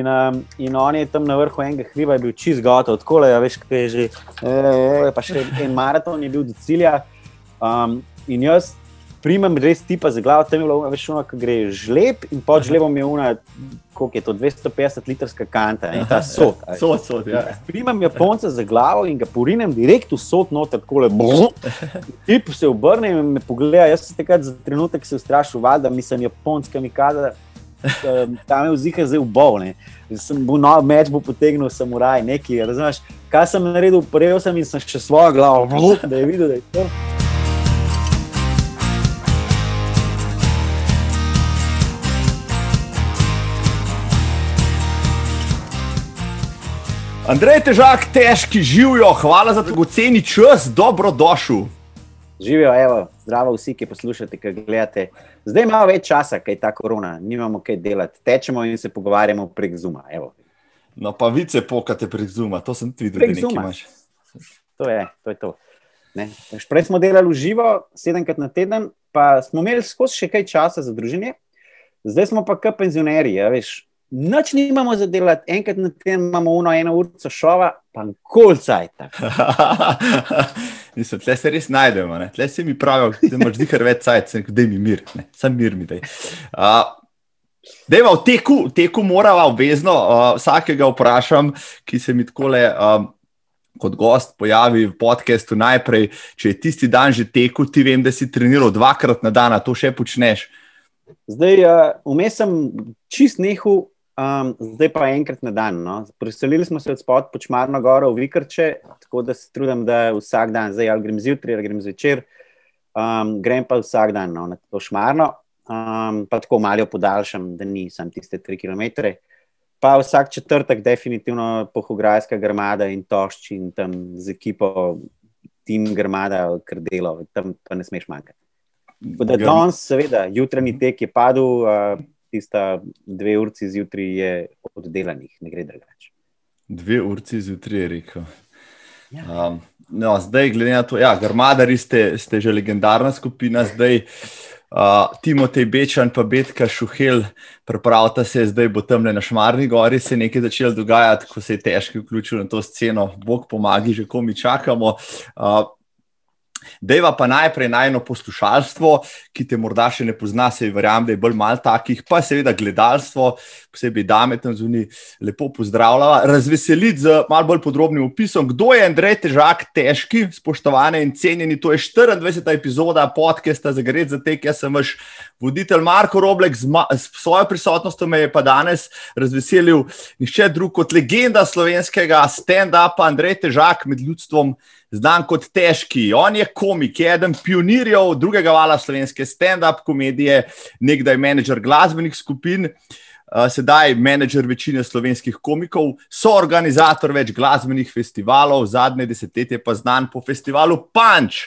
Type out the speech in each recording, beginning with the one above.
In, um, in on je tam na vrhu enega hriba, je bil čist gotov, tako da ja, veš, kaj je že. E, e, pa še en maraton je bil do cilja. Um, in jaz primem res tipa za glavo, tam je bilo več ono, ki gre žleb in pod žlebom je una, koliko je to, 250 litrska kanta in ta sod. Sod, sod, ja. Primem Japonca za glavo in ga porinem direkt v sod noter, tako le. Tip se obrne in me pogleda, jaz sem takrat za trenutek se ustrašil, valjda mislim Japonska mi kada. Tam je vzika zdaj v bol. Sem bil nov meč, bo potegnil samuraj, nekaj. Razumeš, kaj sem naredil, prejel sem in sem še svojo glavo, da je videl, da je to. Andrej, težak, težki živijo, hvala za tako ceni čas, dobrodošel. Živijo, evo, zdravo vsi, ki poslušate, ki gledate. Zdaj imamo več časa, kaj je ta korona, nimamo kaj delati. Tečemo in se pogovarjamo prek Zuma. Evo. No, pa vice pokate prek Zuma, to sem tudi videl, da imaš. To je to. Je to. Prej smo delali v živo, sedemkrat na teden, pa smo imeli skozi še kaj časa za družine, zdaj smo pa kot penzionerji. Ja, Noč nimamo za delati, enkrat na teden imamo uno, eno uro šova, pa kolcaj. Mislim, tle se res najdemo, ne? tle se mi pravijo, da imaš zihar več cajt, da mi mir, ne? sam mir mi daj. Uh, Dejva, v teku, teku morava obvezno, uh, vsakega vprašam, ki se mi tako le. Um, Kot gost pojavi v podkastu najprej, če je tisti dan že tekel, ti vem, da si treniral dvakrat na dan, to še počneš. Zdaj, vmes uh, sem čist nehal Um, zdaj pa enkrat na dan. No. Preselili smo se od spod počmarno goro v Vikrče, tako da se trudim, da vsak dan, zdaj ali grem zjutraj ali grem zvečer, um, grem pa vsak dan no, na to šmarno, um, pa tako malo podaljšam, da nisem tiste tri km. Pa vsak četrtek, definitivno pohograjska grmada in tošči in tam z ekipo, tim grmada, kar delo, tam pa ne smeš manjkati. Danes, seveda, jutranji tek je padel. Uh, tista dve urci zjutraj je oddelanih, ne gre drugače. Dve urci zjutraj je rekel. Ja. Um, no, zdaj, glede na to, da ja, grmadari ste, ste že legendarna skupina, zdaj uh, Timotej Bečan in Betka Šuhel, pripravljata se, zdaj bo tam na Šmarni gori se nekaj začelo dogajati, ko se je težko vključiti na to sceno. Bog pomaga, že ko mi čakamo. Uh, Dejva pa najprej najno poslušalstvo, ki te morda še ne pozna, se verjamem, da je bolj malo takih, pa seveda gledalstvo, posebej dame tam zunaj, lepo pozdravljava. Razveseliti z malo bolj podrobnim opisom, kdo je Andrej Težak, težki, spoštovane in cenjeni. To je 24. epizoda podcasta za Gred za tek. Jaz sem vaš voditelj Marko Roblek, z, z svojo prisotnostjo me je pa danes razveselil nišče drug kot legenda slovenskega stand-upa Andrej Težak med ljudstvom znan kot težki. On je komik, eden pionirjev drugega vala slovenske stand-up komedije, nekdaj menedžer glasbenih skupin. Uh, sedaj je menedžer večine slovenskih komikov, so organizator več glasbenih festivalov, zadnje desetletje pa znan po festivalu Punch.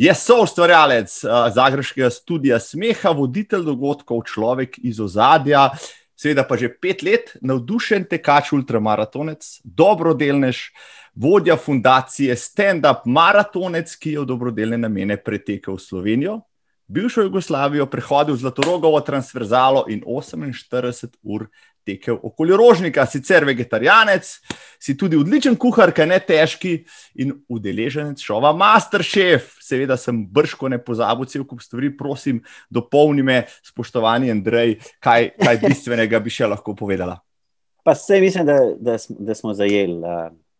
Je soustvarjalec uh, Zagrebskega studia Smeha, voditelj dogodkov, človek iz ozadja, seveda pa že pet let navdušen tekač, ultramaratonec, dobrodelnež, uh, vodja fundacije Stand Up Maratonec, ki je v dobrodelne namene pretekel v Slovenijo, bivšo Jugoslavijo, prehodil Zlatorogovo transverzalo in 48 ur tekel okoli rožnika, sicer vegetarijanec, si tudi odličen kuhar, kaj ne težki in udeleženec šova Masterchef. Seveda sem brško ne pozabil cel kup stvari, prosim, dopolni me, spoštovani Andrej, kaj, kaj bistvenega bi še lahko povedala. Pa vse mislim, da, da, da smo zajeli.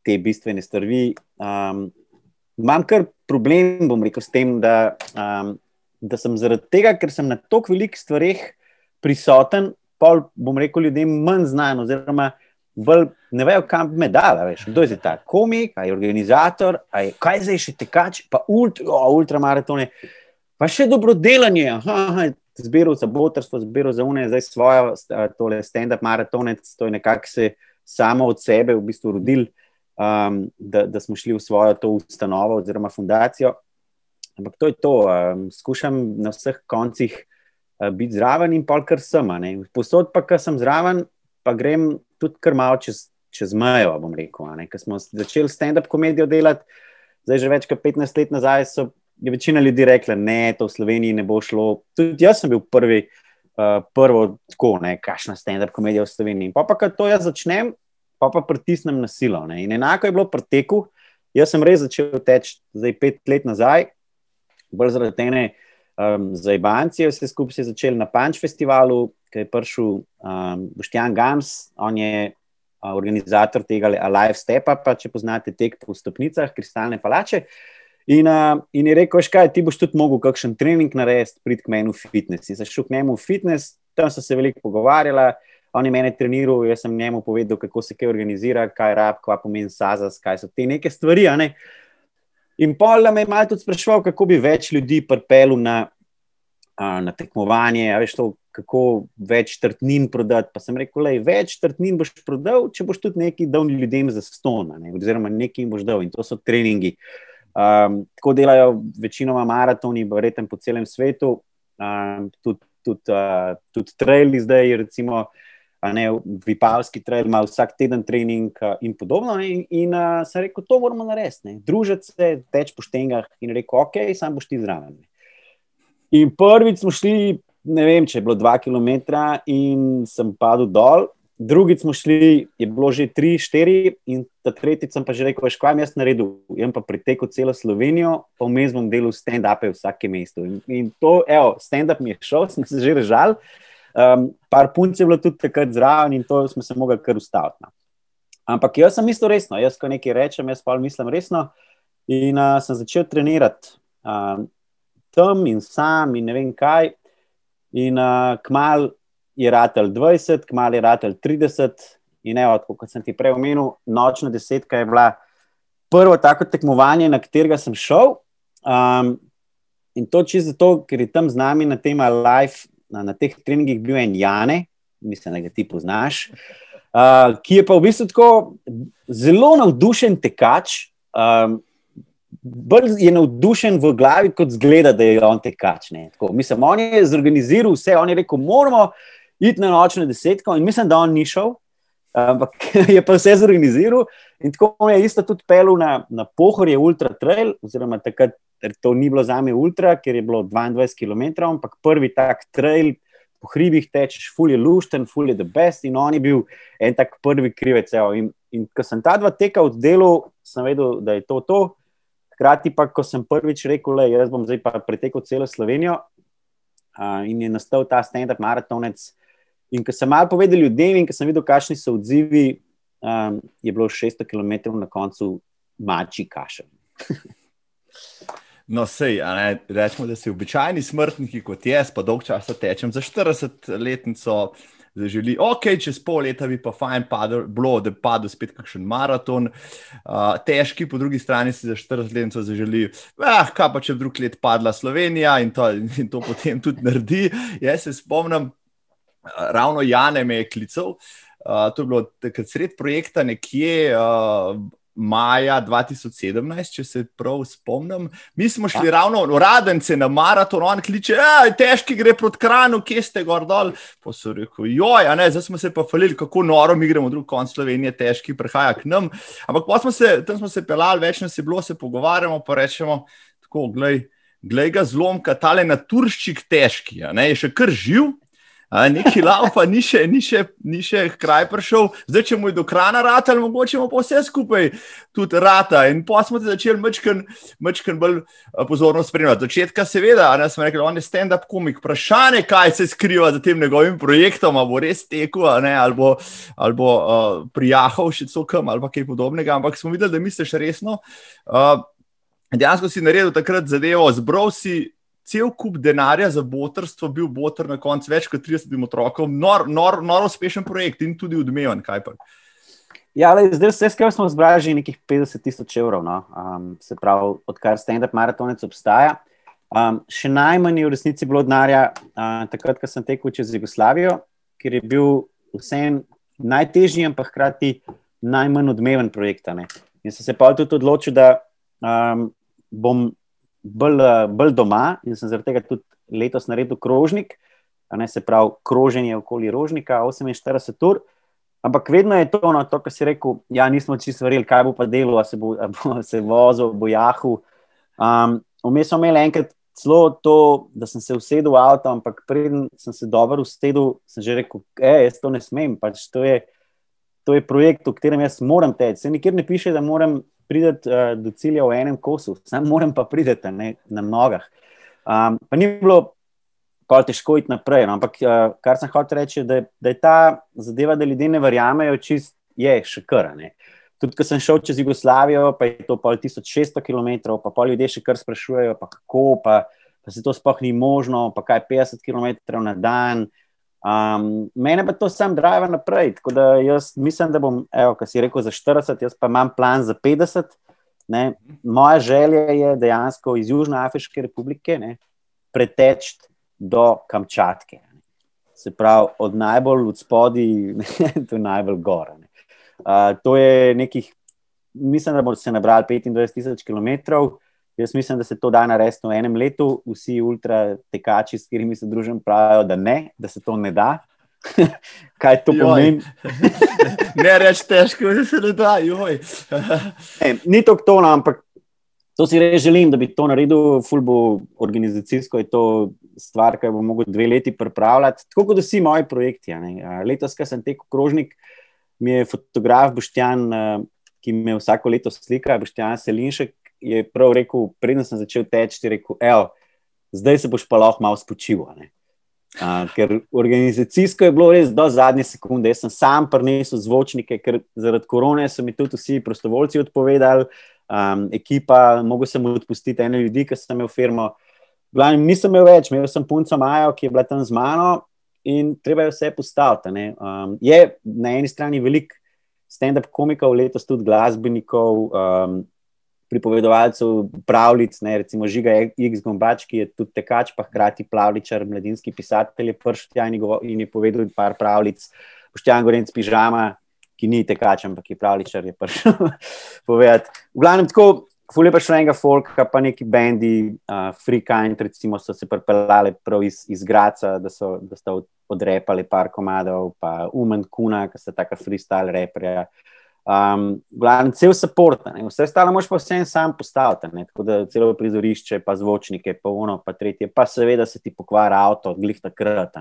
Te bistvene stvari. Um, imam kar problem, bom rekel, s tem, da, um, da sem zaradi tega, ker sem na toliko velikih stvareh prisoten, pa bom rekel ljudem manj znan, oziroma bolj ne vejo, kam me da. Kdo je ta komik, aj organizator, aj kaj zdaj še tekač, pa ultra, oh, ultramaratone, pa še dobrodelanje. Aha, aha, Zbiral za botrstvo, zbiral za UNE, zdaj svojo, tole stand-up maratonec, to je nekako se samo od sebe v bistvu rodil um, da, da smo šli v svojo to ustanovo oziroma fundacijo. Ampak to je to, um, skušam na vseh koncih uh, biti zraven in pol kar sem. Posod pa, ki sem zraven, pa grem tudi kar malo čez, čez mejo. Ker smo začeli stand-up komedijo delati, zdaj že več kot 15 let nazaj, so je večina ljudi rekla, da to v Sloveniji ne bo šlo. Tudi jaz sem bil prvi. uh, prvo tako, ne, kakšna stand-up komedija v Sloveniji. Pa, pa ko to jaz začnem, pa pa pritisnem na silo. Ne. In enako je bilo pri teku. Jaz sem res začel teči zdaj pet let nazaj, bolj zaradi tene um, zajbancije. Vse skupaj se je začel na Punch festivalu, ki je prišel um, Boštjan Gams, on je uh, organizator tega Alive Stepa, pa če poznate tek po stopnicah, kristalne palače. In, uh, in je rekel, škaj, ti boš tudi mogel kakšen trening narediti, prid k meni v fitness. In zašel k njemu v fitness, tam so se veliko pogovarjali, on je mene treniral, jaz sem njemu povedal, kako se kaj organizira, kaj rab, kva pomeni sazas, kaj so te neke stvari. Ne? In pol me je malo tudi sprašval, kako bi več ljudi pripel na, uh, na tekmovanje, veš, to, kako več trtnin prodati. Pa sem rekel, da več trtnin boš prodal, če boš tudi nekaj dal ljudem za ston, ne? oziroma nekaj jim boš dal in to so treningi. Um, tako delajo večinoma maratoni, verjetno po celem svetu, um, tudi, tudi, uh, tudi traili zdaj, recimo. Ne, Vipavski trail ima vsak teden trening uh, in podobno. Ne, in uh, sem rekel, to moramo narediti. Družiti se, teč po štengah in rekel, ok, sam boš ti zraven. In prvič smo šli, ne vem, če je bilo dva km in sem padel dol, drugič smo šli, je bilo že tri, štiri, in ta tretjič sem pa že rekel, kaj mi jaz naredil. Jaz pa pritekel celo Slovenijo, pa vmes bom delal stand-upe v vsakem mestu. In, in to, evo, stand-up mi je šel, sem se že režal. Um, par punc je bilo tudi takrat zraven in to smo se mogli kar ustaviti. No. Ampak jaz sem mislil resno, jaz ko nekaj rečem, jaz pa mislim resno. In uh, sem začel trenirati um, tam in sam in ne vem kaj. In uh, kmal je ratelj 20, kmalo je ratelj 30. In evo, kot sem ti prej omenil, nočna desetka je bila prvo tako tekmovanje, na katerega sem šel. Um, in to čisto zato, ker je tam z nami na tem live, na, na teh treningih bil en Jane, mislim, da ga ti poznaš, uh, ki je pa v bistvu tako zelo navdušen tekač. Um, Bolj je navdušen v glavi, kot zgleda, da je on tekač. Mislim, on je zorganiziral vse, on je rekel, moramo iti na nočne desetke. In mislim, da on ni šel, ampak je pa vse zorganiziral. In tako je isto tudi pelil na, na pohorje Ultra Trail, oziroma takrat to ni bilo za me Ultra, ker je bilo 22 km, ampak prvi tak trail. Po hribih tečeš, ful je lušten, ful je the best, in on je bil en tak prvi krivec. In, in ko sem ta dva teka oddelal, sem vedel, da je to to. Hkrati pa, ko sem prvič rekel, da jaz bom zdaj pa pretekel celo Slovenijo, uh, in je nastal ta stand-up maratonec, In ko sem malo povedal ljudem, in ko sem videl, kakšni so odzivi, um, je bilo 600 km na koncu mači kašelj. No, sej, rečemo, da si običajni smrtniki kot jaz, pa dolg časa tečem za 40-letnico. Zaželi, ok, čez pol leta bi pa fajn padel, bilo, da bi padel spet kakšen maraton, uh, težki, po drugi strani si za 40 let zaželi, ah, kaj pa če bi drug let padla Slovenija in to, in to potem tudi naredi. Jaz se spomnim, ravno Jane me je klical. Uh, to je bilo takrat sred projekta, nekje uh, maja 2017, če se prav spomnim. Mi smo šli A? ravno v Radence na maraton, on kliče, težki gre proti kranu, kje ste gor dol. Pa so rekli, joj, ne, zdaj smo se pa falili, kako noro mi gremo drug konc Slovenije, težki prihaja k nam. Ampak smo se, tam smo se pelali, več nas je bilo, se pogovarjamo, pa rečemo, tako, glej, glej ga zlomka, tale naturščik težki, ne, je še kar živ. Neki laupa, ni še, ni, še, ni še kraj prišel, zdaj če mu je do krana rata, ali mogoče mu pa vse skupaj tudi rata. In pa smo začeli mečken bolj pozorno spremljati. Začetka, seveda, ne smo rekli, on je stand-up komik. Vprašanje, kaj se skriva za tem njegovim projektom, ali bo res tekel, ali bo, ali bo uh, prijahal še cokam ali kaj podobnega. Ampak smo videli, da misliš resno. Uh, dejansko si naredil takrat zadevo, zbral si cel kup denarja za botrstvo, bil botr na koncu več kot 30 otrokom, nor, nor, nor uspešen projekt in tudi odmeven. Ja, le, zdaj vse skupaj smo zbrali že nekih 50 tisoč evrov, no? um, se pravi, odkar stand-up maratonec obstaja. Um, še najmanj je v resnici bilo denarja uh, takrat, ko sem tekel čez Jugoslavijo, ker je bil vsem najtežji, ampak hkrati najmanj odmeven projekt. In sem se pa tudi odločil, da um, bom bolj, eh, bolj doma in sem zaradi tega tudi letos naredil krožnik, ne, se pravi kroženje okoli rožnika, 48 ur. Ampak vedno je to, no, to kar si rekel, ja, nismo čisto verjeli, kaj bo pa delo, se bo, bo se vozil, bo jahu. Um, Vmes smo imeli enkrat celo to, da sem se usedel v avto, ampak preden sem se dobro usedel, sem že rekel, da jaz to ne smem. Pač to, je, to je projekt, v katerem jaz moram teči. Se nikjer ne piše, da moram priti uh, do cilja v enem kosu, sam moram pa priti na nogah. Um, pa ni bilo pa težko iti naprej. No? Ampak uh, kar sem hotel reči, da, da je ta zadeva, da ljudje ne verjamejo, čist je še kar. Tudi, ko sem šel čez Jugoslavijo, pa je to pol 1600 km, pa pol ljudje še kar sprašujejo, pa kako, pa, pa se to sploh ni možno, pa kaj 50 km na dan. Um, mene pa to sam drive naprej. Tako da jaz mislim, da bom, evo, kar si rekel, za 40, jaz pa imam plan za 50. Ne. Moja želja je dejansko iz Južnoafriške republike preteči do Kamčatke. Se pravi, od najbolj od spodaj do najbolj gore to je nekih, mislim, da bo se nabral 25 tisoč km. Jaz mislim, da se to da narediti v enem letu. Vsi ultra tekači, s katerimi se družim, pravijo, da ne, da se to ne da. Kaj to pomeni? ne reči težko, da se ne da. ne, ni to to, no, ampak to si res želim, da bi to naredil, fulbo organizacijsko je to stvar, ki bo mogel dve leti pripravljati. Tako kot vsi moji projekti. Letos, ko sem tekel krožnik, mi je fotograf Boštjan, eh, ki me vsako leto slika, Boštjan Selinšek, je prav rekel, preden sem začel teči, rekel, evo, zdaj se boš pa lahko malo spočil. Uh, ker organizacijsko je bilo res do zadnje sekunde. Jaz sem sam prinesel zvočnike, ker zaradi korone so mi tudi vsi prostovoljci odpovedali, um, ekipa, mogel sem odpustiti ene ljudi, ki sem imel firmo. Glavno, nisem imel več, imel sem punco Majo, ki je bila tam z mano in treba je vse postaviti. Um, je na eni strani veliko stand-up komikov, letos tudi glasbenikov, um, pripovedovalcev, pravlic, ne, recimo Žiga X. Gombač, ki je tudi tekač, pa hkrati pravličar, mladinski pisatelj, je prišel tja in je povedal par pravlic. Poštjan Gorenc pižama, ki ni tekač, ampak je pravličar, je prišel povedati. V glavnem tako. Fulje pa še enega folka, pa neki bendi, uh, Free Kind, recimo, so se pripeljali prav iz, iz Graca, da so, da so odrepali par komadov, pa Umen Kuna, ki so taka freestyle reperja. Um, glavno, cel support, ne? vse ostalo moš pa vsem sam postaviti, ne? tako da celo prizorišče, pa zvočnike, pa uno, pa tretje, pa seveda se ti pokvari avto, glih takrat.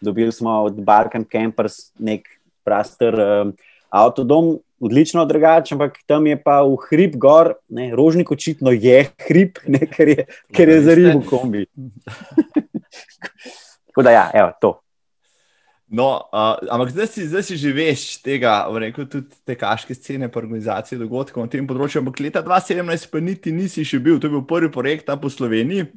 Dobili smo od Balkan Campers nek prostor, um, avtodom, odlično drugačen, ampak tam je pa v hrib gor, ne, rožnik očitno je hrib, ne, ker je, ker je za ribo kombi. Tako da, ja, evo, to. No, uh, ampak zdaj si, zdaj si že veš tega, rekel tudi te kaške scene, pa organizacije dogodkov na tem področju. Ampak leta 2017 pa niti nisi še bil, to je bil prvi projekt tam po Sloveniji.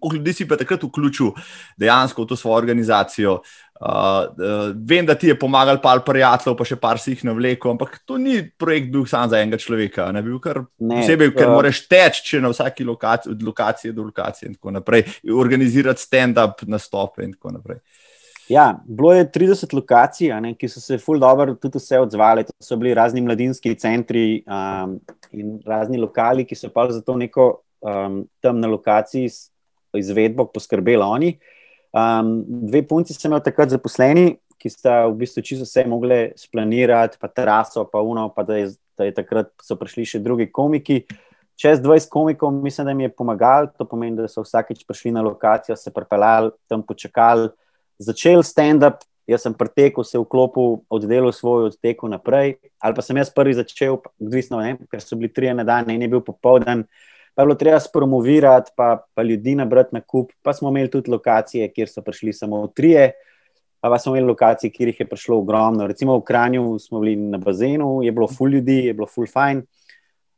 Koliko ljudi si pa takrat vključil dejansko v to svojo organizacijo? Uh, uh, vem, da ti je pomagal par prijateljev, pa še par si jih navlekel, ampak to ni projekt bil sam za enega človeka. Ne bil kar ne, posebej, ker uh, moraš teči, če na vsaki lokaciji, od lokacije do lokacije in tako naprej, organizirati stand-up nastope in tako naprej. Ja, bilo je 30 lokacij, ne, ki so se ful dobro tudi vse odzvali. To so bili razni mladinski centri um, in razni lokali, ki so pa za to neko um, tam na lokaciji izvedbo poskrbeli oni. Um, dve punci sem imel takrat zaposleni, ki sta v bistvu čisto vse mogli splanirati, pa teraso, pa uno, pa da, je, da je takrat so prišli še drugi komiki. Čez 20 komikov, mislim, da mi je pomagal, to pomeni, da so vsakeč prišli na lokacijo, se pripeljali, tam počakali, začeli stand-up. Jaz sem pretekel, se vklopil, oddelal svoj odtek naprej, ali pa sem jaz prvi začel, odvisno, ne, ker so bili tri na dan, en je bil popoldan pa je bilo treba spromovirati, pa, pa ljudi nabrati na kup. Pa smo imeli tudi lokacije, kjer so prišli samo trije, pa, pa smo imeli lokacije, kjer jih je prišlo ogromno. Recimo v Kranju smo bili na bazenu, je bilo full ljudi, je bilo full fine.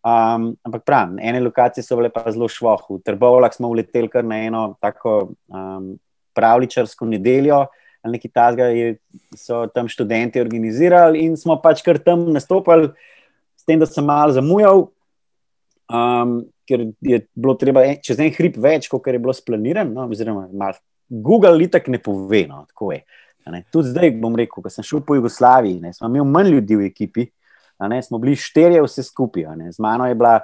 Um, ampak prav, ene lokacije so bile pa zelo švoh. V Trbovlah smo uleteli kar na eno tako um, pravličarsko nedeljo. Ali nekaj tasga so tam študenti organizirali, in smo pač kar tam nastopili, s tem, da sem malo zamujal, um, ker je bilo treba en, čez en hrib več, kot je bilo splanirano. No, oziroma, mal, Google litak ne pove. No, je, ne. Tudi zdaj bom rekel, ko sem šel po Jugoslaviji, ne, smo imeli manj ljudi v ekipi, ne, smo bili štirje, vse skupaj. Z mano je bila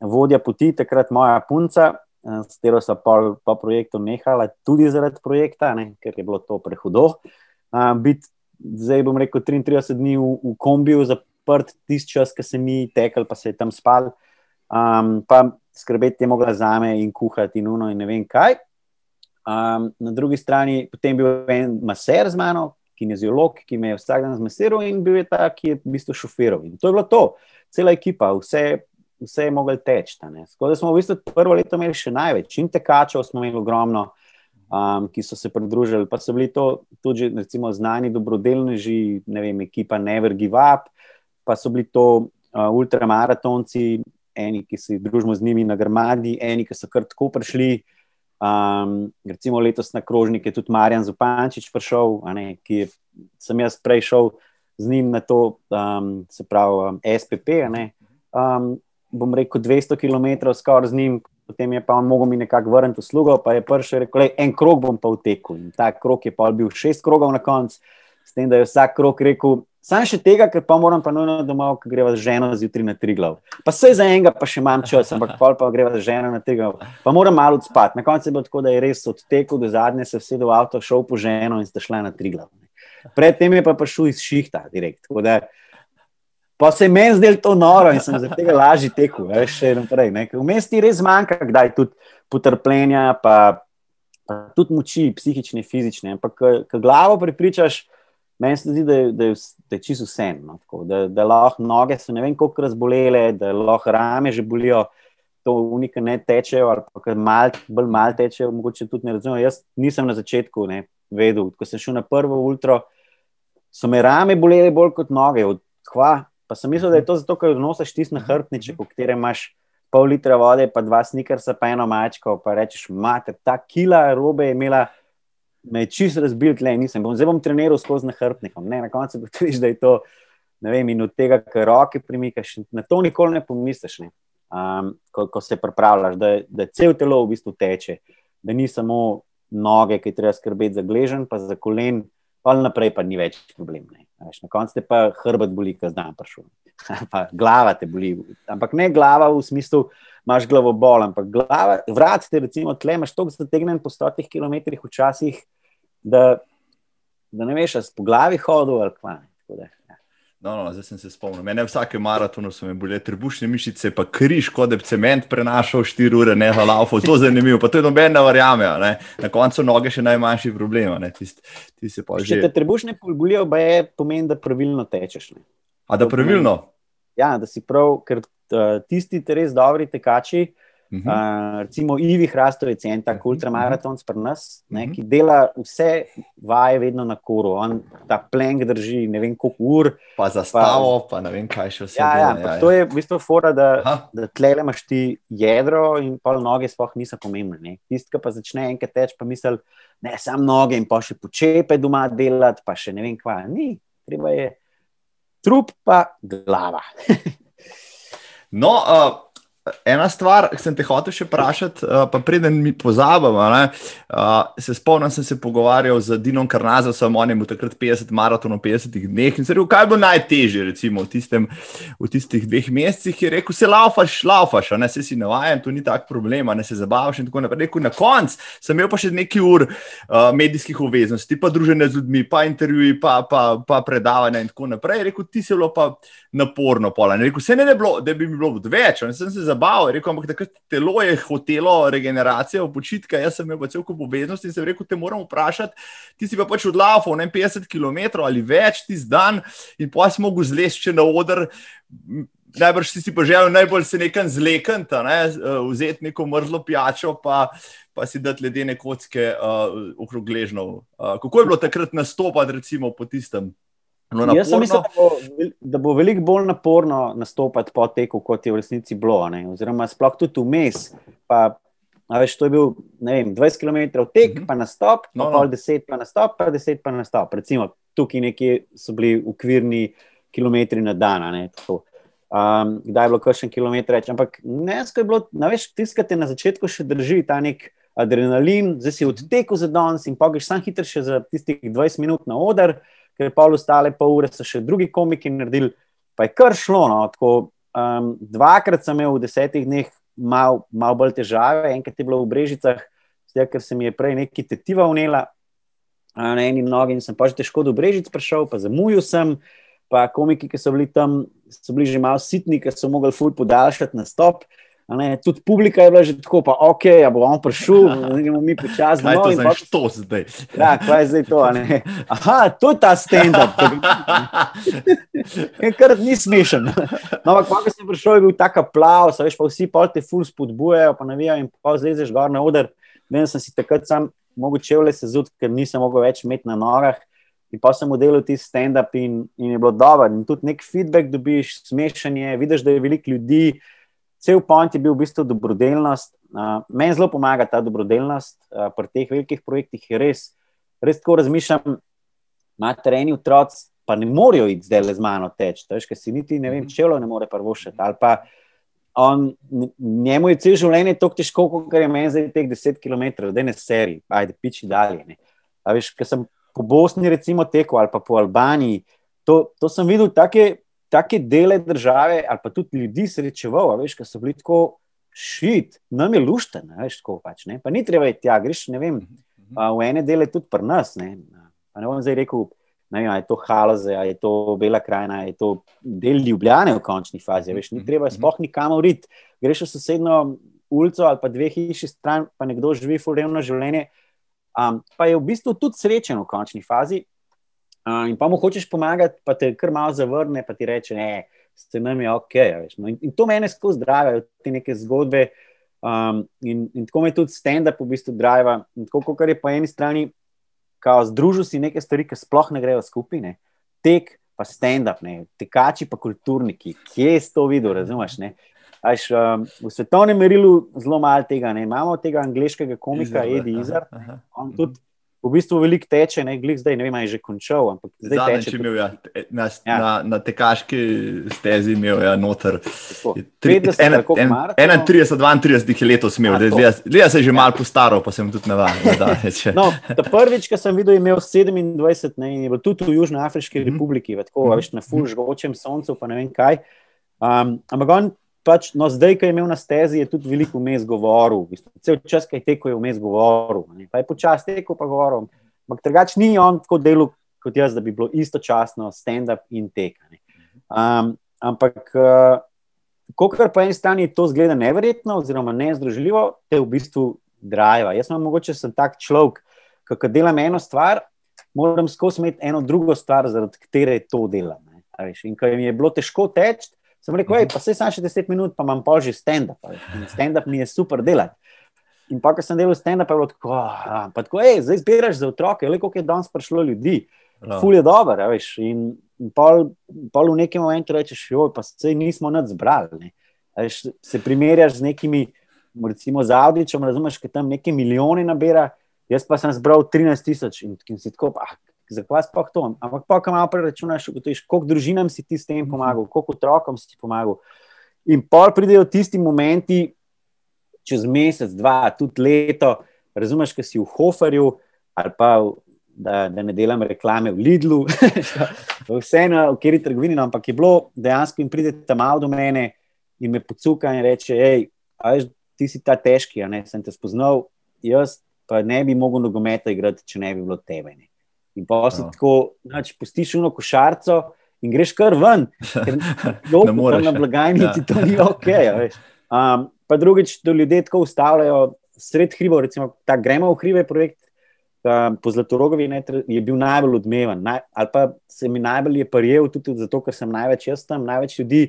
vodja poti, takrat moja punca. S katero so po, po projektu nehala, tudi zaradi projekta, ne, ker je bilo to prehudo. Uh, bit, zdaj bom rekel, 33 dni v, v kombiju, zaprt tisti čas, ki se mi tekel, pa se je tam spal. Um, pa skrbeti je mogla za me in kuhati in uno in ne vem kaj. Um, na drugi strani potem bil en maser z mano, kineziolog, ki me je vsak dan zmesiral in bil je ta, ki je v bistvu šofiral. In to je bilo to, cela ekipa, vse, vse je mogel teči. Tako da smo v bistvu prvo leto imeli še največ, in tekačev smo imeli ogromno, um, ki so se pridružili, pa so bili to tudi recimo, znani dobrodelneži, ne vem, ekipa Never Give Up, pa so bili to uh, ultramaratonci, eni, ki se družimo z njimi na Grmadi, eni, ki so kar tako prišli. Um, recimo letos na krožnik je tudi Marjan Zupančič prišel, ne, ki je, sem jaz prej šel z njim na to, um, se pravi, um, SPP. Um, bom rekel 200 km skoraj z njim, potem je pa on mogel mi nekako vrniti uslugo, pa je prvi rekel, le en krog bom pa vtekel. In ta krog je pa bil šest krogov na koncu, s tem, da je vsak krog rekel, Sam še tega, ker pa moram pa nujno domov, ker greva z ženo zjutraj na tri glav. Pa se za enega pa še imam čas, ampak pol pa greva z ženo na tri glav. Pa moram malo spati. Na koncu je bilo tako, da je res odtekel do zadnje, se vse do avto, šel po ženo in sta šla na tri glav. Predtem je pa prišel iz šihta direkt. Da, pa se je meni zdelo to noro in sem zaradi tega lažje tekel, veš, še naprej. Vmes ti res manjka, kdaj tudi potrpljenja, pa, pa tudi moči, psihične, fizične. Ampak, ko glavo pripričaš, Meni se zdi, da da da je čisto vse eno. Da, da lahko noge so ne vem, koliko razbolele, da lahko rame že bolijo, to unika ne tečejo, ali pa mal, bolj malo tečejo, mogoče tudi ne razumem. Jaz nisem na začetku ne, vedel, ko sem šel na prvo ultra, so me rame bolele bolj kot noge. Hva, pa sem mislil, da je to zato, ker nosiš tisti nahrbtniček, v katerem imaš pol litra vode, pa dva snikarsa, pa eno mačko, pa rečeš, mate, ta kila robe je imela me je čisto razbil, tle nisem. Bom, zdaj bom treniral skozi nahrbtnikom. Ne, na koncu vidiš, da je to, ne vem, in od tega, kar roke premikaš, na to nikoli ne pomisliš, ne. Um, ko, ko se pripravljaš, da, da cel telo v bistvu teče, da ni samo noge, ki treba skrbeti za gležen, pa za kolen, pa naprej pa ni več problem. Veš, na koncu te pa hrbet boli, ki zdaj prišel. Pa glava te boli. Ampak ne glava v smislu, imaš glavo bol, ampak glava, vrat te, recimo, tle imaš toliko zategnen po stotih kilometrih včasih, da, da ne veš, ali po glavi hodil ali kva. Ja. No, no, zdaj sem se spomnil. Mene vsake maratone so me bile trebušne mišice, pa križ, kot da bi cement prenašal 4 ure, ne pa. To je zanimivo, pa to je noben ne verjame. Ne? Na koncu noge še najmanjši problem. Tist, tist Če že... te trebušne bolijo, pa je pomen, da pravilno tečeš. Ne? A da pravilno? Ja, da si prav, ker uh, tisti res dobri tekači, uh, Uh -huh. uh, recimo Ivi Hrastovec je en tak ultramaratonc pri nas, ne, uh -huh. ki dela vse vaje vedno na koru. On ta plenk drži ne vem koliko ur. Pa za stavo, pa, pa ne vem kaj še vse. Ja, ja, ja, ja. To je v bistvu fora, da, da tle imaš ti jedro in pol noge sploh niso pomembne. Tisti, ki pa začne enkrat teč, pa misli, ne samo noge in pa še počepe doma delati, pa še ne vem kva. Ni, treba je trup pa glava. no, uh... Ena stvar, ki sem te hotel še vprašati, uh, pa preden mi pozabim. Uh, se spomnim, sem se pogovarjal z Dinom Karnazom, on je imel takrat 50 maratonov, 50 dneh in se rekel, kaj bo najtežje, recimo v, tistem, v tistih dveh mesecih. Je rekel, se laufaš, laufaš, ne se si navajen, to ni tak problem, ne se zabavaš in tako naprej. Rekel, na koncu sem imel pa še nekaj ur uh, medijskih obveznosti, pa druženje z ljudmi, pa intervjuji, pa, pa, pa predavanja in tako naprej. Rekel, ti si bilo pa naporno, pola. Rekel, se ne, ne bilo, da bi mi bilo več, ne sem se zabaval zabaval. Rekel, ampak takrat telo je hotelo regeneracijo, počitka, jaz sem imel cel kup obveznosti in sem rekel, te moram vprašati. Ti si pa pač odlaufal 50 km ali več ti zdan in pa si mogel zlesti na oder. Najbrž si pa želel najbolj se nekam zlekati, ne? vzeti neko mrzlo pijačo, pa, pa si dati ledene kocke uh, okrog gležnov. Uh, kako je bilo takrat nastopati, recimo, po tistem? No, Jaz sem mislil, da bo, da bo veliko bolj naporno nastopati po teku, kot je v resnici bilo. Ne? Oziroma, sploh tudi vmes. Pa, veš, to je bil vem, 20 km tek, mhm. -huh. pa nastop, no, pa no. 10 pa nastop, pa 10 pa nastop. Recimo, tukaj nekje so bili ukvirni kilometri na dan. Ne? Um, kdaj je bilo kar še kilometr več? Ampak ne, skaj je bilo, veš, tiskate na začetku še drži ta nek. Adrenalin, zdaj si odtekel za danes, in pogeš sam hitro, še za tistih 20 minut na oder, ker pol ostale pol ure so še drugi komiki naredili, pa je kar šlo. No, tako, um, dvakrat sem imel v desetih dneh malo mal bolj težave, enkrat je bilo v Brežicah, zdaj, ker se mi je prej neki tetiva unela na eni nogi in sem pa že težko do Brežic prišel, pa zamujal sem. Pa komiki, ki so bili tam, so bili že malo sitni, ker so mogli ful podaljšati na stop. Ne, tudi publika je bila že tako, pa ok, ja bo on prišel, da gremo mi počasi. Kaj to znaš to zdaj? Ja, kaj je zdaj to? Aha, to je ta stand-up. Kar ni smešen. No, ampak, ko sem prišel, je bil tak aplaus, veš, pa vsi pol te ful spodbujajo, pa navijajo in pa zlezeš gor na oder. Vem, sem si takrat sam mogoče le se zud, ker nisem mogel več imeti na nogah. In pa sem udelil ti stand-up in, in je bilo dobro. In tudi nek feedback dobiš, smešanje, vidiš, da je veliko ljudi cel point je bil v bistvu dobrodelnost. Uh, meni zelo pomaga ta dobrodelnost uh, pri teh velikih projektih. Res, res tako razmišljam, imate eni otroci, pa ne morejo iti zdaj le z mano teč, ker si niti ne vem, mhm. čelo ne more prvošiti. Ali pa on, njemu je cel življenje tako težko, kot je meni zdaj teh 10 km, da ne seri, ajde, piči dalje. Veš, ker sem po Bosni recimo tekel ali pa po Albaniji, to, to sem videl take take dele države, ali pa tudi ljudi srečeval, veš, ki so bili tako šit, nam je lušten, veš, tako pač. Ne? Pa ni treba iti tja, greš, ne vem, v ene dele tudi pri nas. Ne, ne bom zdaj rekel, ne vem, je to Haloze, je to Bela krajina, je to del Ljubljane v končni fazi, veš, ni treba spoh nikamor iti, greš v sosedno ulico ali pa dve hiši stran, pa nekdo živi fulrevno življenje. Um, pa je v bistvu tudi srečen v končni fazi, in pa mu hočeš pomagati, pa te kar malo zavrne, pa ti reče, ne, ste nam je ok. No, in, in to mene skozi zdravijo, te neke zgodbe. Um, in, in tako me tudi stand-up v bistvu driva. In tako, kot je po eni strani, kao združil si neke stvari, ki sploh ne grejo skupaj, ne. tek, pa stand-up, tekači, pa kulturniki, kje je to videl, razumeš? Až, um, v svetovnem merilu zelo malo tega, ne. imamo tega angliškega komika, Eddie Izzard, on tudi v bistvu veliko teče, ne glej zdaj, ne vem, je že končal. Zdaj Zadnji, teče. Imel, ja, na, ja. Na, na tekaški stezi imel ja, noter. 31, 32 je letos imel, zdaj se je že malo postaral, pa sem tudi navaden. no, prvič, ko sem videl, je imel 27 ne, in je bil tudi v Južnoafriški mm -hmm. republiki, tako, mm -hmm. veš, na fulžgočem soncu, pa ne vem kaj. Um, ampak on pač, no, zdaj, ko je imel na stezi, je tudi veliko vmes govoril. V bistvu, cel čas, ki je tekel, je vmes govoril. Pa je počasi tekel, pa govoril. Ampak drugač ni on tako delo kot jaz, da bi bilo istočasno stand-up in tek. Um, ampak, uh, kar po eni strani to zgleda neverjetno, oziroma nezdružljivo, te v bistvu drive. Jaz sem mogoče sem tak človek, ki delam eno stvar, moram skozi imeti eno drugo stvar, zaradi katere to delam. In ko mi je bilo težko teči, Sem rekel, pa se sam še 10 minut, pa imam pa že stand-up. Stand-up mi je super delati. In pa, ko sem delal stand-up, je bilo tako, ah, pa tako, hej, zdaj zbiraš za otroke, le koliko je danes prišlo ljudi. No. Ful je dober, veš. In, pol, pol v nekem momentu rečeš, joj, pa se nismo nad zbrali. Veš, se primerjaš z nekimi, recimo z Audičem, razumeš, ki tam neke milijone nabira, jaz pa sem zbral 13 tisoč in, in si tako, ah, zakaj sploh to? Ampak pa, ko malo preračunaš, ugotoviš, koliko družinam si ti s tem pomagal, koliko otrokom si ti pomagal. In pol pridejo tisti momenti, čez mesec, dva, tudi leto, razumeš, ki si v Hoferju ali pa. Da, da ne delam reklame v Lidlu, vseeno, v kateri trgovini, no, ampak je bilo dejansko, in pride tam malo do mene in me pocuka in reče: hej, ti si ta težki, ne, sem te spoznal, jaz pa ne bi mogel nogometa igrati, če ne bi bilo tebe. Ne. In pa si no. tako, znači, pustiš eno košarico in greš kar ven, ker ne moreš na blagajni, ja. ti to ni ok. Um, pa drugič, da ljudje tako ustavljajo sred hriba, recimo ta gremo v hribe projekt. Po Zlatorogovi je bil najbolj odmeven, naj, ali pa se mi najbolj je prijel, tudi zato, ker sem največ jaz tam. Največ ljudi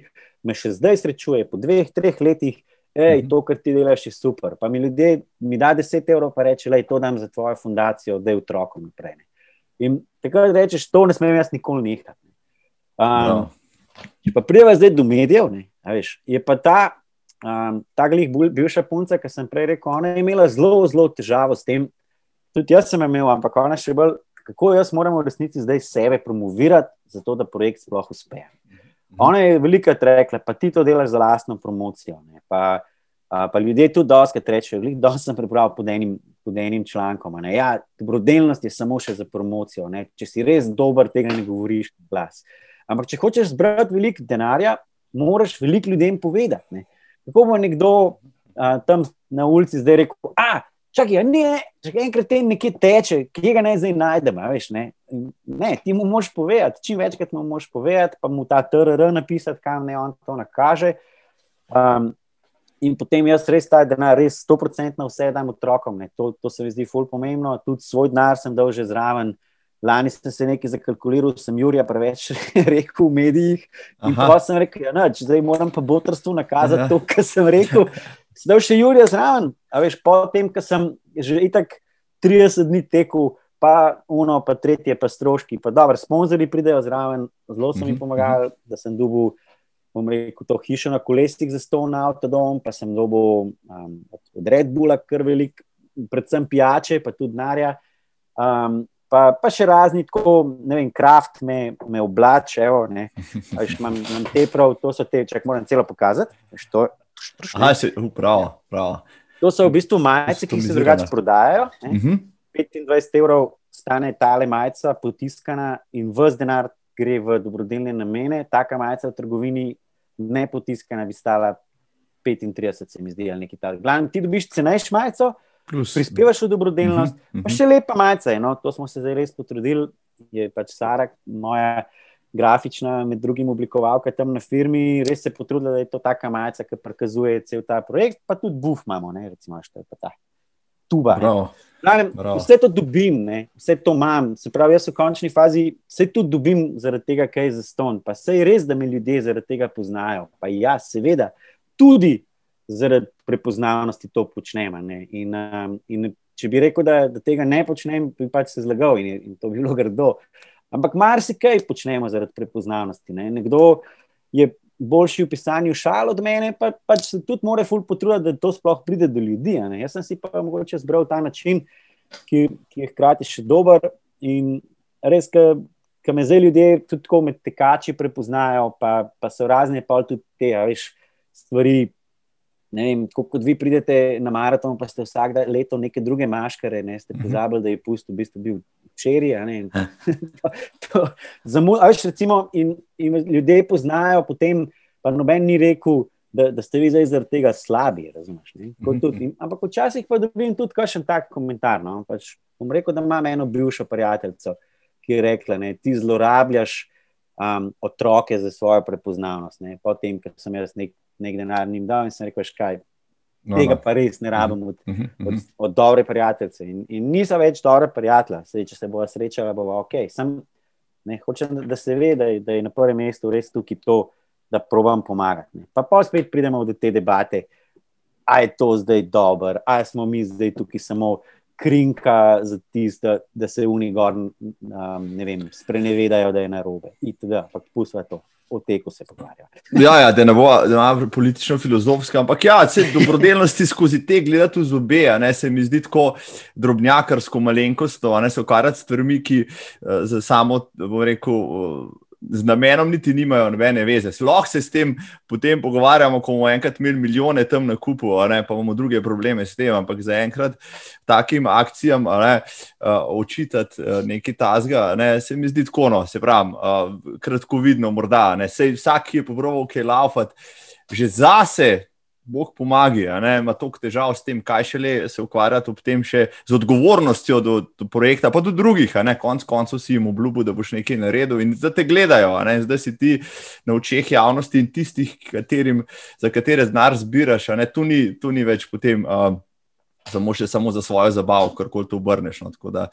me še zdaj srečuje, po dveh, treh letih, hej, to, kar ti delaš, je super. Pa mi ljudje mi da 10 evrov, pa reče, da je to dam za tvojo fundacijo, da je otrokom naprej. Ne. In takrat rečeš, to ne smem jaz nikoli nehati. Um, no. Če pa prideva zdaj do medijev, ne, veš, je pa ta, um, ta glih bivša punca, ki sem prej rekel, ona je imela zelo, zelo težavo s tem. Tudi jaz sem imel, ampak ona še bolj, kako jaz moram v resnici zdaj sebe promovirati, zato da projekt sploh uspe. Mhm. Ona je velika rekla, pa ti to delaš za lastno promocijo. Ne, pa, uh, pa ljudje tudi doskrat rečejo, da sem prebral pod enim pod enim člankom. Ja, dobrodelnost je samo še za promocijo. Ne? Če si res dober, tega ne govoriš glas. Ampak, če hočeš zbrati veliko denarja, moraš veliko ljudem povedati. Ne? Kako bo nekdo a, tam na ulici zdaj rekel, a, čakaj, ne, če enkrat te nekje teče, kje ga naj zdaj najdemo, veš, ne? ne, ti mu moš povedati, čim večkrat mu moš povedati, pa mu ta TRR napisati, kam ne on to nakaže. Um, in potem jaz res ta denar, res 100% vse dam otrokom. To, to se mi zdi fulj pomembno. Tudi svoj denar sem dal že zraven. Lani sem se nekaj zakalkuliral, sem Jurija preveč rekel v medijih. In pa sem rekel, ja, zdaj moram pa botrstvu nakazati Aha. to, kar sem rekel. Zdaj še Jurija zraven. A veš, potem, ko sem že itak 30 dni tekel, pa uno, pa tretje, pa stroški, pa dobro, sponzorji pridejo zraven, zelo so mi mhm, pomagali, mhm. da sem dobil. Bom rekel, to hišo na kolesih za ston na avtodom, pa sem dobil um, od Red Bulla, kar velik, predvsem pijače, pa tudi denarja. Um, pa, pa še razni, tako, ne vem, kraft me, me oblače, evo, ne, imam, imam te prav, to so te, če moram celo pokazati. To, Aha, se, prav, prav. to so v bistvu majice, ki se drugače prodajajo. Uh -huh. 25 evrov stane tale majica, potiskana in vse denar gre v dobrodelne namene. Taka majica v trgovini, ne potiskana, bi stala 35, se mi zdi, ali nekaj takega. Ti dobiš cenejš majico. Plus. Prispevaš v dobrodelnost, uh -huh, uh -huh. pa še lepa majica. No? To smo se zdaj res potrudili. Je pač Sara, moja grafična, med drugim oblikovalka tam na firmi, res se potrudila, da je to taka majica, ki prikazuje cel ta projekt. Pa tudi buf imamo, ne? recimo, što je pa ta tuba. Pranem, vse to dobim, ne? vse to imam. Se pravi, jaz v končni fazi vse to dobim zaradi tega, kaj je za ston. Pa se je res, da me ljudje zaradi tega poznajo. Pa ja, seveda, tudi zaradi prepoznavnosti to počnem. In, um, in če bi rekel, da, da tega ne počnem, bi pač se zlagal in, in to bi bilo grdo. Ampak marsikaj počnemo zaradi prepoznavnosti. Ne? Nekdo je boljši v pisanju šal od mene, pa pač se tudi mora ful potruditi, da to sploh pride do ljudi. Jaz sem si pa mogoče zbral ta način, ki, ki je hkrati še dober in res, ki me zdaj ljudje tudi tako med tekači prepoznajo, pa, pa so razne pa tudi te, veš, stvari ne vem, kot vi pridete na maraton, pa ste vsak leto neke druge maškare, ne ste pozabili, da je pusto v bistvu bil včeraj. recimo, in, in ljudje poznajo, potem pa noben ni rekel. Da, da ste vi zdaj zaradi tega slabi, razumete? Mhm. Ampak včasih pa dobim tudi kakšen tak komentar. No? Pač, bom rekel, da imam eno bivšo prijateljico, ki je rekla, da ti zlorabljaš um, otroke za svojo prepoznavnost. Potem, ko sem jaz nek nek denar njim dal in sem rekel, škaj. No, Tega no. pa res ne rabim od, uh -huh, uh -huh. od, od dobre prijateljice. In, in niso več dobre prijatelje, Sej, če se bo srečala, bo ok. Sem, ne, hočem, da se ve, da je, da je na prvem mestu res tukaj to, da probam pomagati. Ne. Pa pa spet pridemo do te debate, ali je to zdaj dobro, ali smo mi zdaj tukaj samo krinka za tiste, da, da se oni gor um, sprenevedajo, da je narobe. Ampak pustite to o teku se pogovarja. Ja, ja, da ne bo politično-filozofska, ampak ja, se dobrodelnosti skozi te gledati v zobe, ne, se mi zdi tako drobnjakarsko malenkost, ne se ukvarjati s stvarmi, ki uh, za samo, bom rekel. Uh, z namenom niti nimajo nobene veze. Lahko se s tem potem pogovarjamo, ko bomo enkrat imeli milijone tam na kupu, ne, pa imamo druge probleme s tem, ampak zaenkrat takim akcijam ne, očitati nekaj tazga, ne, se mi zdi tako, no, se pravi, uh, kratko vidno, morda. Ne, sej, vsak, ki je pobroval, kaj laufati, že zase Bog pomaga, ima toliko težav s tem, kaj še le se ukvarjati ob tem, še z odgovornostjo do, do projekta, pa tudi drugih. Konec koncev si jim obljubil, da boš nekaj naredil in zdaj te gledajo. Zdaj si ti na očeh javnosti in tistih, katerim, za katere znar zbiraš. Tu ni, tu ni več potem uh, samo, samo za svojo zabavo, kar koli to obrneš. No, da,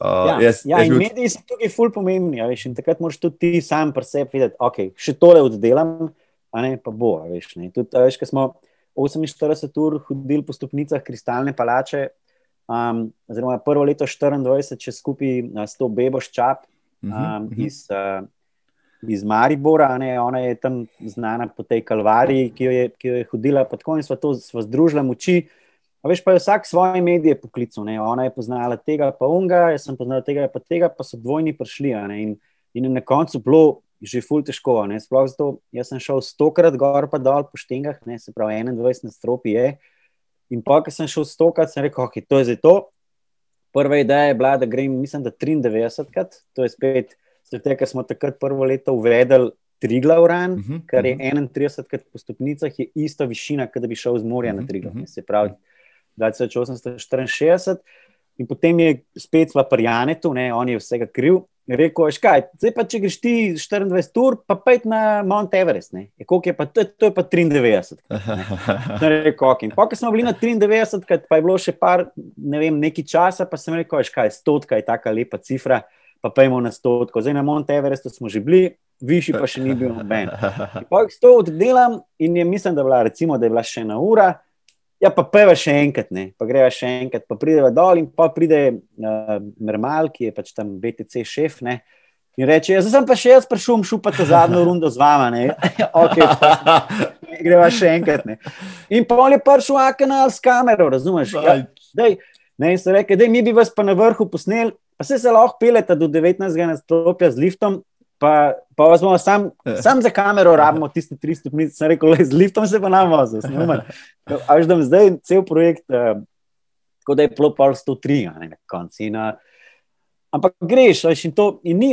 uh, ja, jaz, ja, jaz in bil... mediji so tukaj ful pomembni. Veš, takrat moraš tudi ti sam pri sebi videti, da okay, še tole oddelam. Ne, pa bo, veš, ne. Tudi, veš, smo, 48 ur hodili po stopnicah kristalne palače, um, oziroma prvo leto 24, če skupaj s to Bebo Ščap um, uh -huh. iz, uh, iz Maribora, ne, ona je tam znana po tej kalvariji, ki jo je, ki jo je hodila, pa tako in smo to sva združila moči. A veš, pa je vsak svoje medije poklical, ne. ona je poznala tega, pa unga, jaz sem poznala tega, pa tega, pa so dvojni prišli. In, in na koncu bilo že ful težko. Sploh zato, jaz sem šel stokrat gor in dol po štengah, ne, se pravi 21 stropi je. In pa, ko sem šel stokrat, sem rekel, ok, to je zdaj to. Prva ideja je bila, da grem, mislim, da 93 krat, to je spet, zato ker smo takrat prvo leto uvedli Triglav ran, uh mhm, -huh, kar je 31 krat po stopnicah, je ista višina, kot da bi šel z morja uh -huh, na Triglav. Uh -huh. Se pravi, 2864. In potem je spet v Parjanetu, on je vsega kriv, rekel, škaj, zdaj pa če greš ti 24 ur, pa pojdi na Mount Everest. Je, je pa, to, to je pa 93. Rekel, okay. Pa, ko smo bili na 93, pa je bilo še par, ne vem, neki časa, pa sem rekel, škaj, stotka je taka lepa cifra, pa pojmo na stotko. Zdaj na Mount Everestu smo že bili, višji pa še ni bil noben. Jih to oddelam in je, mislim, da, bila, recimo, da je bila še ena ura. Ja, pa peva še enkrat, ne? pa greva še enkrat, pa pride dol in pa pride uh, Mermal, ki je pač tam BTC šef. Ne? In reče, ja, zdaj sem pa še jaz prišel, šupati zadnjo rundo z vama. okay, greva še enkrat. Ne? In pa on je prišel v kanal s kamero, razumeš? Ja, dej, ne, in so rekli, da mi bi vas pa na vrhu posneli, pa se se lahko pelete do 19. nadstropja z liftom, Pa, pa vas bomo sam, ja. sam za kamero rabimo tiste 300 stopnice, sem rekel, le, z liftom se pa nam vozil. Až da zdaj cel projekt, uh, kot da je bilo pol 103, ne, na konci. In, uh, ampak greš, veš, in to in ni,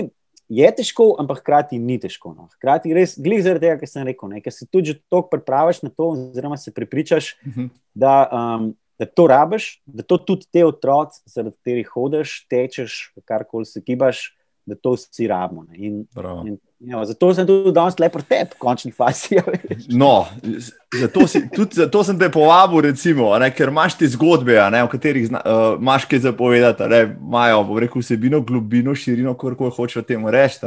je težko, ampak hkrati ni težko. No. Hkrati res, glih zaradi tega, kar sem rekel, ne, ker se tudi toliko pripraviš na to, oziroma se prepričaš, uh mhm. -huh. da, um, da to rabiš, da to tudi te otroci, zaradi katerih hodiš, tečeš, karkoli se kibaš da to vsi rabimo. In, in, jo, zato sem tudi danes lepo tep, v končni fazi. Ja, no, zato, si, tudi, zato sem te povabil, recimo, ne, ker imaš te zgodbe, ne, o katerih zna, uh, imaš kaj zapovedati, imajo vsebino, globino, širino, kako hočeš temu reči.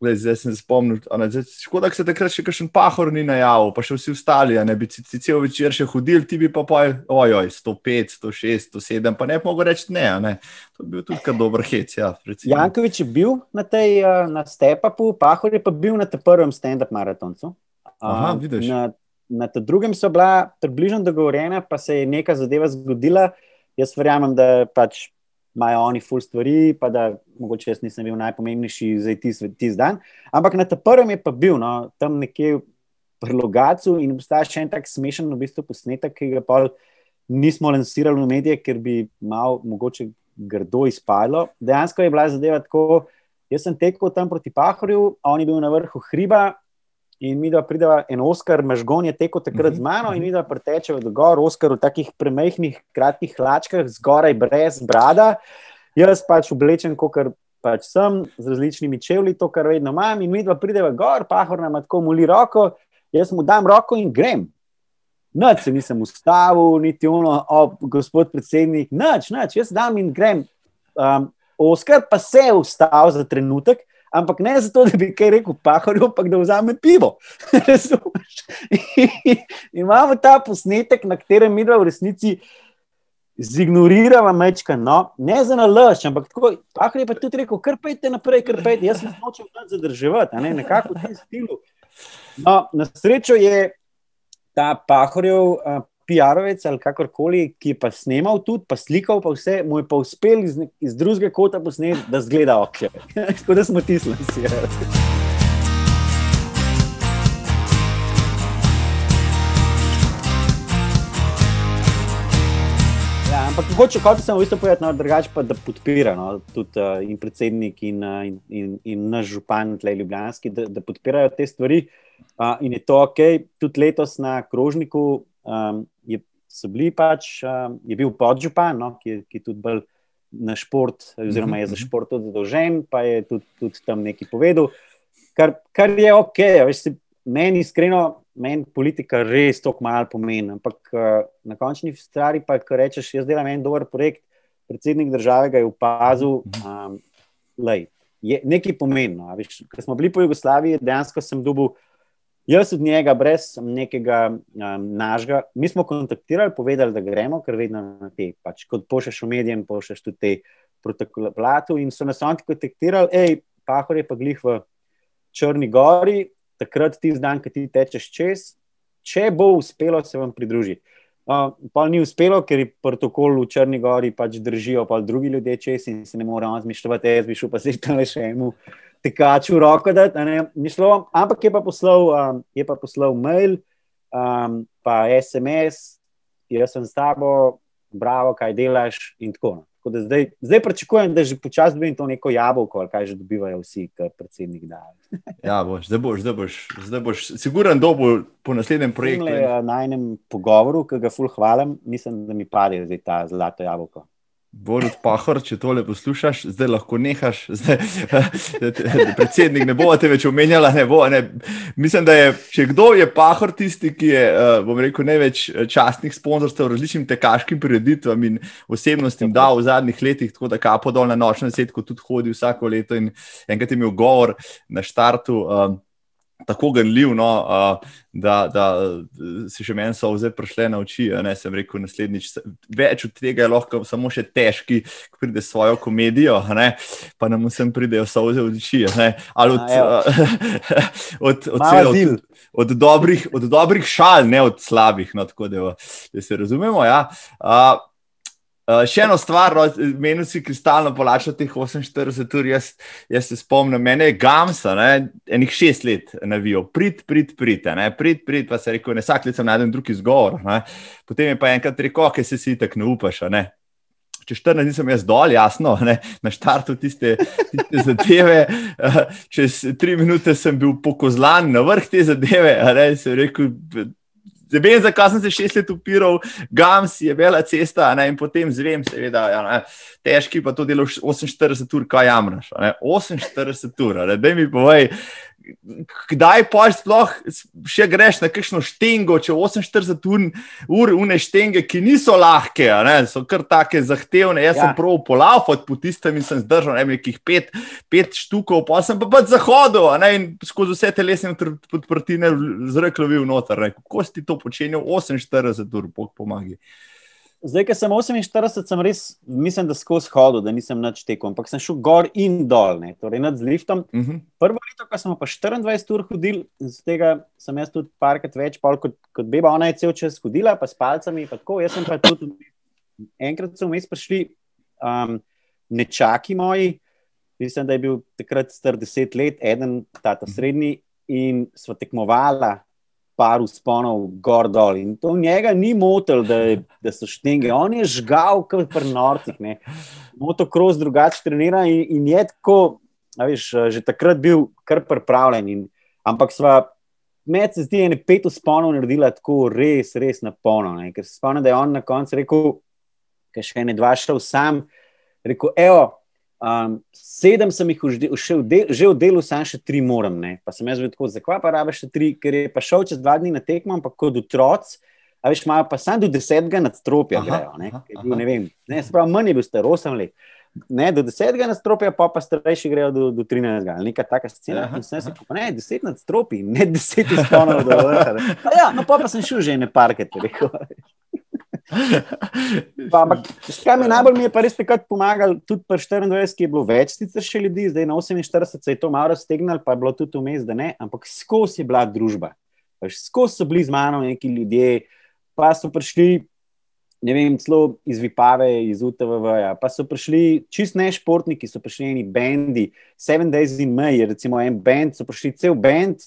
Lej, zdaj sem se spomnil, škoda, da se takrat še kakšen pahor ni najavil, pa še vsi ostali, ne bi si cel večer še hodil, ti bi pa pojel, ojoj, 105, 106, 107, pa ne bi mogel reči ne, ne. To bi bil tudi kar dober hec. Ja, Jankovič je bil na tej eh, na stepapu, pahor je pa bil na tem prvem stand-up maratoncu. Aha, vidiš. Na, na tem drugem so bila približno dogovorjena, pa se je neka zadeva zgodila. Jaz verjamem, da pač imajo oni ful stvari, pa da mogoče jaz nisem bil najpomembnejši za tisti dan. Ampak na tem prvem je pa bil, no, tam nekje v Logacu in obstaja še en tak smešen v bistvu posnetek, ki ga pa nismo lansirali v medije, ker bi malo mogoče grdo izpadlo. Dejansko je bila zadeva tako, jaz sem tekel tam proti Pahorju, on je bil na vrhu hriba, in mi da prideva en Oskar, mažgon je tekel takrat z mano in mi da pretečeva do gor, Oskar v takih premehkih, kratkih hlačkah, zgoraj brez brada. Jaz pač oblečen, kot pač sem, z različnimi čevlji, to, kar vedno imam, in mi da prideva gor, pahor nam tako muli roko, jaz mu dam roko in grem. Noč se nisem ustavil, niti ono, oh, gospod predsednik, noč, noč, jaz dam in grem. Um, Oskar pa se je ustavil za trenutek, ampak ne zato, da bi kaj rekel, pahorju, ampak da vzame pivo. Imamo ta posnetek, na katerem mi v resnici zignoriramo mečka, no, ne za nalaž, ampak tako, pahor je pa tudi rekel, kar pejte naprej, kar pejte, jaz sem hočel zadrževati, ne, nekako v tem stilu. No, na srečo je ta pahorjev uh, PR-ovec ali kakorkoli, ki je pa snimal tudi, pa slikal, pa vse, mu je pa uspel iz, iz drugega kota posneti, da zgleda ok. Tako da smo tisli. Ja, ampak hoče, kot sem v bistvu povedal, no, drugače pa da podpira no, tudi uh, in predsednik in, uh, in, in, in naš župan, tle Ljubljanski, da, da podpirajo te stvari. Uh, in je to ok, tudi letos na krožniku um, je, bili pač, um, je bil podžupan, no, ki, ki je tudi bolj na šport, oziroma je za mhm, mhm. šport tudi zadolžen, pa je tudi, tudi tam nekaj povedal, kar, kar je ok. Veš, se, meni iskreno, meni politika res tako malo pomeni. Ampak uh, na končni stvari, pa če rečeš, jaz delam en dober projekt, predsednik države ga je opazil. Um, lej, je nekaj pomembno. Ko smo bili po Jugoslaviji, dejansko sem dobil Jaz od njega, brez nekega um, našega, mi smo kontaktirali, povedali, da gremo, ker vedno na te, pač, kot pošlješ v medijem, pošlješ tudi te protokolatu. In so nas oni kontaktirali, hej, pahor je pa glih v Črni Gori, takrat ti zdan, ki ti tečeš čez, če bo uspelo, se vam pridružiti. Uh, pa ni uspelo, ker je protokol v Črni Gori pač držijo, pa drugi ljudje čez in se ne moramo zmišljati, jaz bi šel pa se tam le še eno tekaču roko, da ne mišlo, ampak je pa poslal, um, je pa poslal mail, um, pa SMS, jaz sem s tabo, bravo, kaj delaš in tako naprej. Da zdaj, zdaj pričakujem, da že počasi dobim to neko jabolko, ali kaj že dobivajo vsi, kar predsednik da. ja, boš, zdaj boš, zdaj boš, zdaj boš, siguren, da bo po naslednjem projektu. Le, na enem pogovoru, ki ga ful hvalim, mislim, da mi pade zdaj ta zlato jabolko. Borod Pahor, če tole poslušaš, zdaj lahko nehaš, zdaj, predsednik ne bo te več omenjala. Ne bo, ne. Mislim, da je, če kdo je Pahor tisti, ki je, eh, bom rekel, največ eh, častnih sponzorstev različnim tekaškim prireditvam in osebnostim dal v zadnjih letih, tako da kapo dol na nočno setko tudi hodi vsako leto in enkrat je imel govor na štartu. Um, tako gnljiv, no, uh, da, da si še meni so vse prišle na oči. Ne, sem rekel, naslednjič več od tega je lahko samo še težki, ko pride svojo komedijo, ne, pa nam vsem pridejo soze v oči. Ali od, uh, od, od, od, od, dobrih, od dobrih šal, ne od slabih. No, tako da, da se razumemo. Ja. Uh, Uh, še eno stvar, no, meni si kristalno polačal teh 48 ur. Jaz, jaz se spomnim, mene je Gamsa, ne, enih šest let navijo, prid, prid, prid, ne, prid, prid, pa se reče, ne vsak let sem najdel drug izgovor. Ne. Potem je pa enkrat rekel, kaj se si tako ne upaš. Ne. Če 14 dni sem jaz dol, jasno, ne, na štartu tiste, tiste zadeve, uh, čez tri minute sem bil pokozlan na vrh te zadeve, ne, se rekel. Zdaj vem, zakaj sem se šest let upiral, Gams je bila cesta, ne, in potem zvem, seveda, ja, ne, težki pa to delo 48 ur, kaj jamraš. 48 ur, da mi povej, kdaj pa sploh še greš na kakšno štengo, če 48 ur, ure štenge, ki niso lahke, ne, so kar tako zahtevne. Jaz ja. sem prav polafot po tistem in sem zdržal nekih pet, pet štukov, pa sem pa pač zahodil ne, in skozi vse telesne podprtine zreklovil noter. Ne. Kako si to počenjal 48 ur, bog pomagi. Zdaj, ker sem 48, sem res, mislim, da skozi hodil, da nisem več tekel, ampak sem šel gor in dol, ne, torej nad liftom. Uh mhm. -huh. Prvo leto, ko sem pa 24 ur hodil, z tega sem jaz tudi parkrat več, kot, kot beba, ona je cel čas hodila, pa s palcami. Pa tako, jaz sem pa tudi enkrat so vmes prišli um, nečaki moji, mislim, da je bil takrat star 10 let, eden, ta ta srednji, in smo tekmovali par usponov gor dol. In to njega ni motil, da, da so štenge. On je žgal, kot pri norcih. Motocross drugače trenira in, in je tako, veš, že takrat bil kar pripravljen. In, ampak sva med se zdi, da je pet usponov naredila tako res, res na polno. Ne? Ker se spomnim, da je on na koncu rekel, ker še ne dva šel sam, rekel, evo. Um, sedem sem jih všel, del, že v delu, samo še tri moram. Ne? Pa sem jaz rekel, zakaj pa rabiš še tri, ker je pa šel čez dva dni na tekmo, ampak kot otroci, a veš, imajo pa samo do desetega nadstropja. Grejo, ne? Bil, ne vem, ne, sprav, manj je bil star, osem let. Ne, do desetega nadstropja, pa pa starejši grejo do, do 13. ali neka taka scena. Aha, sem se rekel, ne, deset nadstropij, ne deset izpolnil do vrha. Ja, no pa, pa sem šel že ne parket, rekel. Ampak, kaj mi najbolj mi je pa res takrat pomagal, tudi pri 24, ki je bilo več sicer še ljudi, zdaj na 48 se je to malo raztegnilo, pa je bilo tudi vmes, da ne, ampak skozi je bila družba. Skozi so bili z mano neki ljudje, pa so prišli, ne vem, celo iz Vipave, iz UTVV, -ja, pa so prišli čist ne športniki, so prišli eni bendi, Seven Days in May, recimo en bend, so prišli cel bend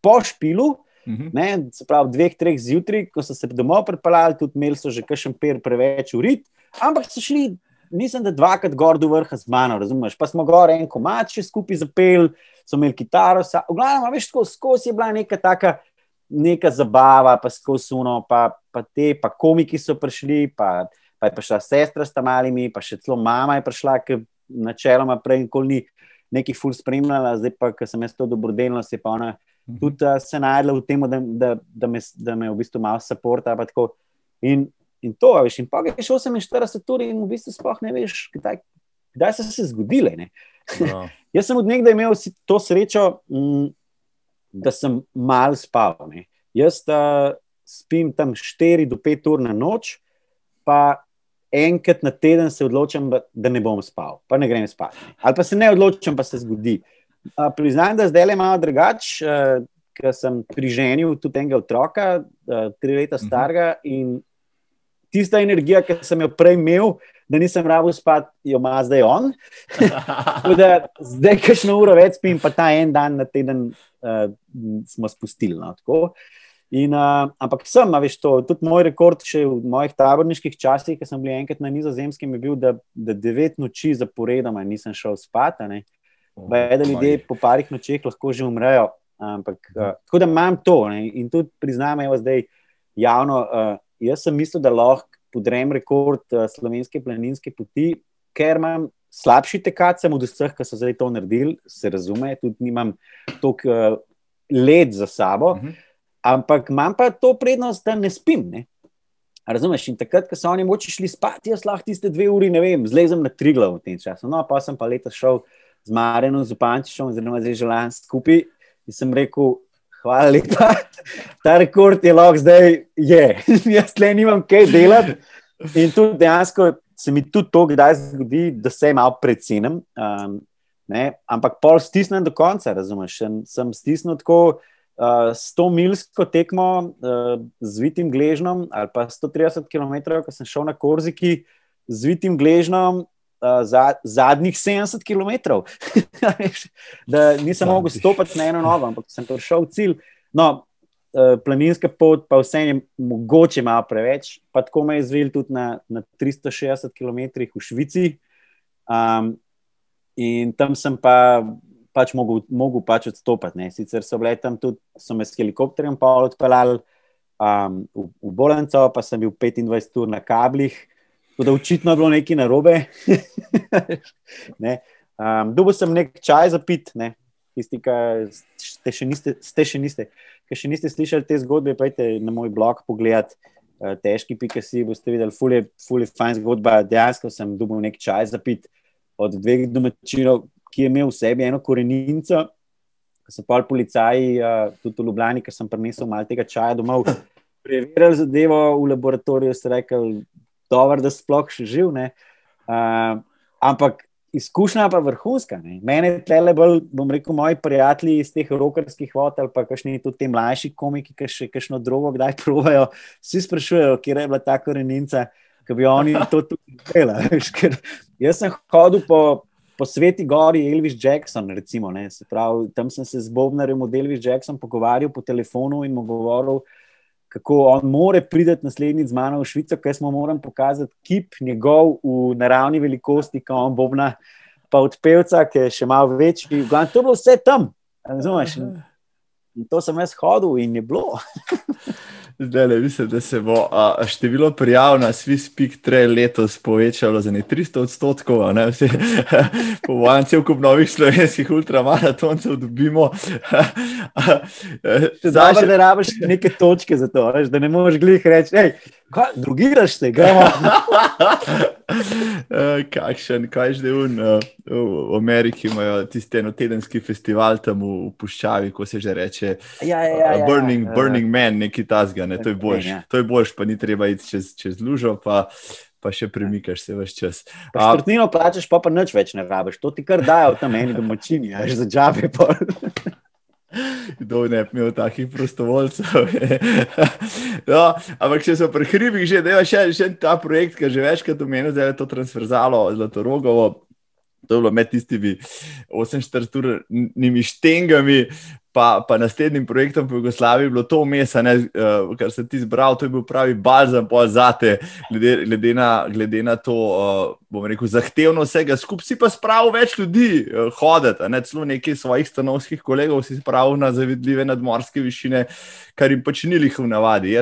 po špilu. -hmm. ne, se pravi, dveh, treh zjutraj, ko so se domov pripeljali, tudi imeli so že kakšen per preveč urit, ampak so šli, mislim, da dvakrat gor do vrha z mano, razumeš? Pa smo gor en komat še skupaj zapel, so imeli kitaro, v glavnem, veš, skozi sko je bila neka taka. Neka zabava, pa skozi suno, pa, pa te, pa komiki so prišli, pa, pa je prišla sestra s tam malimi, pa še celo mama je prišla, ki načeloma prej nikoli ni nekaj ful spremljala, zdaj pa, ker sem jaz to dobrodelno, se pa ona Mhm. Tudi uh, se najdla v tem, da, da, da, me, da me v bistvu malo podpora. In, in to, veš, in pa greš 48 ur in v bistvu sploh ne veš, kdaj, kdaj so se zgodile. No. Jaz sem od nekdaj imel to srečo, m, mm, da sem mal spal. Ne. Jaz uh, spim tam 4 do 5 ur na noč, pa enkrat na teden se odločam, da ne bom spal, pa ne grem spat. Ali pa se ne odločam, pa se zgodi. Priznam, da zdaj le malo drugače, uh, ker sem priženil tudi enega otroka, uh, tri leta mhm. starega. In tista energija, ki sem jo prej imel, da nisem rabo spati, jo ima zdaj on. da, zdaj, kajšno uro več spim, pa ta en dan na teden uh, smo spustili. No, In, uh, ampak sem, veš, to, tudi moj rekord, še v mojih taborniških časih, ki sem bil enkrat na Nizozemskem, je bil, da, da devet noči zaporedoma nisem šel spat. Vede ljudje po parih nočeh lahko že umrejo. Ampak, uh, tako da imam to ne? in tudi priznam, da zdaj javno. Uh, jaz sem mislil, da lahko podrem rekord uh, slovenske planinske poti, ker imam slabši tekač od vseh, ki so zdaj to naredili, se razume, tudi nimam toliko uh, let za sabo, uh mhm. -huh. ampak imam pa to prednost, da ne spim. Ne? Razumeš? In takrat, ko so oni moči šli spat, jaz lahko tiste dve uri, ne vem, zlezem na tri glav v tem času. No, pa sem pa leta šel z Marenom, z Pančišom, zdaj želim skupaj in sem rekel, hvala lepa, ta rekord je lahko zdaj je. jaz le nimam kaj delati. In tudi dejansko se mi tudi to kdaj zgodi, da se malo predcenim. Um, ampak pol stisnem do konca, razumeš? Sem, sem stisnil tako uh, 100 milsko tekmo uh, z vitim gležnom ali pa 130 km, ko sem šel na Korziki z vitim gležnom. Uh, za, zadnjih 70 km, da nisem mogel stopiti na eno novo, ampak sem prišel v cilj. No, Eh, planinska pot, pa vse je mogoče malo preveč. Pa tako me je zvil tudi na, na 360 km v Švici. Um, in tam sem pa pač mogel, mogel pač odstopiti. Ne. Sicer so bile tam tudi, so me s helikopterjem odpeljali um, v, v Bolenco, pa sem bil 25 ur na kablih. Tudi očitno je bilo nekaj narobe. ne. um, Dobil sem nek čaj za pit, ne. tisti, ki ste še niste. Ste še niste. Ker še niste slišali te zgodbe, pojdite na moj blog pogledat. Uh, težki pikasi, boste videli, fulje, fulje, fajn zgodba. Dejansko sem dobil nek čaj za pit od dveh domačinov, ki je imel v sebi eno koreninco. Ko so pol policaji, uh, tudi v Ljubljani, ker sem prinesel malo tega čaja domov, preverili zadevo v laboratoriju, so rekli, da sploh še živ. Uh, ampak izkušnja pa vrhunska. Ne. Mene tle bolj, bom rekel, moji prijatelji iz teh rokarskih vod ali pa kakšni tudi ti mlajši komiki, ki še kakšno drugo kdaj provajo, vsi sprašujejo, kje je bila ta korenica, ki bi oni to tudi delali. Jaz sem hodil po, po sveti gori Elvis Jackson, recimo, pravi, tam sem se z Bobnarjem od Elvis Jackson pogovarjal po telefonu in mu govoril, kako on more priti naslednji z mano v Švico, ker smo morali pokazati kip njegov v naravni velikosti, kot on bobna, pa od pevca, ki je še malo večji. Glavno, to je bilo vse tam, razumeš? In to sem jaz hodil in je bilo. Zdaj, le, mislim, da se bo a, število prijav na Swiss.3 letos povečalo za ne 300 odstotkov. Po vajem, cel kup novih slovenskih ultramaratoncev dobimo. Zdaj, še... da rabiš neke točke za to, veš, da ne moreš glih reči, hej, drugiraš se, gremo. Eh, kakšen, kaj že un, uh, v Ameriki imajo tisti enotedenski festival tam v, v Puščavi, ko se že reče ja, ja, ja, uh, Burning, ja, ja. burning Man, neki tasga, ne? to je boljš. Ja. To je boljš, pa ni treba iti čez, čez lužo, pa, pa še premikaš se vse čas. Štrtnino plačeš, pa pa nič več ne rabiš, to ti kar dajo tam eni domačini, až za džabe. Kdo ne bi imel takih prostovoljcev? no, ampak če so pri hribih že, da je še, še ta projekt, ki že večkrat omenil, da je to transverzalo zlato rogovo. To je bilo med tistimi 48-urnimi štengami, pa, pa naslednjim projektom po Jugoslaviji, bilo to vmes, uh, kar se ti zbral, to je bil pravi balzam za te, glede, glede, na, glede na to, uh, bom rekel, zahtevno vsega skupaj. Si pa spravil več ljudi uh, hoditi, ne celo nekaj svojih stanovskih kolegov, si spravil na zavidljive nadmorske višine, kar jim pač ni jih v navadi.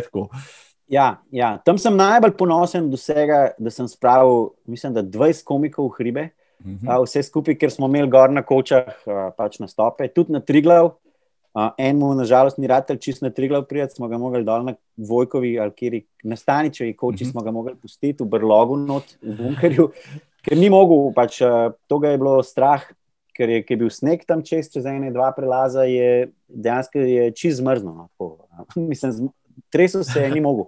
Ja, ja, tam sem najbolj ponosen do vsega, da sem spravil, mislim, da 20 komikov v hribe. Uh mhm. -huh. Vse skupaj, ker smo imeli gor na kočah, pač na stope, tudi na Triglav, Uh, Enemu, nažalost, ni rad čist na tri glav prijeti, smo ga mogli dol na Vojkovi ali kjer na Staničevi koči, uh mhm. -huh. smo ga mogli pustiti v brlogu, not, v bunkerju, ker ni mogel, pač uh, to ga je bilo strah, ker je, je bil sneg tam čez, čez ene, dva prelaza, je dejansko je čist zmrzno. No, Mislim, tresel se je, ni mogel.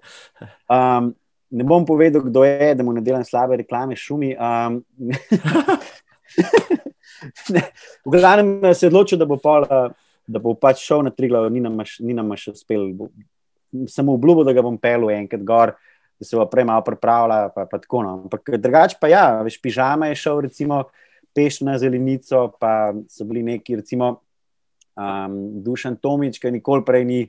Um, ne bom povedal, kdo je, da mu ne delam slabe reklame, šumi. Um, v glavnem se je odločil, da bo pol. Uh, da bo pač šel na tri glave, ni nam še uspel. Samo obljubo, da ga bom pel enkrat gor, da se bo prej malo pripravljal. Pa, pa tako, no. Ampak drugače pa ja, veš, pižama je šel, recimo, peš na zelenico, pa so bili neki, recimo, um, Dušan Tomič, ki nikoli prej ni,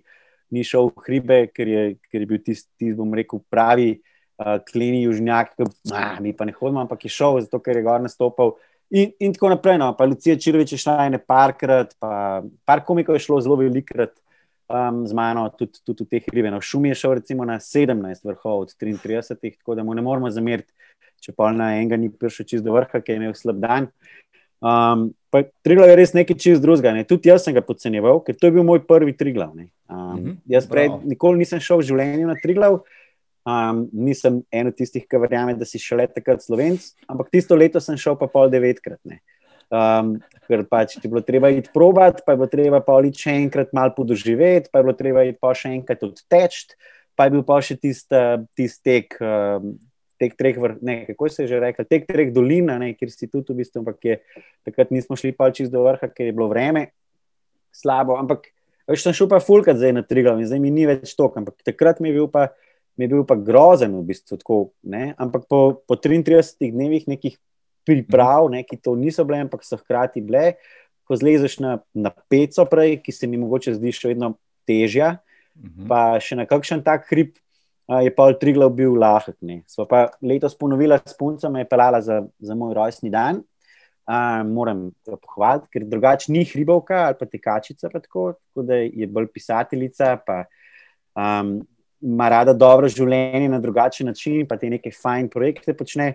ni šel v hribe, ker je, ker je bil tisti, tis, bom rekel, pravi. Uh, kleni južnjak, ki mi pa ne hodimo, ampak je šel, zato ker je gor nastopil. In, in tako naprej. No. Pa Lucija Čirovič je šla ene parkrat, pa par komikov je šlo zelo velikrat. um, z mano tudi, tudi v teh hribih. No, Šum je šel recimo na 17 vrhov od 33, tako da mu ne moramo zameriti, če pa na enega ni prišel čez do vrha, ki je imel slab dan. Um, Triglav je res nekaj čist drugega. Ne. Tudi jaz sem ga podcenjeval, ker to je bil moj prvi Triglav. Um, mm -hmm. Jaz prej nikoli nisem šel v življenju na Triglav. Um, nisem en od tistih, ki verjame, da si šele takrat slovenc, ampak tisto leto sem šel pa pol devetkrat. Um, ker pač ti je bilo treba iti probat, pa je bilo treba pa ali še enkrat malo podoživeti, pa je bilo treba iti pa še enkrat odteč, pa je bil pa še tisti tist tek. Um, teh treh, ne, kako se je že rekel, teh treh dolin, ne, kjer si tudi v bistvu, ampak je, takrat nismo šli pa čez do vrha, ker je bilo vreme slabo. Ampak več sem šel pa fulkat zdaj na Triglav in zdaj mi ni več to, ampak takrat mi je bil pa, mi je bil pa grozen v bistvu. Tako, ampak po, po 33 dnevih nekih priprav, ne, ki to niso bile, ampak so hkrati bile, ko zlezeš na, na peco prej, ki se mi mogoče zdi še vedno težja. Mhm. Pa še na kakšen tak hrib, je pa Triglav bil lahek. Sva pa letos ponovila s punco, me je pelala za, za moj rojstni dan. Uh, moram pohvaliti, ker drugače ni hribovka ali pa tekačica, pa tako, tako da je bolj pisateljica, pa um, ima rada dobro življenje na drugačen način, pa te neke fajn projekte počne.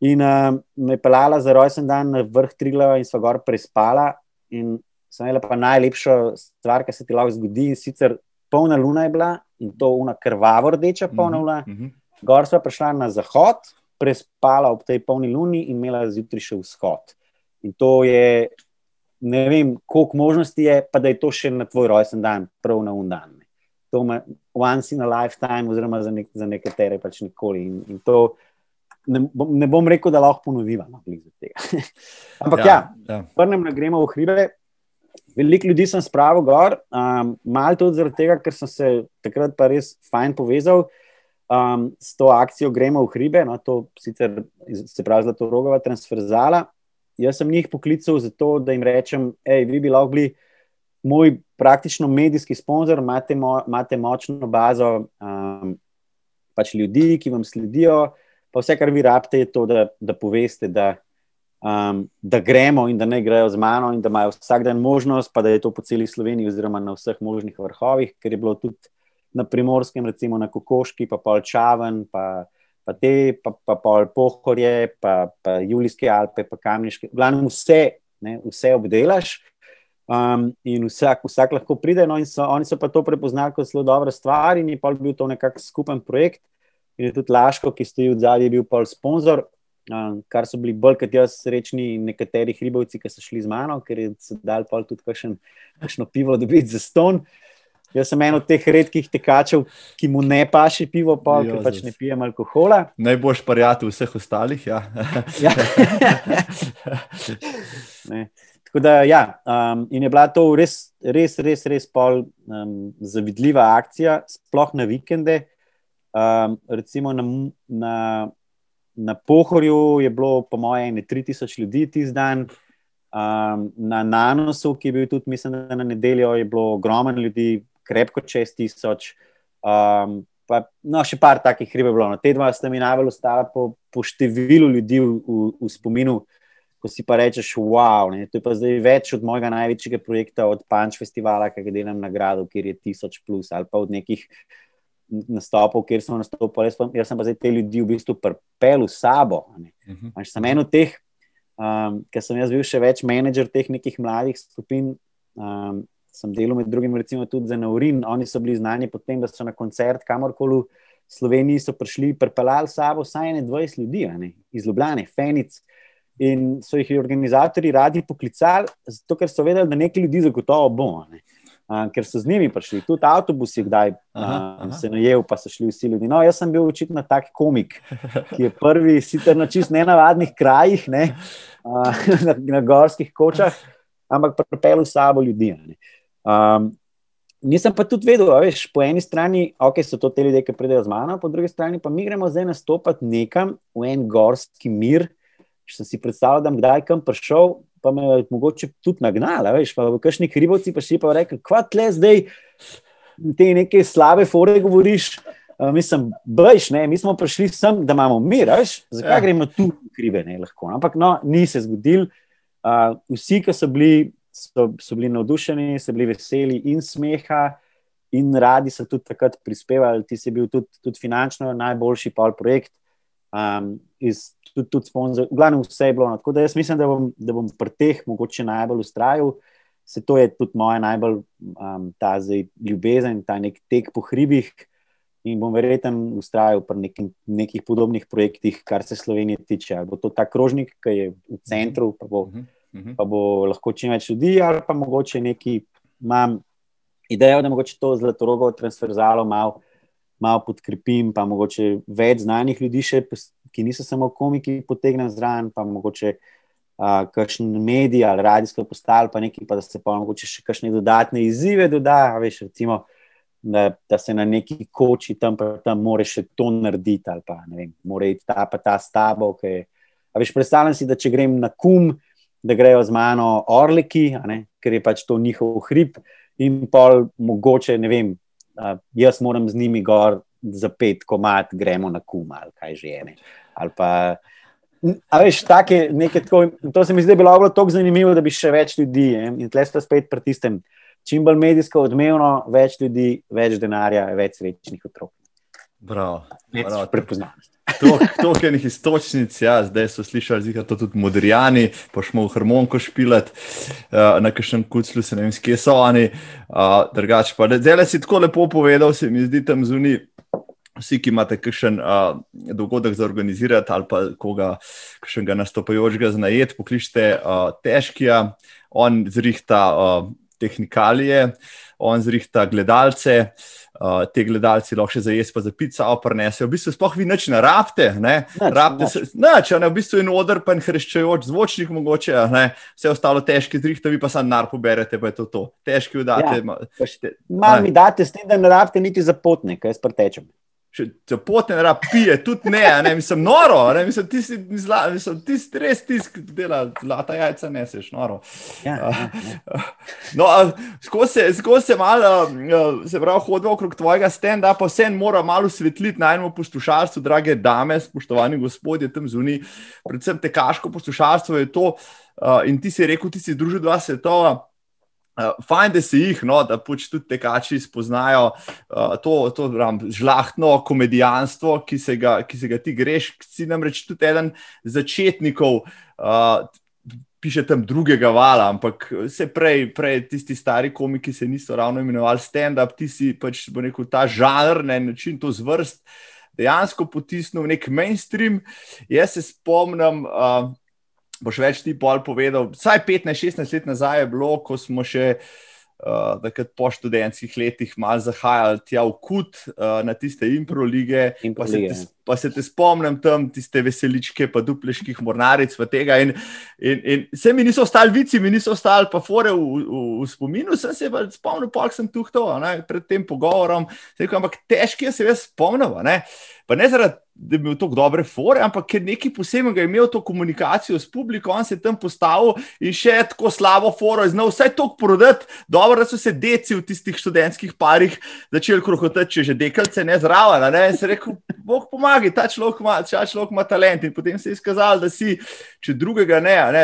In uh, me je pelala za rojsten dan na vrh Triglava in sva gor prespala. In sem imela pa najlepšo stvar, kar se ti lahko zgodi, in sicer polna luna je bila in to una krvavo rdeča polna mhm, luna. Mm -hmm. Gor sva prišla na zahod, prespala ob tej polni luni in imela zjutraj še vzhod. In to je, ne vem, koliko možnosti je, pa da je to še na tvoj rojsten dan, prav na undan. To ima once in a lifetime, oziroma za, nek, za nekatere pač nikoli. In, in to ne bom, ne bom rekel, da lahko ponoviva. No, Ampak ja, ja, ja. ja. gremo v hribe. Veliko ljudi sem spravil gor, um, malo tudi zaradi tega, ker sem se takrat pa res fajn povezal um, s to akcijo Gremo v hribe, no, to sicer se pravi Zlato rogova transferzala. Jaz sem njih poklical zato, da jim rečem, hej, vi bi lahko bili moj praktično medijski sponzor, imate, mo imate močno bazo um, pač ljudi, ki vam sledijo, pa vse, kar vi rabite, je to, da, da poveste, da um, da gremo in da ne grejo z mano, in da imajo vsak dan možnost, pa da je to po celi Sloveniji, oziroma na vseh možnih vrhovih, ker je bilo tudi na primorskem, recimo na Kokoški, pa pol Čaven, pa, pa te, pa, pa pol Pohorje, pa, pa Julijske Alpe, pa Kamniške. Glavno vse, ne, vse obdelaš. Um, in vsak, vsak lahko pride, no, in so, oni so pa to prepoznali kot zelo dobra stvar, in je pa bil to nekakšen skupen projekt. In je tudi Laško, ki stoji v zadnji, bil pa sponzor, kar so bili bolj kot jaz srečni nekateri hribovci, ki so šli z mano, ker je se dal pa tudi kakšno pivo dobiti za ston. Jaz sem en od teh redkih tekačev, ki mu ne paši pivo, pa jo, pač ne pijem alkohola. Najboljš prijatelj vseh ostalih. Ja. ja. Tako da, ja, um, in je bila to res, res, res, res pol um, zavidljiva akcija, sploh na vikende. Um, recimo na, na na Pohorju je bilo, po mojem, 3000 ljudi tisti dan, um, na Nanosu, ki je bil tudi, mislim, da na nedeljo je bilo ogromno ljudi, krepko čez 1000. Um, pa, no, še par takih hrib je bilo. No, te dva sta mi najbolj ostala po, po številu ljudi v, v, v spominu. Ko si pa rečeš, wow, ne, to je pa zdaj več od mojega največjega projekta, od Punch Festivala, ki ga delam na gradu, kjer je tisoč plus, ali pa od nekih nastopov, kjer smo nastopili. Jaz sem pa zdaj te ljudi v bistvu pripel v sabo. Uh mhm. -huh. Sem en od teh, um, ker sem jaz bil še več menedžer teh nekih mladih skupin. Um, sem delal med drugim recimo, tudi za Naurin. Oni so bili znani potem, da so na koncert kamorkoli v Sloveniji prišli, pripeljali s sabo vsaj 20 ljudi, ne, iz Ljubljana, Fenic. In so jih organizatori radi poklicali, zato ker so vedeli, da nekaj ljudi zagotovo bo. Ne ker so z njimi prišli, tudi avtobusi, kdaj aha, aha. se najel, pa so šli vsi ljudi. No, jaz sem bil očitno tak komik, ki je prvi, sicer na čist nenavadnih krajih, ne, a, na, na gorskih kočah, ampak pripel v sabo ljudi. Um, nisem pa tudi vedel, veš, po eni strani, ok, so to te ljudje, ki pridejo z mano, po drugi strani pa mi gremo zdaj nastopati nekam v en gorski mir. Če sem si predstavljal, da bom kdaj kam prišel, pa me je mogoče tudi nagnala, veš, pa v kakšni krivci pa še pa rekel, kva tle zdaj te neke slabe fore govoriš. Uh, mislim, bejš, ne, mi smo prišli sem, da imamo mir, veš, zakaj ja. gremo tu krive, ne, lahko. Ampak no, ni se zgodil. Uh, vsi, ki so bili, so, so bili navdušeni, so bili veseli in smeha, in radi so tudi takrat prispevali, ti si bil tudi, tudi finančno najboljši pol projekt. Um, iz, tudi, tudi sponzor, v glavnem vse je bilo. No. Tako da jaz mislim, da bom, da bom pri teh mogoče najbolj ustrajal. Se to je tudi moja najbolj um, ta zdaj ljubezen, ta nek tek po hribih. In bom verjetno ustrajal pri nekim, nekih podobnih projektih, kar se Slovenije tiče. Ali bo to ta krožnik, ki je v centru, pa bo, uh uh -huh. pa bo lahko čim več ljudi, ali pa mogoče neki, imam idejo, da mogoče to zlato rogo transferzalo malo mal podkrepim, pa mogoče več znanih ljudi, še, ki niso samo komiki, potegnem zraven, pa mogoče uh, kakšen medij ali radijsko postal, pa nekaj, pa da se pa mogoče še kakšne dodatne izzive doda, veš, recimo, da, da se na neki koči tam, pa tam more še to narediti, ali pa ne vem, more iti ta pa ta stabo, ki je. A veš, predstavljam si, da če grem na kum, da grejo z mano orliki, ker je pač to njihov hrib, in pol mogoče, ne vem, jaz moram z njimi gor za pet komat, gremo na kum ali kaj že je. Ali pa, a veš, take, tako, to se mi zdi bilo tako zanimivo, da bi še več ljudi. Je? In tle ste spet pri tistem, čim bolj medijsko odmevno, več ljudi, več denarja, več srečnih otrok. Bravo. prepoznavnost. To je nekaj istočnic, ja, zdaj so slišali, da so tudi modrijani, pa smo v harmoniko špilati, uh, na kakšnem kuclu se ne vem, kje so oni. Uh, drugače pa, zdaj si tako lepo povedal, se mi zdi tam zunaj. Vsi, ki imate kakšen uh, dogodek za organizirati ali pa koga, kakšnega nastopajočega za najet, pokličite uh, težkija, on zrihta uh, tehnikalije, on zrihta gledalce. Uh, te gledalci lahko še za jesti, pa za pico, oprnesejo. V bistvu sploh vi nič ne rabite, ne rabite se, nič, ne, v bistvu je en odr, pa en hreščajoč zvočnik, mogoče, ne, vse ostalo težke zrihte, vi pa sam nar poberete, pa je to to. Težki vdate. Ja, Malo mi date s tem, da ne rabite niti za potnike, jaz pretečem če potne ne rabi, pije, tudi ne, ne, mislim, noro, ne, mislim, ti si, mislim, ti si res tisk, dela, zlata jajca neseš, noro. Ja, ja, ja. No, skozi se, sko se malo, se pravi, hodimo okrog tvojega stenda, pa vse mora malo svetliti na enem poslušalstvu, drage dame, spoštovani gospodje tam zunaj, predvsem tekaško poslušalstvo je to. In ti si rekel, ti si združil dva svetova. Uh, fajn, da se jih, no, da pač tudi tekači spoznajo uh, to, to ram, žlahtno komedijanstvo, ki se, ga, ki se ga ti greš. Si namreč tudi eden začetnikov, uh, piše tam drugega vala, ampak se prej, prej tisti stari komiki se niso ravno imenovali stand-up, ti si pač rekel, ta žanr, na način to zvrst, dejansko potisnil v nek mainstream. Jaz se spomnim. Uh, boš več ti pol povedal. Vsaj 15-16 let nazaj je bilo, ko smo še uh, po študentskih letih malo zahajali tja v kut uh, na tiste impro lige. Impro pa, se te, pa se te spomnim tam, tiste veseličke, pa dupleških mornaric. In, in, in se mi niso ostali vici, mi niso ostali pa fore v, v, v spominu. Sem se pa spomnil, pa sem tuhto pred tem pogovorom. Rekel, ampak težki je se jaz spomnil. Pa ne zaradi da je imel tako dobre fore, ampak ker nekaj posebnega je imel to komunikacijo s publikom, on se je tam postavil in še tako slabo foro je znal vse to prodati. Dobro, da so se deci v tistih študentskih parih začeli krohotati, če že dekalce ne zraven. Ne? Se je rekel, Bog pomaga, ta človek ima, ta človek ima talent in potem se je izkazalo, da si, če drugega ne, ne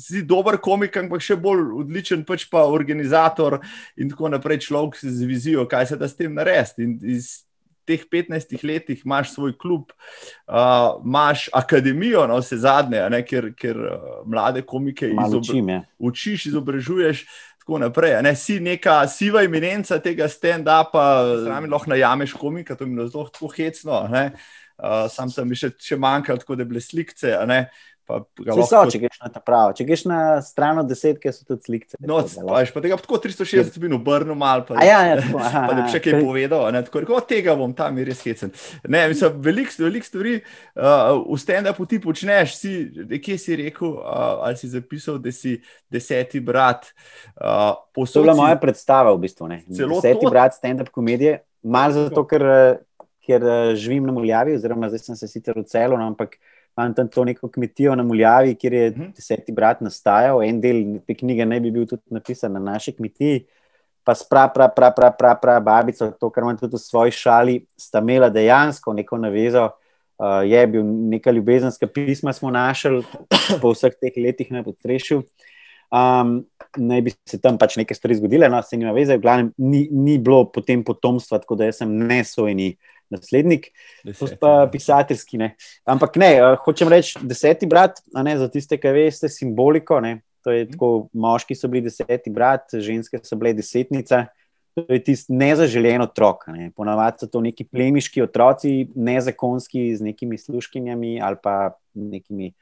si dober komik, ampak še bolj odličen pač pa organizator in tako naprej človek z vizijo, kaj se da s tem narediti teh 15 letih imaš svoj klub, uh, imaš akademijo, no, vse zadnje, ne, ker, ker uh, mlade komike izobra učiš, izobražuješ. Tako naprej. Ne, si neka siva iminenca tega stand-upa, zraven lahko najameš komika, to je zelo hecno. Uh, sam sem še, še manjkal, tako da bile slike. Lahko... So, če greš na ta pravi. Če greš na stran od desetke, so tudi slike. No, veš, pa tega tako 360 minut obrnil malo. Pa, ja, ja, tako, aha, pa da bi še kaj povedal. Ne, tako, rekel, tega bom tam, je res hecen. Ne, mislim, veliko velik stvari uh, v stand-upu ti počneš. Si, kje si rekel, uh, ali si zapisal, da si deseti brat? Uh, to je bila moja predstava v bistvu. Deseti to... brat stand-up komedije. Mal zato, ker, ker živim na Muljavi, oziroma zdaj sem se sicer v celo, no, ampak imam tam to neko kmetijo na Muljavi, kjer je mhm. deseti brat nastajal. En del te knjige naj bi bil tudi napisan na naši kmetiji. Pa spra, pra, pra, pra, pra, pra, babico, to, kar imam tudi v svoji šali, sta imela dejansko neko navezo. Uh, je bil neka ljubezenska pisma, smo našli po vseh teh letih na potrešju. Um, naj bi se tam pač nekaj stvari zgodile, no, se nima veze, v glavnem ni, ni bilo potem potomstva, tako da sem nesojeni naslednik, pa pisateljski. Ne. Ampak ne, uh, hočem reči, deseti brat, ne, za tiste, ki veste simboliko. Ne, to je mm. tako, moški so bili deseti brat, ženske so bile desetnica. To je tisti nezaželen otrok. Ne. Ponavadi so to neki plemiški otroci, nezakonski, z nekimi služkinjami ali pa nekimi.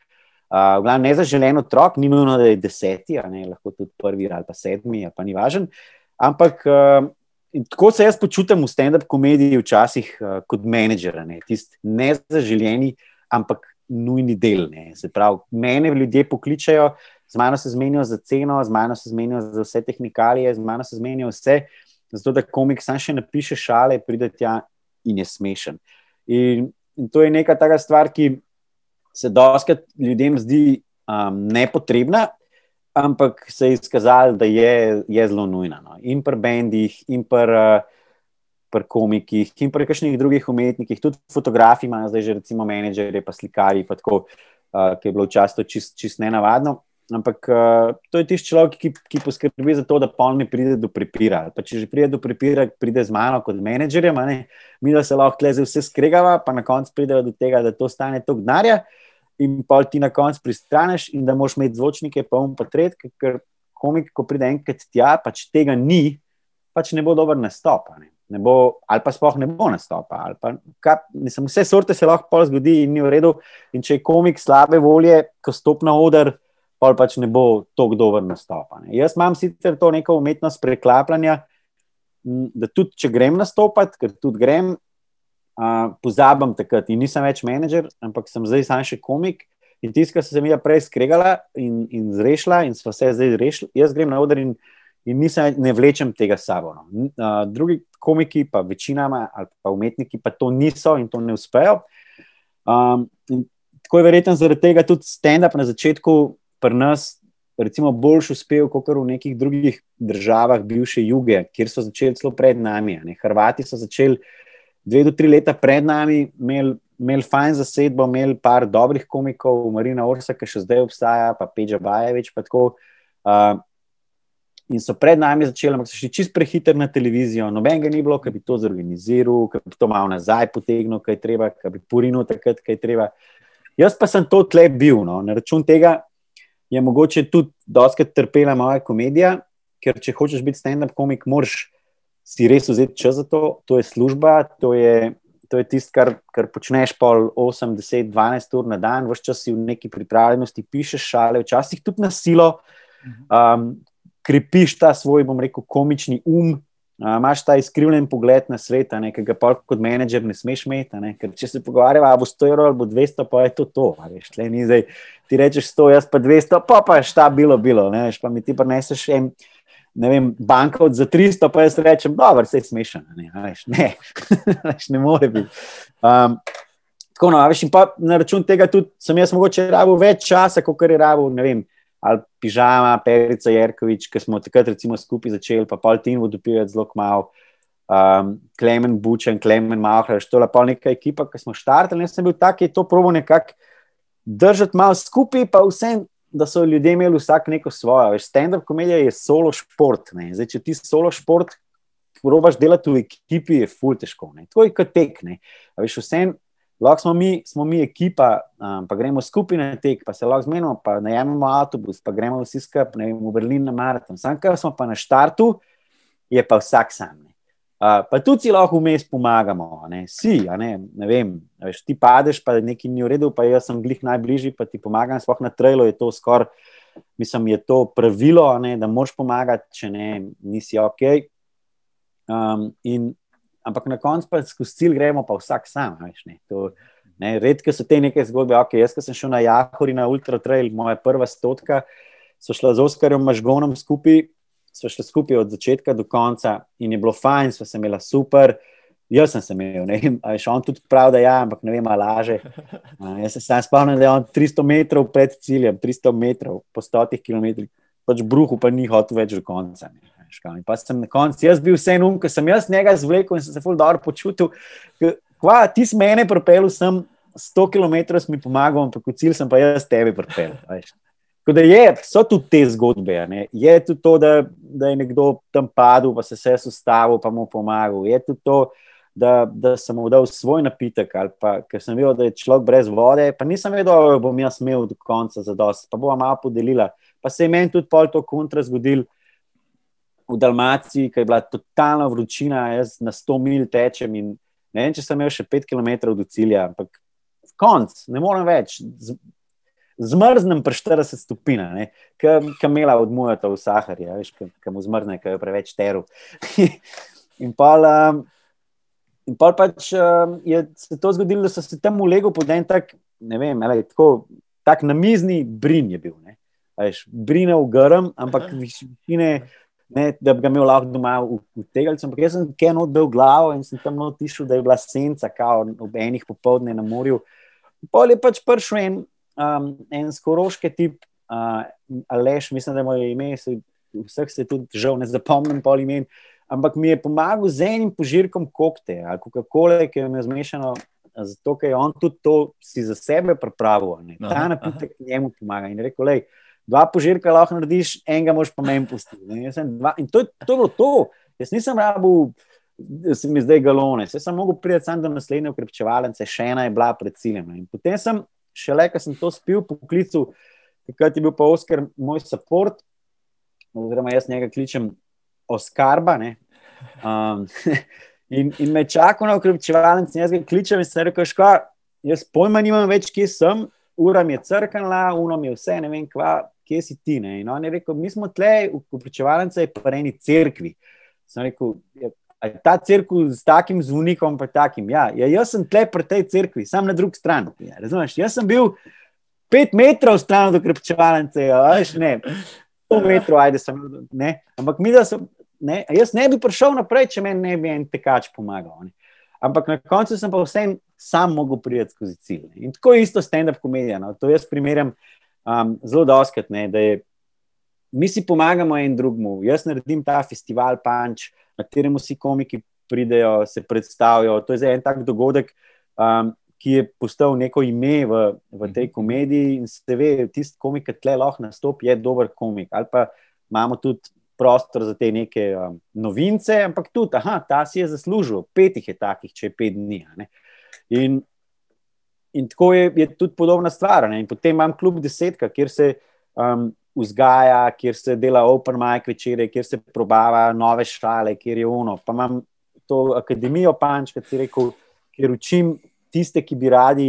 Uh, glavno, nezaželen otrok, ni nujno, da je deseti, ne, lahko tudi prvi ali pa sedmi, pa ni važen. Ampak uh, tako se jaz počutim v stand-up komediji, včasih uh, kot menedžer, ne, tisti nezaželeni, ampak nujni del. Ne. Se pravi, mene ljudje pokličajo, z mano se zmenijo za ceno, z mano se zmenijo za vse tehnikalije, z mano se zmenijo vse, zato da komik sam še napiše šale, pride tja in je smešen. In, in to je neka taka stvar, ki se doskrat ljudem zdi um, nepotrebna, ampak se je izkazalo, da je, je zelo nujna. No. In pri bendih, in pri, pri komikih, in pri kakšnih drugih umetnikih, tudi fotografi imajo zdaj že recimo menedžerje, pa slikari, pa tako, uh, ki je bilo včasih čist, čist nenavadno. Ampak uh, to je tisti človek, ki, ki poskrbi za to, da pol ne pride do prepira. Pa če že pride do prepira, pride z mano kot menedžerjem, mi da se lahko tle vse skregava, pa na koncu pride do tega, da to stane toliko denarja in pa ti na koncu pristaneš, in da moš imeti zvočnike, pa um, pa tret, ker komik, ko pride enkrat tja, pač tega ni, pač ne bo dober nastop. Ne. Ne bo, ali pa sploh ne bo nastopa. Pa, kaj, mislim, vse sorte se lahko zgodi in ni v redu. In če je komik slabe volje, ko stopi na oder, pa pač ne bo tako dober nastopa. Ne. Jaz imam sicer to neko umetnost preklapljanja, da tudi če grem nastopati, ker tudi grem, uh, pozabim takrat in nisem več menedžer, ampak sem zdaj sam še komik. In tisto, kar se mi je prej skregala in, in zrešila, in smo se zdaj zrešili, jaz grem na oder in, in nisem, ne vlečem tega s sabo. No. Uh, drugi komiki, pa večina ali pa umetniki, pa to niso in to ne uspejo. Um, tako je verjetno zaradi tega tudi stand-up na začetku pri nas. Recimo, boljši uspel kot v nekih drugih državah, bivše juge, kjer so začeli celo pred nami. Ne. Hrvati so začeli dve do tri leta pred nami imeli, imeli fajn zasedbo, imeli par dobrih komikov, Marina Orsa, ki še zdaj obstaja, pa Peđa Bajevič. Pa tako, uh, in so pred nami začeli, ampak so šli čist prehiter na televizijo. Noben ga ni bilo, ki bi to zorganiziral, ki bi to malo nazaj potegnil, kaj treba, ki bi purinil takrat, kaj treba. Jaz pa sem to tle bil. No. Na račun tega je mogoče tudi doskrat trpela moja komedija, ker če hočeš biti stand-up komik, moraš si res vzeti čas za to, to je služba, to je, to je tisto, kar, kar počneš pol 8, 10, 12 ur na dan, vse čas si v neki pripravljenosti, pišeš šale, včasih tudi na silo, um, krepiš ta svoj, bom rekel, komični um. Uh, Imáš ta izkrivljen pogled na svet, ki ga pa kot menedžer ne smeš imeti. Ker če se pogovarjava, bo 100 evrov ali bo 200, pa je to to. Veš, zdaj, ti rečeš 100, jaz pa 200, pa pa je šta bilo, bilo. Ne, veš, pa mi ti prineseš en ne vem, banka za 300, pa jaz rečem, je vse smešno. Ne, ne, ne more biti. Um, tako, no, veš, pa na račun tega tudi sem jaz mogoče rabo več časa, kot je rabo, ne vem. Ali pižama, Perica Jerkovič, ki smo takrat recimo skupaj začeli, pa pol tim vodopijati zelo malo, um, Klemen Bučen, Klemen Mahler, to je pa neka ekipa, ki smo štartali. Jaz sem bil tak, ki je to probo nekako držati malo skupaj, pa vsem da so ljudje imeli vsak neko svojo. Stand-up komedija je solo šport. Zdaj, če ti solo šport probaš delati v ekipi, je ful težko. Ne? To je kot tek. Veš, vsem, lahko smo mi, smo mi ekipa, um, pa gremo skupaj na tek, pa se lahko zmenimo, pa najemimo avtobus, pa gremo vsi skupaj v Berlin na maraton. Sam, kar smo pa na štartu, je pa vsak sam. Uh, pa tudi si lahko vmes pomagamo, ne? si, ne? Ne vem, veš, ti padeš, pa nekaj ni v redu, pa jaz sem glih najbližji, pa ti pomagam, sploh na trailu je to skoraj, mislim, je to pravilo, ne? da moš pomagati, če ne, nisi ok. Um, in, ampak na koncu pa skozi cilj gremo, pa vsak sam. Veš, ne? To, ne? Redke so te neke zgodbe, ok, jaz sem šel na Jahori, na Ultra Trail, moja prva stotka, so šla z Oskarjem Mažgonom skupaj smo šli skupaj od začetka do konca in je bilo fajn, smo se imeli super. Jaz sem se imel, ne vem, ali še on tudi pravi, da ja, ampak ne vem, ali laže. Jaz se sam spomnim, da je on 300 metrov pred ciljem, 300 metrov po 100 km, pač bruhu pa ni hotel več do konca. Ne. Pa sem na koncu, jaz bil vse um, ker sem jaz njega zvlekel in sem se zelo dobro počutil. Kva, ti si mene propel, sem 100 km, mi pomagal, ampak v cilj sem pa jaz tebi propel. Da je, so tudi te zgodbe. Ne? Je tudi to, da, da je nekdo tam padel, pa se je vse ustavil, pa mu pomagal. Je tudi to, da, da sem mu dal svoj napitek, pa ker sem videl, da je človek brez vode, pa nisem vedel, da bom jaz imel do konca za dost, pa bom malo podelila. Pa se je meni tudi pol to kontra zgodil v Dalmaciji, ki je bila totalna vročina, jaz na 100 mil tečem in ne vem, če sem imel še 5 km do cilja, ampak konc, ne morem več. Zmrznem pri 40 stopinjah, kamela odmujata v Saharju, ki mu zmrzne, ki je preveč teru. in pa. Um, In pa pač um, je se to zgodilo, da so se tam ulegli pod en tak, ne vem, ali, tako, tak namizni brin je bil. Brine v grm, ampak višine, ne, da bi ga imel lahko doma v, v tegelcu. Ampak jaz sem kaj not bil glavo in sem tam not tišel, da je bila senca, kao ob enih popovdne na morju. Pol je pač prišel en, um, en skoroški tip, uh, Aleš, mislim, da je moje ime, vseh se tudi žal ne zapomnim pol imen ampak mi je pomagal z enim požirkom kokte ali Coca-Cola, ki je zmešano. Zato, ker je on tudi to si za sebe pripravil, ne. ta napitek njemu pomaga. In rekel, lej, dva požirka lahko narediš, enega moš pa meni pustiti. In to, to je bilo to. Jaz nisem rabil, da se mi zdaj galone, jaz sem mogel priti samo do naslednje ukrepčevalnice, še ena je bila pred ciljem. In potem sem, šele, ko sem to spil po poklicu, takrat je bil pa Oskar moj support, oziroma jaz njega kličem oskarba. Um, in, in me čaka na ukrepčevalnici, jaz ga kličem in se reče, ško, jaz pojma nimam več, kje sem, ura mi je crknila, uno mi je vse, ne vem, kva, kje si ti. Ne? In on je rekel, mi smo tle, ukrepčevalnica je pa eni cerkvi. Sem rekel, je, ta crkva z takim zvonikom, pa takim. Ja, ja, jaz sem tle pri tej cerkvi, sam na drugi strani. Ja, razumeš, jaz sem bil pet metrov stran od ukrepčevalnice, ja, veš, ne. 100 metrov, ajde, sem, ne. Ampak mi, da sem, ne, jaz ne bi prišel naprej, če meni ne bi en tekač pomagal. Ne. Ampak na koncu sem pa vsem sam mogel priti skozi cilj. Ne. In tako je isto stand-up komedija. No. To jaz primerjam um, zelo doskrat, ne, da je, mi si pomagamo en drugmu. Jaz naredim ta festival Punch, na katerem vsi komiki pridejo, se predstavijo. To je za en tak dogodek. Um, Ki je postal neko ime v, v tej mhm. komediji, in se ve, tisti komik, ki tle lahko nastopi, je dober komik. Ali pa imamo tudi prostor za te neke um, novince, ampak tudi, aha, ta si je zaslužil, pet jih je takih, če je pet dni. In, in tako je, je tudi podobna stvar. Ne? In potem imam klub desetka, kjer se um, vzgaja, kjer se dela open mic večere, kjer se probava nove šale, kjer je uno. Pa imam to akademijo Panč, ki ti rekel, kjer učim tiste, ki bi radi.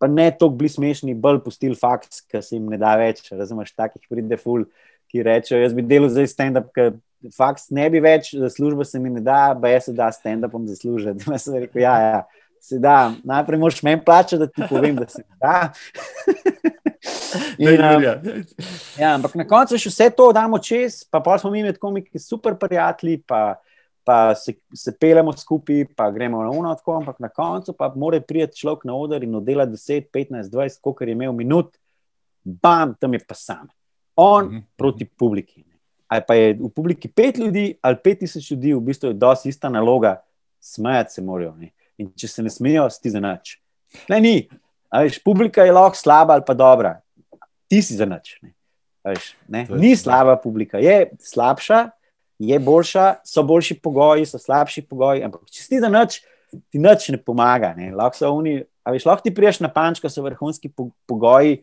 Pa ne toliko bili smešni, bolj pustili faks, ki se jim ne da več, razumeš, takih pride ful. Ki rečejo, jaz bi delal za stand-up, ker faks ne bi več, da služba se mi ne da, pa jaz se da stand-upom zaslužiti. Jaz sem rekel, ja, ja, se da. Najprej moraš meni plačati, da ti povem, da se da. In, um, ja, ampak na koncu še vse to damo čez, pa pa smo mi med komiki super prijatelji, pa, pa se, se pelemo skupaj, pa gremo na uno, tako, ampak na koncu pa mora priti človek na oder in oddela 10, 15, 20, koliko je imel minut, bam, tam je pa sam on mm -hmm. proti publiki. Ali pa je v publiki pet ljudi ali pet tisoč ljudi, v bistvu je dosti ista naloga, smejati se morajo. Ne? In če se ne smejijo, sti za nič. Ne, ni. Veš, publika je lahko slaba ali pa dobra, ti si za nič. Ne? Veš, ne? Ni slaba publika, je slabša, je boljša, so boljši pogoji, so slabši pogoji, ampak če si za nič, ti nič ne pomaga. Ne? Lahko, oni, veš, lahko ti priješ na panč, ko so vrhunski pogoji,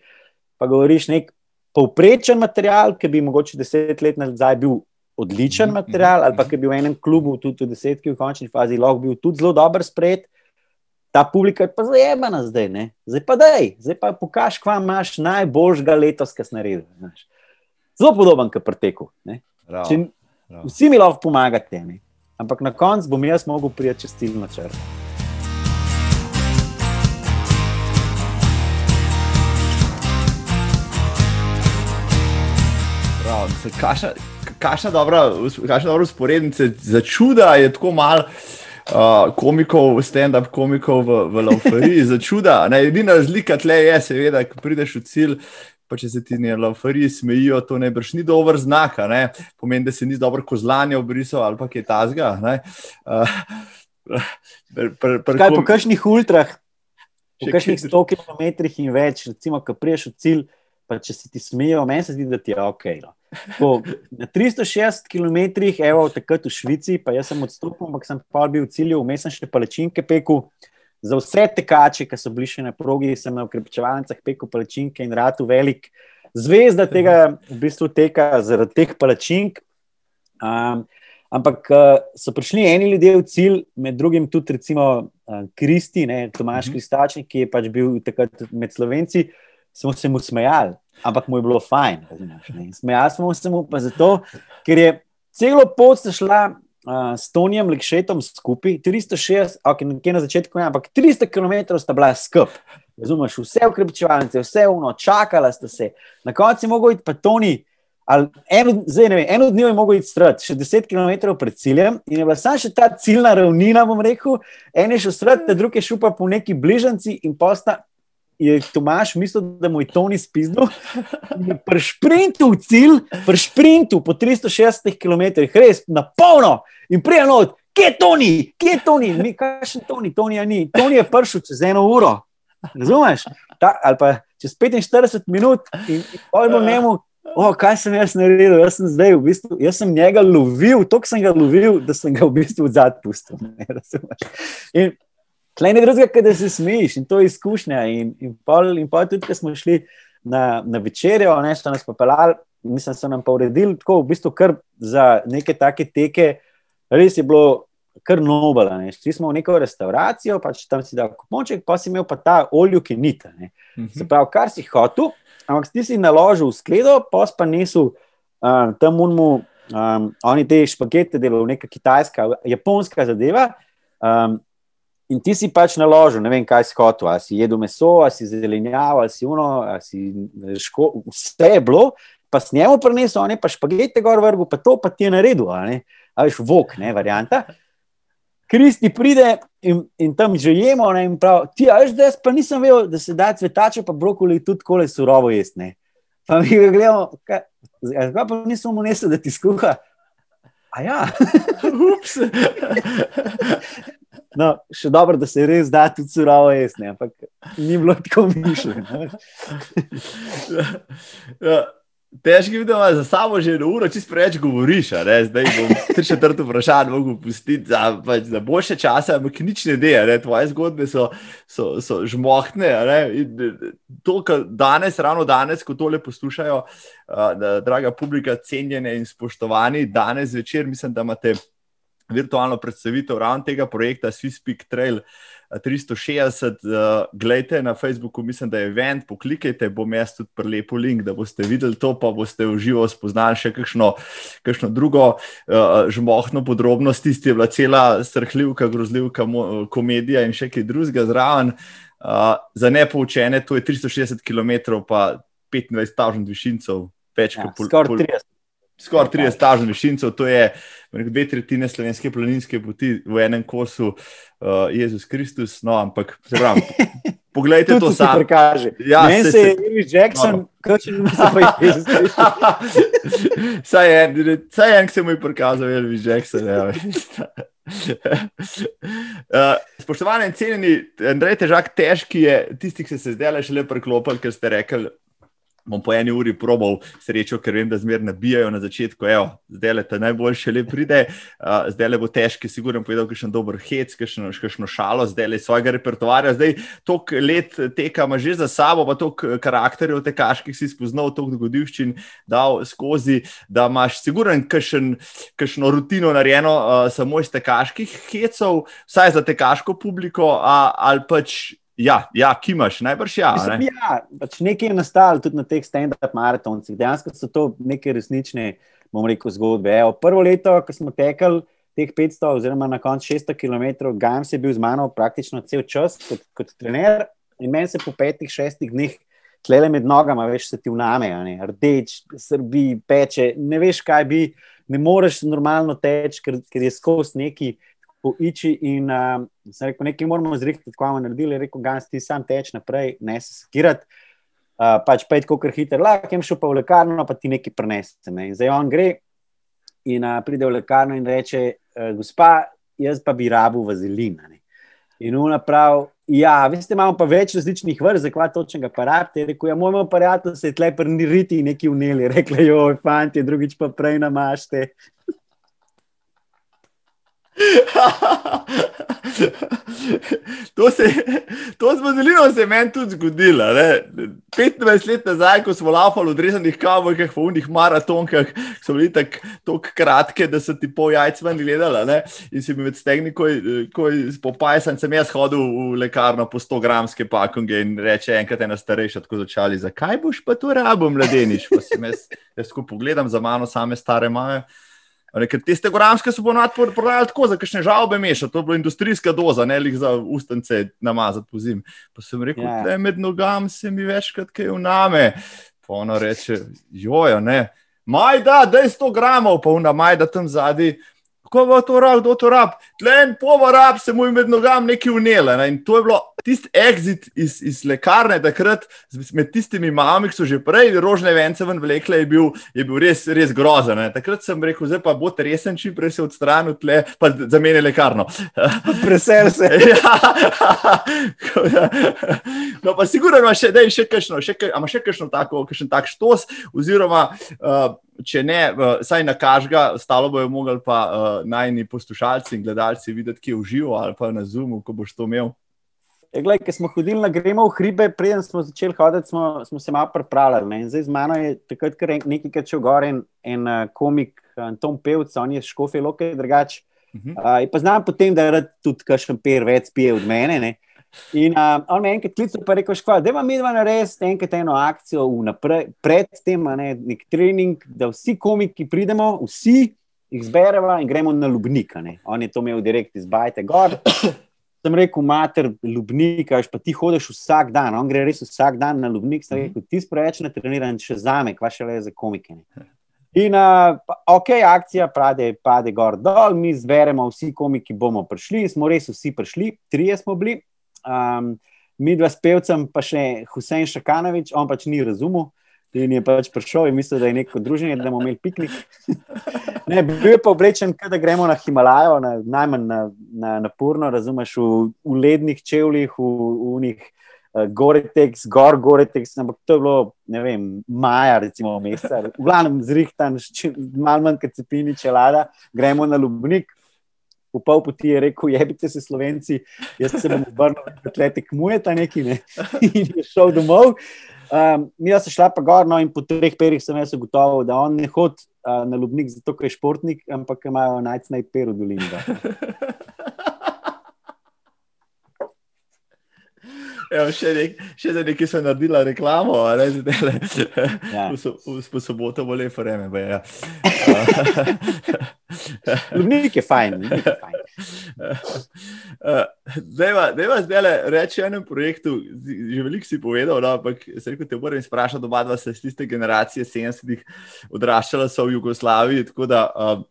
pa govoriš nek povprečen material, ki bi mogoče deset let nazaj bil odličen mhm, material, ali pa mhm. ki bi v enem klubu, tudi v desetki, v končni fazi, lahko bil tudi zelo dober sprejet. Ta publika je pa zajemana zdaj, ne? zdaj pa dej, zdaj pa pokaž, kva imaš najboljšega letos, kar si naredil. Znaš. Zelo podoben, kot preteku. Vsi mi lahko pomagate, ne? ampak na koncu bom jaz mogel prijeti čez ciljno črto. Kakšna dobra, dobra usporednica, za čuda je tako malo uh, komikov, stand-up komikov v, v Lauferiji, za čuda. Ne, edina razlika tle je, seveda, ko prideš v cilj, pa če se ti ne Lauferiji smejijo, to ne brž ni dober znak, pomeni, da se ni dobro kozlanje obrisal ali pa kaj tasga. Uh, pr, pr, pr, Kaj, po kakšnih ultrah, po kakšnih 100 km in več, recimo, ko priješ v cilj pa če se ti smejijo, meni se zdi, da ti je ok. No. Ko, na 360 km, evo, takrat v Švici, pa jaz sem odstopil, ampak sem pa bil v cilju, vmes sem še palečinke pekel. Za vse tekače, ki so bili še na progi, sem na ukrepčevalnicah pekel palečinke in ratu velik. Zvezda tega v bistvu teka zaradi teh palačink. Um, ampak uh, so prišli eni ljudje v cilj, med drugim tudi, recimo, uh, Kristi, ne, Tomaš uh mhm. -huh. Kristačnik, ki je pač bil takrat med Slovenci, smo se mu smejali, ampak mu je bilo fajn. Smejali smo se mu pa zato, ker je celo pot šla. Uh, s Tonijem Lekšetom skupaj, 360, ok, nekje na začetku, ne, ampak 300 km sta bila skupaj. Razumeš, vse ukrepčevalnice, vse uno, čakala sta se. Na koncu je mogel iti pa Toni, eno, zdaj vem, eno dni je mogel iti strat, še 10 km pred ciljem in je bila samo še ta ciljna ravnina, bom rekel, en je šel strat, te druge šupa po neki bližnjici in posta. Je Tomaš mislil, da mu je Toni spizdel. Pri sprintu v cilj, pri sprintu po 360 km, res na polno in prijemno, kje je Toni, kje je Toni, mi kažemo Toni, Toni je ni, Toni je prišel čez eno uro. Razumeš? Ta, ali pa čez 45 minut in pojmo njemu, O, kaj sem jaz naredil? Jaz sem zdaj v bistvu, jaz sem njega lovil, tako sem ga lovil, da sem ga v bistvu zadnji pustil. Klej ne drugega, da se smejiš in to je izkušnja. In, in, pol, in pol tudi, ko smo šli na, na večerjo, nešto nas popeljali, mislim, so nam pa uredili tako v bistvu kar za neke take teke, res je bilo. Kar nobel. Šli smo v neko restauracijo, pač tam si dal kuponček, pa si imel pa ta olju, ki ni ta. Se pravi, kar si hotel, Ampak ti si naložil v skledo, pos pa niso uh, tam unmu, um, oni te špagete delajo, neka kitajska, japonska zadeva. Um, in ti si pač naložil, ne vem, kaj si hotel, ali si jedel meso, ali si zelenjavo, ali si uno, ali si ško, vse je bilo. Pa s njemu prenesel, ne pa špagete gor vrgu, pa to pa ti je naredil, ali veš, vok, ne, varianta. Kristi pride in, in tam že jemo. Ne, prav, ti, veš, da jaz pa nisem vedel, da se da cvetače, pa brokoli tudi kole surovo jesti. Pa mi ga gledamo, kaj, zakaj pa nisem mu nesel, da ti skuha. A ja, ups. No, še dobro, da se res da tudi surovo jesti, ampak ni bilo tako mišljeno. Ja. Težko je, da imaš za sabo že eno uro, če preveč govoriš. Zdaj bom tri četrt vprašanj mogel pustiti za, pač, za boljše čase, ampak nič ne deje. Tvoje zgodbe so, so, so žmohtne. To, kar danes, ravno danes, ko tole poslušajo, uh, draga publika, cenjene in spoštovani, danes večer mislim, da imate virtualno predstavitev ravno tega projekta Swiss Peak Trail. 360, uh, gledajte na Facebooku, mislim, da je event, poklikajte, bom jaz tudi prelepo link, da boste videli to, pa boste v živo spoznali še kakšno, kakšno drugo uh, žmohno podrobnost. Tisti je bila cela strhljivka, grozljivka komedija in še kaj drugega zraven. Uh, za nepoučene to je 360 km, pa 25.000 višincev, več ja, kot pol, pol, 30 skoraj 30 stažov višincev, to je dve tretjine slovenske planinske poti v enem kosu, uh, Jezus Kristus. No, ampak se pravi. Poglejte, to se kaže. Ja, Meni se je Elvis Jackson, kot če bi se pa Jezus Kristus. Saj en, saj en, ki se mu je prikazal, Elvis Jackson. Ja, uh, spoštovani in cenjeni, Andrej Težak, težki je tisti, ki ste se zdaj le šele priklopili, ker ste rekli, bom po eni uri probal srečo, ker vem, da zmeraj nabijajo na začetku. Evo, zdaj le ta najboljši le pride, uh, zdaj le bo težki, sigurno povedal, kakšen dober hec, kakšno šalo, zdaj le svojega repertoarja. Zdaj tok let teka ima že za sabo, pa tok karakterjev tekaških si spoznal, tok dogodivščin dal skozi, da imaš sigurno kakšno rutino narejeno uh, samo iz tekaških hecov, vsaj za tekaško publiko, uh, ali pač Ja, ja ki imaš, najbrž ja. Mislim, ne? ja pač nekaj je nastalo tudi na teh stand-up maratoncih. Dejansko so to neke resnične, bom rekel, zgodbe. Evo, prvo leto, ko smo tekli teh 500, oziroma na koncu 600 km, Gams je bil z mano praktično cel čas kot, kot trener in meni se po petih, šestih dneh. Tlele med nogama, veš, se ti vname, rdeč, srbi, peče, ne veš, kaj bi, ne moreš normalno teči, ker, ker je skozi neki poiči. In uh, sem rekel, nekaj moramo zrihtati, kako bomo naredili. Rekel, gans ti sam teč naprej, ne se skirati. Uh, pač pej tako, ker hiter, lahko jim šel pa v lekarno, pa ti nekaj prenese. Ne. Zdaj on gre in uh, pride v lekarno in reče: uh, Gospa, jaz pa bi rabu vazelina. In ona prav, Ja, veste, imamo pa več različnih vrst, zakaj točnega aparata. Je, ja, moj aparat se je tle prniriti neki uneli. Rekli, joj, fanti, drugič pa prej namašte. to, se, to zelo se meni tudi zgodilo. 25 let nazaj, ko smo laufali v odrezanih kavbojkah, v unih maratonkah, so bili tako kratke, da so ti pol jajc ven gledali. In si mi med stegni, ko je popajsan, sem jaz hodil v lekarno po 100 gramske pakunge in reče enkrat ena starejša, tako začali, zakaj boš pa to rabo, mladeniš? Pa si jaz, jaz skupaj pogledam za mano, same stare mame. Ker te stegogramske so ponovadi prodajali tako, za kakšne žalbe meša, to je bila industrijska doza, ne le za ustence namazati po zim. Pa sem rekel, da ja. yeah. med nogami se mi večkrat kaj uname. Pa ono reče, jojo, ne. Maj da, je 100 gramov, pa una maj da tam zadnji kako bo to rab, kdo to rab, tlen povarab se mu je med nogami neki unele. Ne? In to je bilo tisti exit iz, iz lekarne, takrat med tistimi mami, ki so že prej rožne vence ven vlekle, je bil, je bil res, res grozen. Ne? Takrat sem rekel, zdaj pa bo resen, čim prej se odstranil tle, pa za mene lekarno. Presel se. ja. No, pa sigurno ima še, še kakšno, še, ima še kakšno tako, kakšen tak štos, oziroma uh, če ne, vsaj na kažga, stalo bojo mogli pa uh, najni poslušalci in gledalci videti, ki je uživo ali pa na Zoomu, ko boš to imel. E, gled, ko smo hodili na gremo v hribe, preden smo začeli hoditi, smo, smo se malo pripravljali. Zdaj z mano je takrat nekaj, kar če v gor en, en uh, komik, Tom Pevc, on je škofe loke drugač. Uh -huh. uh, pa znam potem, da rad tudi kakšen per več pije od mene. Ne? In uh, on me enkrat klical, pa rekel, da ima midva narediti enkrat eno akcijo vnaprej, pred tem, ne, nek trening, da vsi komiki pridemo, vsi jih zberemo in gremo na Lubnik. On je to imel direkt iz Bajte gor. Sem rekel, mater, Lubnik, pa ti hodiš vsak dan, on gre res vsak dan na Lubnik, sem rekel, ti spreveč na treniran, še za me, kva še le za komike. Ne. In, uh, ok, akcija pade, pade gor dol, mi zberemo vsi komiki, bomo prišli, smo res vsi prišli, trije smo bili, Um, mi dva s pevcem, pa še Husein Šakanovič, on pač ni razumel. In je pač prišel in mislil, da je neko druženje, da bomo imeli piknik. Ne, bil je pa oblečen, da gremo na Himalajo, na, najmanj na, na, na Purno, razumeš, v, v lednih čevljih, v, v njih uh, Goretex, Gor Goretex, ampak to je bilo, ne vem, maja, recimo, meseca, v glavnem zrihtan, malo manj kot cepini čelada, gremo na Lubnik, v pol poti je rekel: Jebite se, slovenci, jaz se bom obrnil, da tle tekmujete neki. Ne? In je šel domov. Um, mi smo šli pa gor, no, in po treh perih sem jaz ugotovil, da on ne hodi uh, na Lubnik, zato je športnik, ampak imajo najcnej per v dolini. Evo, še, nek, še za nekaj sem naredila reklamo, ali ne, ja. v soboto bo lepo vreme. Ja. Nik je fajn. Zdaj vas zdaj reči o enem projektu, že veliko si povedal, no, ampak se rekel, te moram sprašati, oba dva se iz tiste generacije 70-ih odraščala so v Jugoslaviji, tako da uh,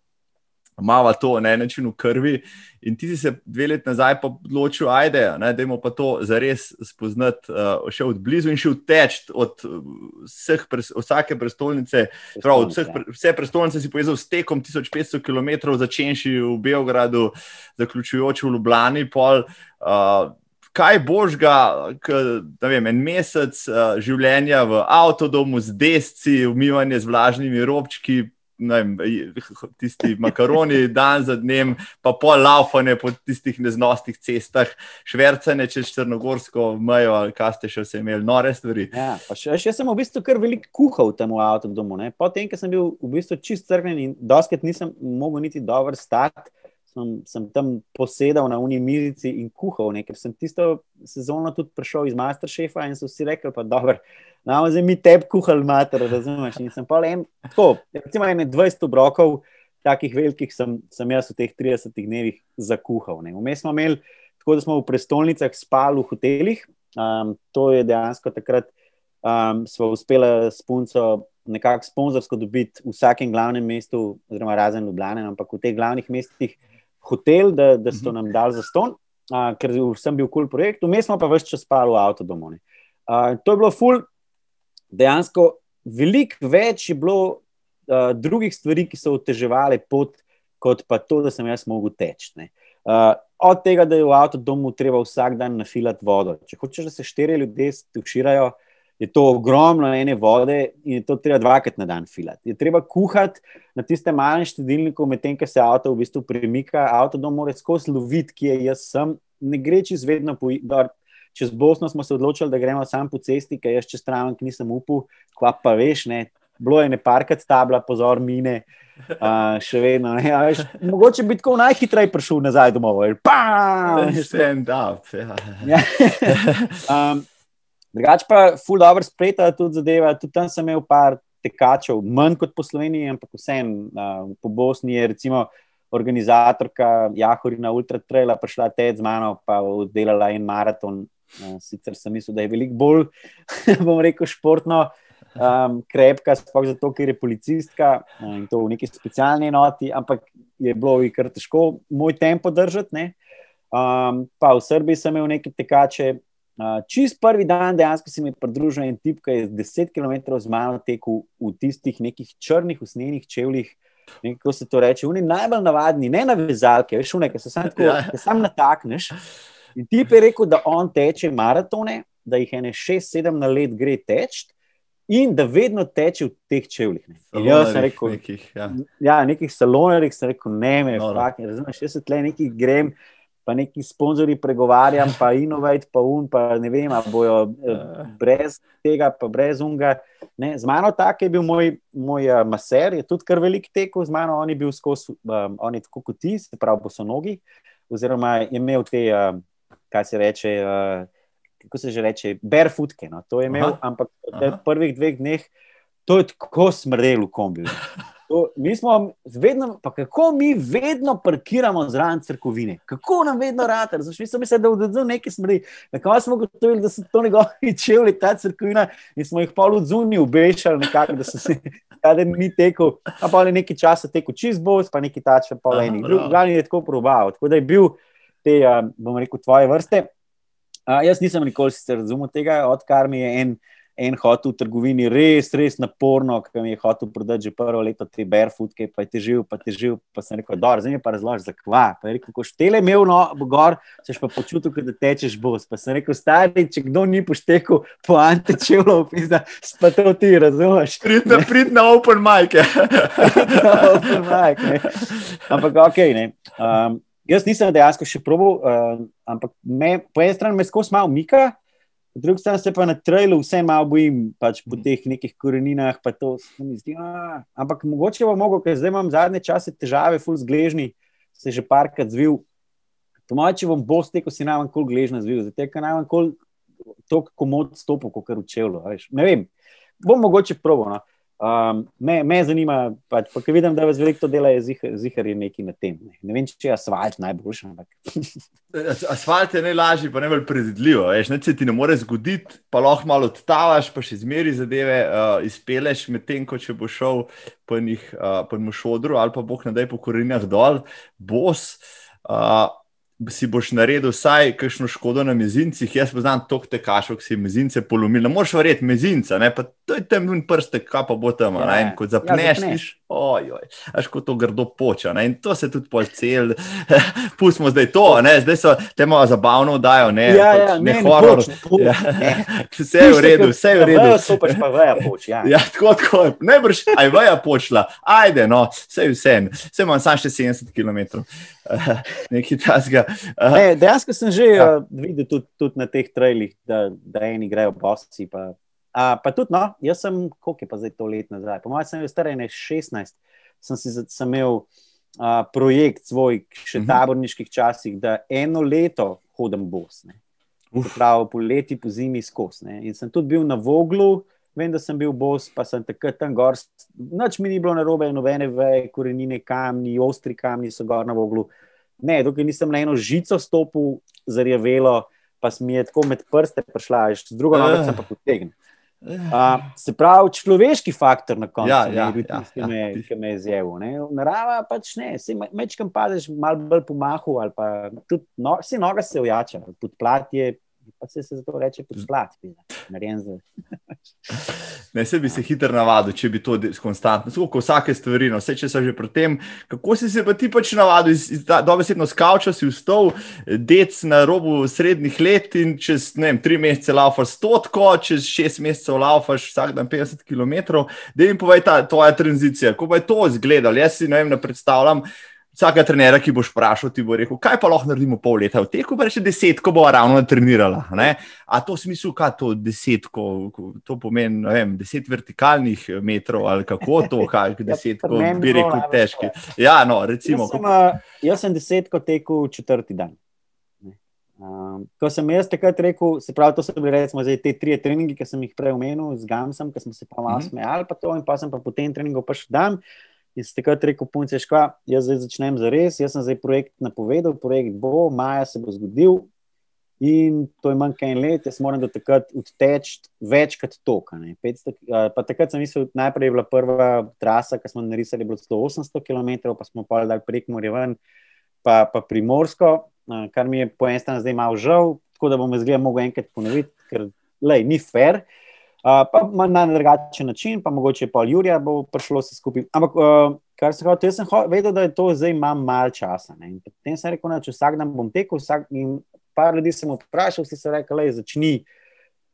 malo to na en način v krvi. In ti si se dve leti nazaj odločil, ajde, da je pa to zares spoznati, uh, še od blizu in še vteč od vseh, vsake prestolnice. Prav, vseh, vse prestolnice si povezal s tekom 1500 km, začenši v Beogradu, zaključujoč v Ljubljani. Pol, uh, Kaj boš ga, da vem, en mesec uh, življenja v avtodomu z desci, umivanje z vlažnimi robčki, vem, tisti makaroni, dan za dnem, pa pol laufane po tistih neznostih cestah, švrcane čez Črnogorsko mejo, ali kaj ste še vse imeli, nore stvari. Ja, še, še sem v bistvu kar veliko kuhal v tem avtodomu. Potem, ko sem bil v bistvu čist crkven in doskrat nisem mogel niti dobro stati sem, sem tam posedal na uni mizici in kuhal, ne? ker sem tisto sezono tudi prišel iz Masterchefa in so vsi rekli, pa dobro, nam zdaj mi tebi kuhali mater, razumeš? In sem pa en, tako, recimo ene 20 obrokov, takih velikih sem, sem jaz v teh 30 dnevih zakuhal. Vmes smo imeli, tako da smo v prestolnicah spali v hotelih, um, to je dejansko takrat, um, smo uspeli s punco nekako sponzorsko dobiti v vsakem glavnem mestu, oziroma razen Ljubljana, ampak v teh glavnih mestih hotel, da, da so mhm. nam dali za ston, uh, ker sem bil kul cool projekt, vmes smo pa vse čas spali v avtodomu. Uh, to je bilo ful, dejansko veliko več je bilo uh, drugih stvari, ki so oteževali pot, kot pa to, da sem jaz mogel teči. Uh, od tega, da je v avtodomu treba vsak dan nafilati vodo. Če hočeš, da se štiri ljudje tuširajo, je to ogromno ene vode in je to treba dvakrat na dan filati. Je treba kuhati na tistem malem štedilniku, medtem ko se avto v bistvu premika, avtodom mora skozi loviti, ki je jaz sem, ne gre čez vedno po. Čez Bosno smo se odločili, da gremo samo po cesti, ker jaz čez Traven nisem upal, kva pa veš, ne, bilo je ne parkati tabla, pozor, mine, uh, še vedno. Ne, veš, mogoče bi tako najhitreje prišel nazaj domov. Stand up. Ja. Ja. um, Drugač pa, full dobro spreta tudi zadeva. Tudi tam sem imel par tekačev, manj kot po Sloveniji, ampak vseeno uh, po Bosni je recimo. Organizatorka Jahorina Ultra Traila prišla ted z mano, pa oddelala en maraton. Sicer sem mislil, da je veliko bolj, bom rekel, športno, uh, um, krepka, sploh zato, ker je policistka in to v neki specialni enoti, ampak je bilo ji kar težko moj tempo držati. Um, pa v Srbiji sem imel nekaj tekače. Uh, čist prvi dan dejansko si mi pridružil en tip, ki je 10 km z mano tekel v tistih nekih črnih, usnjenih čevljih. Kako se to reče, oni najbolj navadni, ne na vezalke, veš, nekaj, ki se sam, tako, ja. sam natakneš. In ti je rekel, da on teče maratone, da jih ene 6-7 na let gre teč, in da vedno teče v teh čevljih. Jaz sem rekel, nekih, ja. Ja, nekih salonerjih sem rekel, ne, me, fakt, razumeš, jaz se tle nekaj grem. Pa neki sponzorji pregovarjam, pa inovajt, pa un, pa ne vem, bojo eh, brez tega, pa brez unga. Ne, z mano tak je bil moj, moj uh, maser, je tudi kar velik tekel z mano, on je bil skozi, um, on je tako kot ti, se pravi, bosonogi, oziroma je imel te, uh, kaj se reče, uh, kako se že reče, barefootke. No. To je imel, Aha. ampak v prvih dveh dneh to je tako smrdelo kombi. To, mi smo vedno, pa kako mi vedno parkiramo zraven crkvine, kako nam vedno rade. Zašli smo mislili, da bodo nekaj smrdi. Na koncu smo gotovili, da so to njegovi čevlji, ta crkvina, in smo jih pol odzuni ubešali, nekako, da so se kaj ni tekel. A pa je nekaj časa tekel čez bos, pa nekaj tače, pa le eni. Glavni je tako probal. Tako da je bil te, bom rekel, tvoje vrste. Uh, jaz nisem nikoli razumel tega, odkar mi je en, en hotel v trgovini res, res naporno, ki mi je hotel prodati že prvo leto te barefootke, pa je težil, pa težil. Pa sem rekel, da zdaj mi pa razloži, zakva. Pa je rekel, ko štele imel, no, gor, seš pa počutil, da tečeš bos. Pa sem rekel, stari, če kdo ni poštekel, po antečelo, pizda, pa to ti razumeš. Pridna, pridna open mic. open mic, ne. Ampak ok, ne. Um, Jaz nisem dejansko še probil, uh, ampak me, po eni strani me skozi malo mika, po drugi strani se pa na trailu vse malo bojim, pač po teh nekih koreninah. Zdi, a, ampak mogoče bo mogel, ker zdaj imam zadnje čase težave, full zgležni, se že parkrat zvil. Po mojem, če bom bo stekel, si najmanj kol gležna zvil, zato ker najmanj kol to, kako mod stopil, kot kar učevlo. Ne vem, bom mogoče probil. No. Um, me, me zanima, pač, ker vidim, da vas veliko dela, zihar je nekaj na tem. Ne, ne vem, če je asfalt najboljši. asfalt je najlažji, pa najbolj predvidljiv. Ne se ti ne more zgoditi, pa lahko malo odtavaš, pa še zmeri zadeve uh, izpeleš, medtem ko če bo šel po njih, uh, po njih šodru ali pa boh nadaj po korenjah dol, bos. Uh, si boš naredil vsaj kakšno škodo na mezincih. Jaz poznam toliko tekašov, ki si mezince polomili. Ne moreš verjeti mezinca, ne? pa to je tam in prste, kaj pa bo tam. Ja, in ko zapneš, ja, ojoj, až ko to grdo poča. Ne? In to se tudi pol cel. Pustimo zdaj to, ne? zdaj so te malo zabavno vdajo, ne, ja, ja, ne, ne horor. Ja. Vse je v redu, vse je v redu. To pač pa veja poč, ja. ja, tako, tako. Ne brž, aj veja počla, ajde, no, vse je vse. Vse imam samo še 70 km. Nekaj tasga. Ne, dejansko sem že ja. uh, videl tudi, tudi na teh trailih, da, da eni grejo bosi. Pa, uh, pa tudi, no, jaz sem, koliko je pa zdaj to let nazaj, po mojem, sem bil star 16, sem, si, sem imel uh, projekt svoj, še v uh -huh. taborniških časih, da eno leto hodim bos. Pravi, po leti, po zimi skozi. In sem tudi bil na Voglu, vem, da sem bil bos, pa sem takrat tam gor. Noč mi ni bilo na robe, nobene veje, korenine, kamni, ostri kamni so gor na Voglu. Uh, Ne, dokaj nisem na eno žico stopil, zarjavelo, pa mi je tako med prste prišla, z drugo nogo sem pa potegnil. Uh, se pravi, človeški faktor na koncu, ja, ja, ne, ja, ki, me, ja. me je zjel. Narava pač ne, se mečkam padeš, malo bolj pomahu, ali pa tudi no, si noga se ujača, pod plat je, pa se, se zato reče pod plat, narejen za. Ne, se bi se hitro navadil, če bi to konstantno, kot vsake stvari. No, vse, če so že pri tem, kako si se pa ti pač navadil, dobesedno skavčal si vstov, dec na robu srednjih let in čez vem, tri mesece laufaš stotko, čez šest mesecev laufaš vsak dan 50 km. Da jim povej ta tvoja tranzicija, kako je to izgledalo. Jaz si ne vem, predstavljam. Vsaka trenera, ki boš vprašal, ti bo rekel, kaj pa lahko naredimo pol leta v teku, pa še deset, ko bo ravno trenirala. Ne? A to v smislu, kaj to deset, ko, to pomeni, vem, deset vertikalnih metrov ali kako to, kaj je deset, ko bi rekel, težki. Ja, no, recimo. Jaz sem, uh, jaz sem deset, ko teku četrti dan. Um, ko sem jaz takrat rekel, se pravi, to so bili recimo zdaj te tri treningi, ki sem jih prej omenil, z Gamsom, ki smo se pa malo mhm. smejali, pa to in pa sem pa po tem treningu pa še dan. In ste takrat rekel, punce, škva, jaz zdaj začnem za res, jaz sem zdaj projekt napovedal, projekt bo, maja se bo zgodil in to je manj kaj en let, jaz moram do takrat odteči večkrat toka. Pa takrat sem mislil, najprej je bila prva trasa, ki smo narisali, bilo 100-800 km, pa smo pa dali prek Morja ven, pa, pa primorsko, kar mi je po enem strani zdaj malo žal, tako da bom zdaj mogel enkrat ponoviti, ker lej, ni fair pa na drugačen način, pa mogoče pa Jurija bo prišlo vse skupaj. Ampak, uh, kar se hoče, jaz sem vedel, da je to zdaj imam malo časa. Ne? In potem sem rekel, da vsak dan bom tekel, vsak, in par ljudi sem vprašal, vsi so rekli, da začni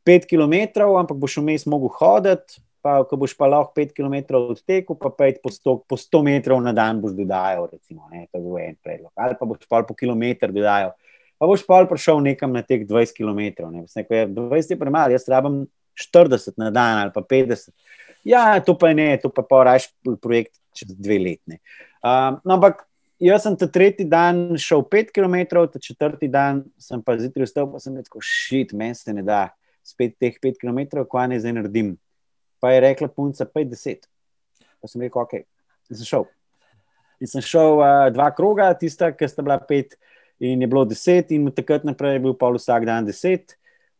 5 km, ampak boš vmes mogel hoditi. Pa, ko boš pa lahko 5 km odtekel, pa 5 po 100, po 100 metrov na dan boš dodajal, recimo, ne, to je en predlog. Ali pa boš pa po kilometr dodajal, pa boš pa prišel nekam na teh 20 km. Ne. Rekel, 20 je premalo, jaz rabim 40 na dan ali pa 50. Ja, to pa je ne, to pa pa raš projekt čez dve letne. Um, no, ampak jaz sem ta tretji dan šel 5 km, ta četrti dan sem pa zjutraj vstal, pa sem rekel, šit, meni se ne da spet teh 5 km, kva ne zdaj naredim. Pa je rekla punca 50. Pa sem rekel, ok, in sem šel. In sem šel uh, dva kroga, tista, ki sta bila pet, in je bilo deset, in takrat naprej je bil pa vsak dan deset.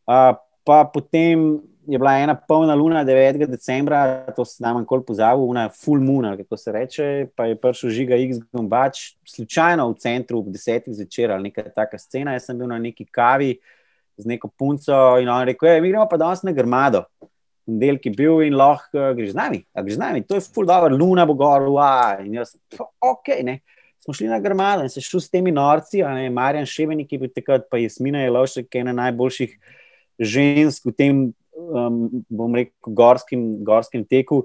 Uh, pa potem je bila ena polna luna 9. decembra, to se nam je pozabil, una full moon, kako se reče, pa je prišel žiga X Gombač, slučajno v centru ob desetih zvečer ali neka taka scena. Jaz sem bil na neki kavi z neko punco in on rekel: Mi gremo pa danes na grmado. Del, ki je bil in lahko greš z nami, greš z nami, to je full dobro, luna bo gor, wow. in jaz, ok, ne. Smo šli na grmado in se šel s temi norci, ne, Marjan Ševenik je bil takrat, pa Jasmina je lošek, ena najboljših žensk v tem um, bom rekel, gorskim, gorskim teku.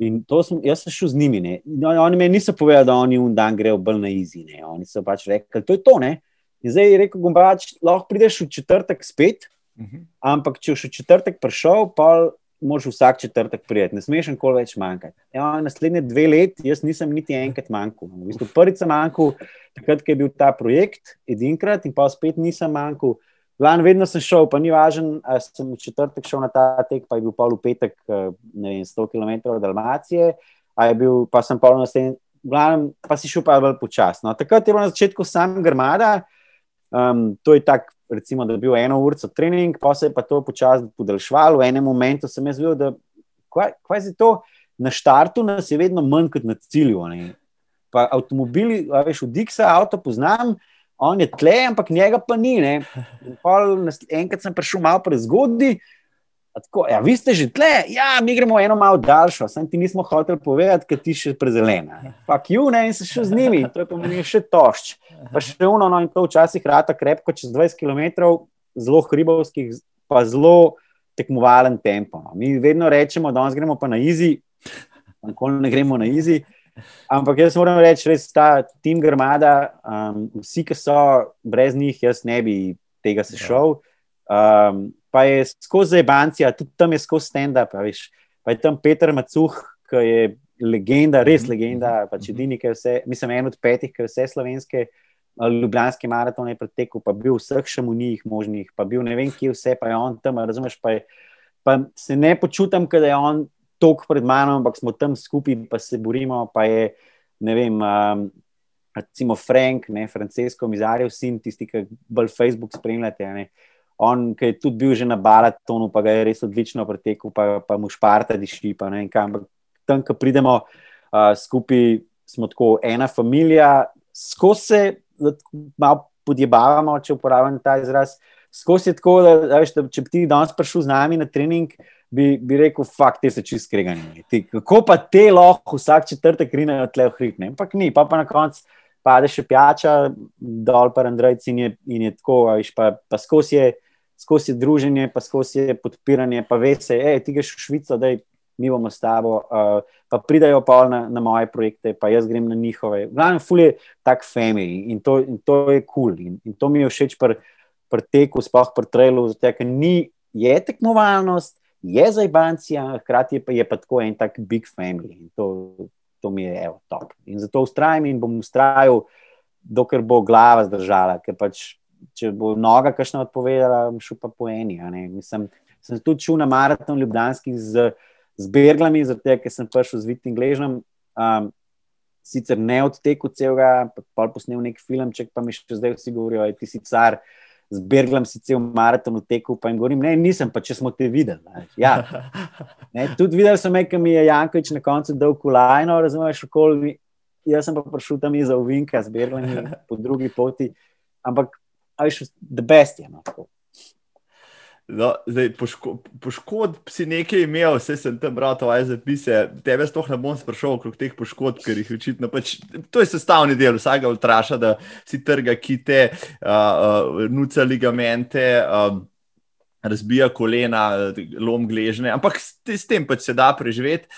In sem, jaz sem šel z njimi. Ne. Oni mi niso povedali, da oni un dan grejo bolj na izi. Ne. Oni so pač rekli, da je to. Ne. In zdaj je rekel, gombač, lahko prideš v četrtek spet, uh mhm. -huh. ampak če boš v četrtek prišel, pa moraš vsak četrtek prijeti. Ne smeš nikoli več manjkati. Ja, naslednje dve leti, jaz nisem niti enkrat manjkal. V bistvu prvič sem manjkal, takrat, ko je bil ta projekt, edinkrat, in pa spet nisem manjkal. Lani vedno sem šel, pa ni važno, ali sem v četrtek šel na ta tek, pa je bil pol v petek, eh, ne vem, 100 km od Dalmacije, bil, pa sem pol na steni, glavnem, pa si šel pa bolj počasno. Takrat je bilo na začetku sam grmada, um, to je tako, recimo, da je bil eno uro trening, pa se je pa to počasi podaljšvalo. V enem momentu sem jaz videl, da kaj, kaj je to, na štartu nas je vedno manj kot na cilju. Ne? Pa avtomobili, veš, v Diksa avto poznam on je tle, ampak njega pa ni. Enkrat sem prišel malo prezgodaj. Tako, ja, vi ste že tle, ja, mi gremo eno malo daljšo, sem ti nismo hoteli povedati, ker ti še prezelena. Fak ju, ne, in se še z njimi, to je pomenilo še tošč. Pa še uno, no, in to včasih rata krepko čez 20 km, zelo hribovskih, pa zelo tekmovalen tempo. No. Mi vedno rečemo, da danes gremo pa na izi, nikoli ne gremo na izi. Ampak jaz moram reči, je ta tim Grmada, um, vsi, ki so brez njih, jaz ne bi tega sešel. Um, pa je skozi Bancija, tudi tam je skozi stand-up. Pa je tam Peter Macuh, ki je legenda, res mhm, legenda. Mhm, pač mhm. edini, ki je vse, mislim, en od petih, ki je vse slovenske. Ljubljanski maraton je pretekel, pa bil vseh še mu njih možnih, pa bil ne vem, kje vse, pa je on tam, razumeš, pa, je, pa se ne počutam, da je on tok pred mano, ampak smo tam skupaj, pa se borimo. Pa je, ne vem, um, recimo Frank, ne, Francesco Mizarjev, sin, tisti, ki bolj Facebook spremljate. Ne, on, ki je tudi bil že na baratonu, pa ga je res odlično pretekel, pa, pa mu šparta diši. Pa, ne, kam, tam, ko pridemo uh, skupaj, smo tako ena familija, skozi se malo podjebavamo, če uporabljam ta izraz. Skozi je tako, da, da, če bi ti danes prišel z nami na trening, bi, bi rekel, fakt, te so čist skregani. Kako pa te lahko vsak četrtek rinejo tle v hrib, ne? Ampak ni, pa pa na koncu pade še pijača, dol pa Andrejc in, in je tako, viš, pa, pa skozi je, skozi je druženje, pa skozi je podpiranje, pa veš, hej, ti greš v Švico, da mi bomo s tabo, uh, pa pridajo pa na, na moje projekte, pa jaz grem na njihove. Glavno, ful je tak family in to, in to je kul cool. in, in to mi je všeč pri pr teku, sploh pri trailu, zato ker ni, je tekmovalnost, je za Ibancija, hkrati pa, je pa tako en tak big family. In to, to mi je evo, top. In zato ustrajam in bom ustrajal, dokler bo glava zdržala. Ker pač, če bo noga kakšna odpovedala, bom šel pa po eni. Mislim, sem tudi šel na maraton Ljubljanski z, z Berglami, zato ker sem prišel z Vitim Gležnom. Um, sicer ne odtekel celega, pa posnel nek filmček, pa mi še zdaj vsi govorijo, da si car z Berglom si cel maraton tekel, pa jim govorim, ne, nisem, pa če smo te videli. Ja. Ne, tudi videl sem, kaj mi je Jankovič na koncu dal kolajno, razumeš, okoli. Jaz sem pa prišel tam iz Ovinka, z Berglom po drugi poti, ampak, ajš, the best je. No, No, zdaj, poško, poškodb si nekaj imel, vse sem tam bral, tvoje zapise. Tebe sploh ne bom sprašal okrog teh poškodb, ker jih očitno pač. To je sestavni del vsakega ultraša, da si trga kite, uh, uh, nuca ligamente. Uh, Razbija kolena, lom gležne, ampak s, s tem pač se da preživeti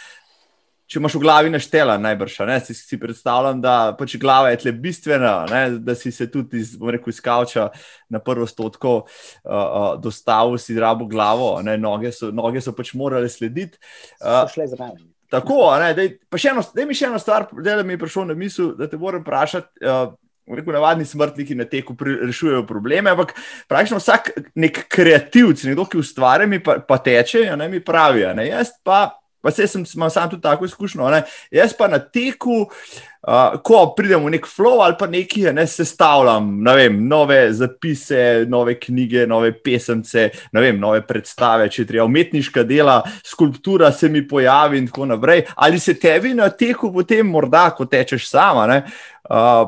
če imaš v glavi naštela, najbrž. Ne? Si, si predstavljam, da pač glava je tle bistvena, ne? da si se tudi iz, rekel, iz kavča na prvo stotko uh, uh, dostavil, si rabo glavo, noge so, noge so pač morale slediti. Uh, šle za nami. Tako, da mi še eno stvar, da mi je prišlo na misel, da te moram vprašati. Uh, Rekel, navadni smrtniki na teku rešujejo probleme, ampak praktično vsak nek kreativc, nekdo, ki ustvarja, mi pa, pa teče, ne mi pravi. Ne? Jaz pa Pa se sem imel sam tudi tako izkušnjo. Ne? Jaz pa na teku, uh, ko pridem v nek flow ali pa nekaj, ne sestavljam ne vem, nove zapise, nove knjige, nove pesemce, ne vem, nove predstave, če treba umetniška dela, skulptura se mi pojavi in tako naprej. Ali se tebi na teku potem, morda, ko tečeš sama, ne, uh,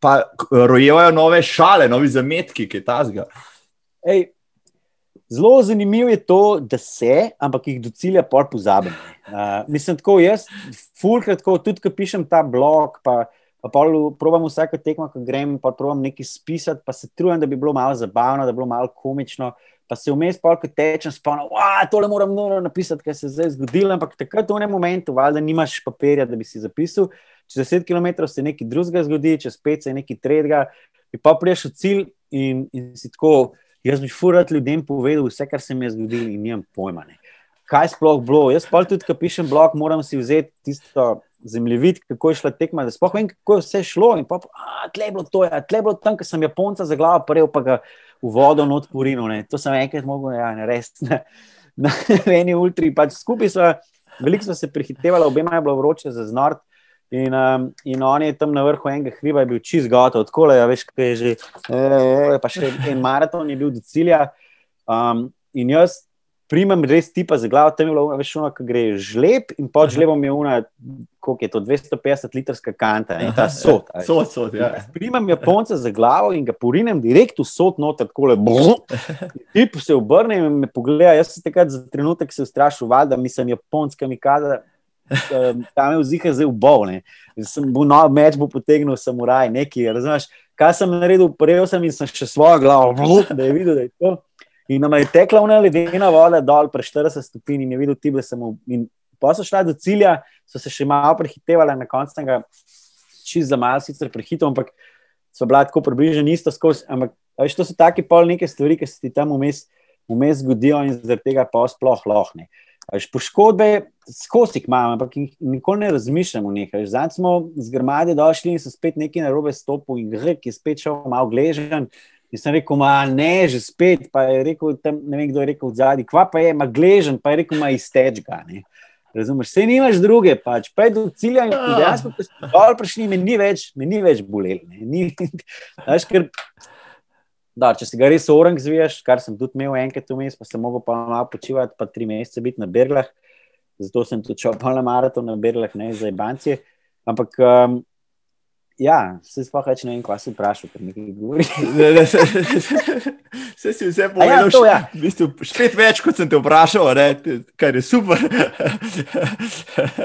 pa rojevajo nove šale, novi zametki, ki je ta zga. Ej, Zelo zanimivo je to, da se, ampak jih do cilja pol pozabim. Uh, mislim, tako jaz, fulkrat, tudi ko pišem ta blog, pa, pa probujem vsake tekmo, ko grem, pa probujem nekaj spisati, pa se trudim, da bi bilo malo zabavno, da bi bilo malo komično. Pa se vmes, pa ko tečem, spomnim, da tole moram nujno napisati, kaj se je zdaj zgodilo. Ampak takrat v enem momentu, valjda, nimaš papirja, da bi si zapisal. Čez 10 km se nekaj drugega zgodi, čez 5 se nekaj tretjega, in pa priješ v cilj in, in si tako. Jaz bi furat ljudem povedal vse, kar se mi je zgodilo, in nimam pojma. Ne. Kaj sploh bilo? Jaz pa tudi, ko pišem blog, moram si vzeti tisto zemljevid, kako je šla tekma, da sploh vem, kako je vse šlo. In pa, a tle je bilo to, a tle je bilo tam, ker sem Japonca za glavo prejel, pa ga v vodo not porino. Ne. To sem enkrat mogel, ja, ne res. Na, na eni ultri, pač skupaj smo, veliko smo se prehitevali, obema je bilo vroče za znort. In, um, in on je tam na vrhu enega hriba, je bil čist gotov, tako da je veš, kaj je že. E, e, pa še en maraton je bil do cilja. Um, in jaz primem res tipa za glavo, tam je bilo več ono, ki gre žleb in pod žlebom je una, koliko je to, 250 litrska kanta in ta sod. Sod, sod, ja. Primem Japonca za glavo in ga porinem direkt v sod noter, tako le. Tip se obrne in me pogleda, jaz sem takrat za trenutek se ustrašil, valjda, mislim, Japonska mi kaza tam je vzika zdaj v bol. No, meč bo potegnil samuraj, nekaj. Razumeš, kaj sem naredil, prejel sem in sem še svojo glavo, da je videl, da je to. In nam je tekla vna ledena voda dol, pre 40 stopinj in je videl ti, da sem v. In pa so šla do cilja, so se še malo prehitevali, na koncu tega čist za malo, sicer prehitev, ampak so bila tako približno isto skozi. Ampak veš, to so taki pol neke stvari, ki se ti tam vmes, vmes zgodijo in zaradi tega pa sploh lohne. Až poškodbe, skozi imamo, ampak nikoli ne razmišljamo. Zdaj smo z grmade došli in so spet neki na robe stopili, in grek je spet šel malo gležen. In sem rekel, ne, že spet. Pa je rekel, tam, ne vem, kdo je rekel zadnji, kva pa je, ima gležen, pa je rekel, ima izteč ga. Razumeš, vse nimaš druge, pač pa je do cilja in dejansko, ko si dol prišli, me ni več, me ni več bolelo. Da, če si ga res orang zviješ, kar sem tudi imel enkrat vmes, pa sem mogel pa malo počivati, pa tri mesece biti na Berlah, zato sem tudi šel na maraton na Berlah, ne za Ibancije. Ampak, um, ja, se sploh več ne vem, kaj si vprašal, ker nekaj govori. se, Vse si vse povedal, ja, ja. v bistvu, spet več, kot sem te vprašal, kar je super.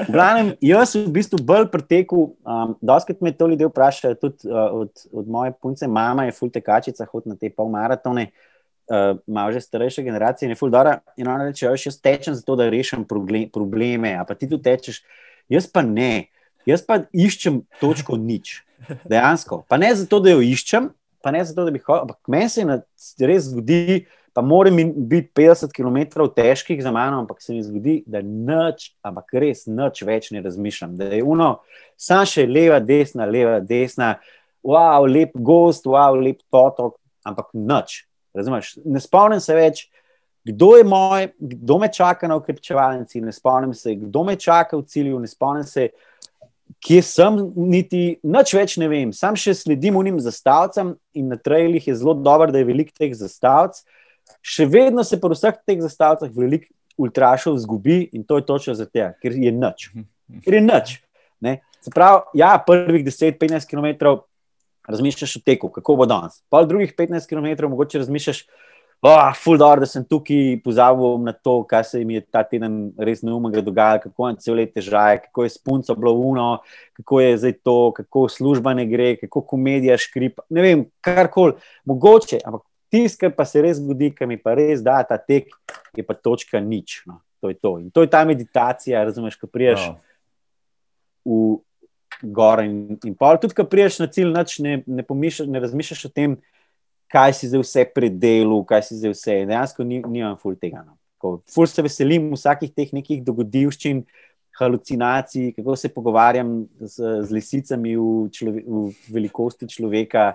glavnem, jaz sem v bistvu bolj pretekel. Um, Doskrat me to ljudje vprašajo, tudi uh, od, od moje punce, mama je fultekačica, hod na te pol maratone. Uh, malo že starejše generacije, in je fuldora. In ona reče: Jaz tečem zato, da rešim probleme, a pa ti tu tečeš. Jaz pa ne, jaz pa iščem točko nič. Dejansko. Pa ne zato, da jo iščem, pa ne zato, da bi hodil, ampak meni se res zgodi, pa moram biti 50 km težkih za mano, ampak se mi zgodi, da noč, ampak res noč več ne razmišljam. Da je uno, samo še leva, desna, leva, desna, wow, lep gost, wow, lep potok, ampak noč. Razumeš? Ne spomnim se več. Kdo je moj, kdo me čaka na ukrepčevalnici, ne spomnim se, kdo me čaka v cilju, ne spomnim se, uh, kje sem, niti nič več ne vem. Sam še sledim unim zastavcem in na trailih je zelo dobro, da je veliko teh zastavc. Še vedno se po vseh teh zastavcah veliko ultrašov zgubi in to je točno zato, ker je nič. Ker je nič. Ne? Se pravi, ja, prvih 10-15 km razmišljaš o teku, kako bo danes. Pa drugih 15 km mogoče razmišljaš oh, full door, da sem tukaj pozabil na to, kaj se mi je ta teden res neumega dogajalo, kako je cel let težave, kako je spunco bilo uno, kako je zdaj to, kako služba ne gre, kako komedija škrip. Ne vem, karkoli, mogoče, ampak tisto, kar pa se res zgodi, kar mi pa res da ta tek, je pa točka nič. No. To je to. In to je ta meditacija, razumeš, ko priješ no. v. Gore in, in pol, tudi, ko priješ na cilj, noč ne, ne, ne razmišljaš o tem, kaj si zdaj vse predelal, kaj si zdaj vse. Dejansko ni, nimam ful tega. No. Ful se veselim vsakih teh nekih dogodivščin, halucinacij, kako se pogovarjam z, z lisicami v, člove, v velikosti človeka.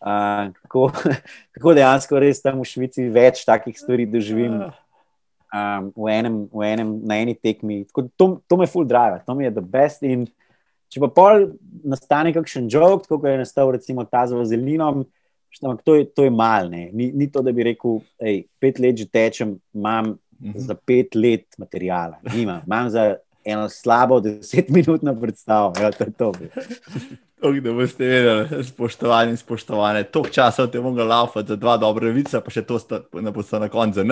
Uh, kako, kako dejansko res tam v Švici več takih stvari doživim um, v enem, v enem, na eni tekmi. Tako, to, to me ful drive, to mi je the best. In če pa pol nastane kakšen jok, kot je nastal recimo ta z vazelinom, Ampak to je, to je malo, ni, ni to, da bi rekel, da pet let že tečem, imam mhm. za pet let materijala, imam, imam za eno slabo desetminutno predstavo. Ja, to je to. Tok, da boste vedeli, spoštovani in spoštovane, toliko časa te bomo laufati za dva dobre vice, pa še to sta, ne boste na koncu,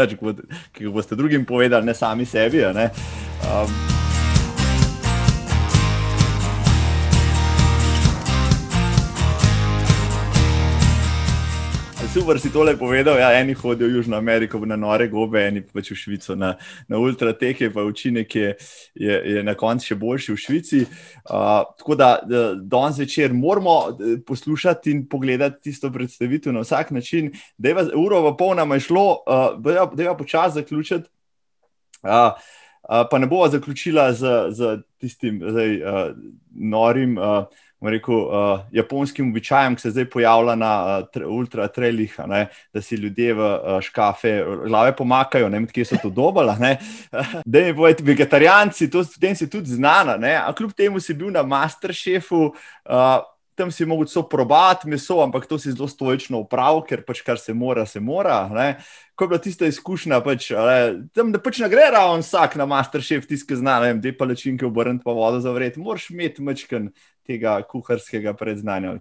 ki boste drugim povedali, ne sami sebi. Ne? Um, super si tole povedal. Ja, eni hodijo v Južno Ameriko na nore gobe, eni pač v Švico na, na ultrateke, pa učinek je, je, je na koncu še boljši v Švici. Uh, tako da danes večer moramo poslušati in pogledati tisto predstavitev na vsak način. Je uro v pol nam je šlo, uh, da je pa počasi zaključiti. Uh, Uh, pa ne bova zaključila z, z tistim zdaj, uh, norim uh, rekel, uh, japonskim običajem, ki se zdaj pojavlja na uh, ultra-trailih, da si ljudje v uh, škafe glave pomakajo, ne vem, kje so to dobala. Da mi povedi, vegetarijanci, to si tudi znana, a kljub temu si bil na Masterchefu. Uh, tam si mogel so probati meso, ampak to si zelo stoično upravil, ker pač kar se mora, se mora. Ne? Ko je bila tista izkušnja, pač, ale, tam da pač ne gre ravno vsak na masterchef, tisti zna, ne vem, te palečinke obrniti pa vodo zavreti, moraš imeti mečken tega kuharskega predznanja.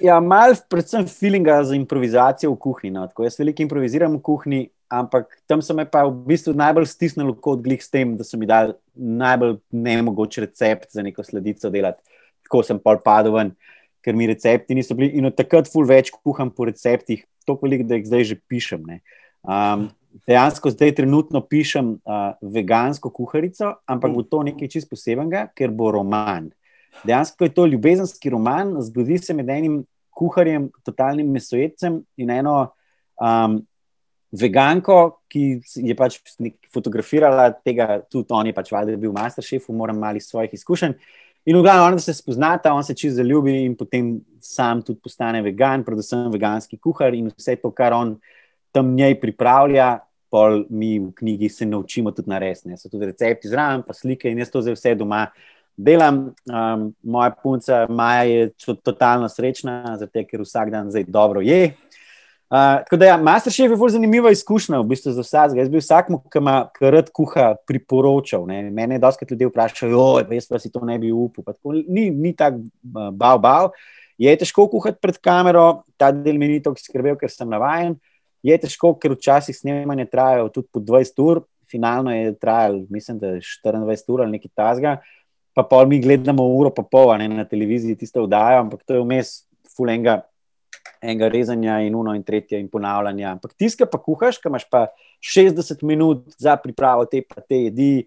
Ja, malo predvsem feelinga za improvizacijo v kuhinji. No. Jaz veliko improviziram v kuhinji, ampak tam so me pa v bistvu najbolj stisnili kot glih s tem, da so mi dali najbolj nemogoč recept za neko sledico delati. Tako sem pol padel ven. Ker mi recepti niso bili. In od takrat ful več kuham po receptih, toliko velik, da jih zdaj že pišem. Um, dejansko zdaj trenutno pišem uh, vegansko kuharico, ampak bo to nekaj čist posebenega, ker bo roman. Dejansko je to ljubezenski roman, zgodi se med enim kuharjem, totalnim mesojedcem in eno um, veganko, ki je pač fotografirala tega, tudi on je pač valjda bil masterchef, moram malih svojih izkušenj. In v glavnem, da se spoznata, on se čez zaljubi in potem sam tudi postane vegan, predvsem veganski kuhar in vse to, kar on tam njej pripravlja, pol mi v knjigi se naučimo tudi narediti. So tudi recepti zraven, pa slike in jaz to zdaj vse doma delam. Um, moja punca Maja je totalno srečna, zato ker vsak dan zdaj dobro je. Uh, tako da, ja, Masterchef je zelo zanimiva izkušnja v bistvu za vsakega. Jaz bi vsakmu, ki ima rad kuha, priporočal. Ne. Mene je dosti ljudi vprašalo, jaz pa si to ne bi upal. Tako, ni ni tako uh, bav, bav. Je težko kuhati pred kamero, ta del mi ni tako skrbel, ker sem navaden. je težko, ker včasih snemanje trajajo tudi po 20 ur, finalno je trajalo, mislim, da je 24 ur ali nekaj tasga, pa pol mi gledamo uro pa pol ne, na televiziji tisto vdajo, ampak to je vmes fulenga. Enega rezanja, in uno, in tretje, in ponavljanja. Ampak tiskaj pa kuhaš, ki imaš pa 60 minut za pripravo te, pa te jedi,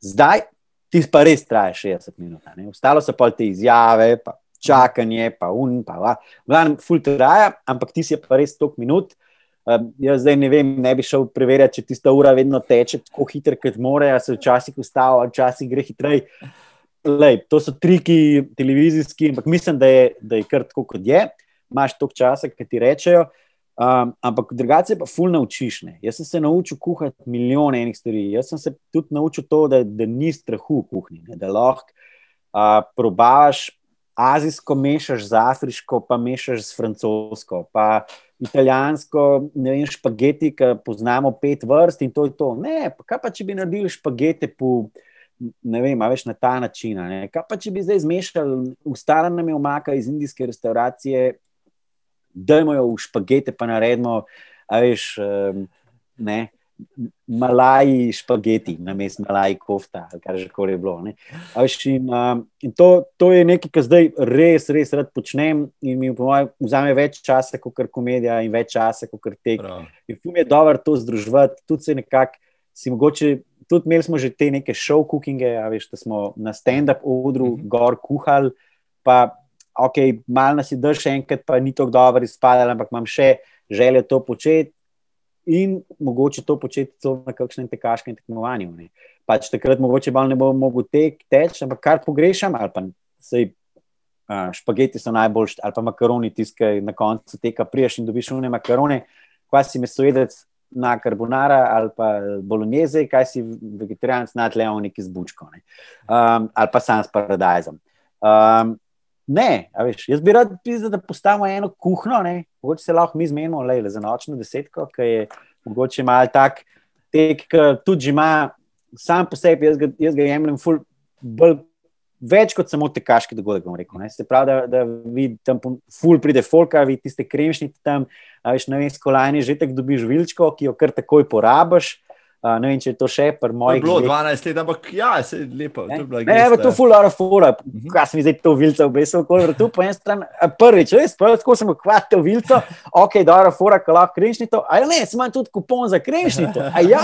zdaj ti pa res traja 60 minut. Ne? Ostalo so pa te izjave, pa čakanje, pa un, pa va. Glavno, full traja, ampak ti si pa res toliko minut. Um, jaz zdaj ne vem, ne bi šel preverjati, če tista ura vedno teče tako hitro, kot more, a se včasih ustavi, včasih gre hitreje. Lej, to so triki televizijski, ampak mislim, da je, da je kar tako, kot je. Imáš toliko časa, ki ti rečejo. Um, ampak drugače pa ful naučiš. Ne. Jaz sem se naučil kuhati milijone enih stvari. Jaz sem se tudi naučil to, da, da ni strahu v kuhinji, ne. da lahko uh, probavaš azijsko, mešaš z afriško, pa mešaš z francosko, pa italijansko, ne vem, špageti, ki poznamo pet vrst in to je to. Ne, pa pa če bi naredili špagete po. Ne vem, veš na ta način. Kaj pa, če bi zdaj zmešali, ustala nam je omaka iz indijske restauracije, dajmo jo v špagete, pa naredimo, veš, ne. Malaji špageti, na mestu malaji kofta, kar že koli je bilo. Veš, in, um, in to, to je nekaj, kar zdaj res, res rad počnem in mi vzame več časa kot komedija in več časa kot tek. Prav. In fum je dobro to združiti, tudi se nekako si mogoče. Tudi imeli smo že te neke show cookinge, veš, da smo na stand-up odru mm -hmm. gor kuhali, pa ok, malo nas je drž, enkrat pa ni tako dobro izpadalo, ampak imam še željo to početi in mogoče to početi celo na kakšnem tekaškem tekmovanju. Ne. Pač takrat mogoče malo ne bom mogel tek, teč, ampak kar pogrešam, ali pa sej, uh, špageti so najboljši, ali pa makaroni, tiskaj na koncu teka, priješ in dobiš unne makarone, kva si mesojedec na karbonara ali pa bolognese, kaj si vegetarijanc na tleo neki zbučko, ne. um, ali pa sam s paradajzom. Um, Ne, veš, jaz bi rad pisal, da postavimo eno kuhno, mogoče se lahko mi zmenimo le za nočno desetko, ki je mogoče malo tak, tek, ki tudi ima sam po sebi, jaz ga, jaz ga jemljem ful, bolj, več kot samo tekaški dogodek. Rekel, se pravi, da, da vidi tam ful pride folka, vidi tiste kremšnite tam, veš, ne vem, skolajni, že tako dobiš vilčko, ki jo kar takoj porabiš. Uh, ne vem, če je to še pri mojih. Bilo je 12 let, ampak ja, se je lepo. Ne, to je bilo. Ne, to je full of fora. -huh. Kaj sem zdaj to vilca obesil, ko je tu po eni strani. Prvič, res, prvič, ko sem ukvarjal vilco, ok, dobro, fora, ko lahko kremšnito. A ja, ne, sem imel tudi kupon za kremšnito. A ja.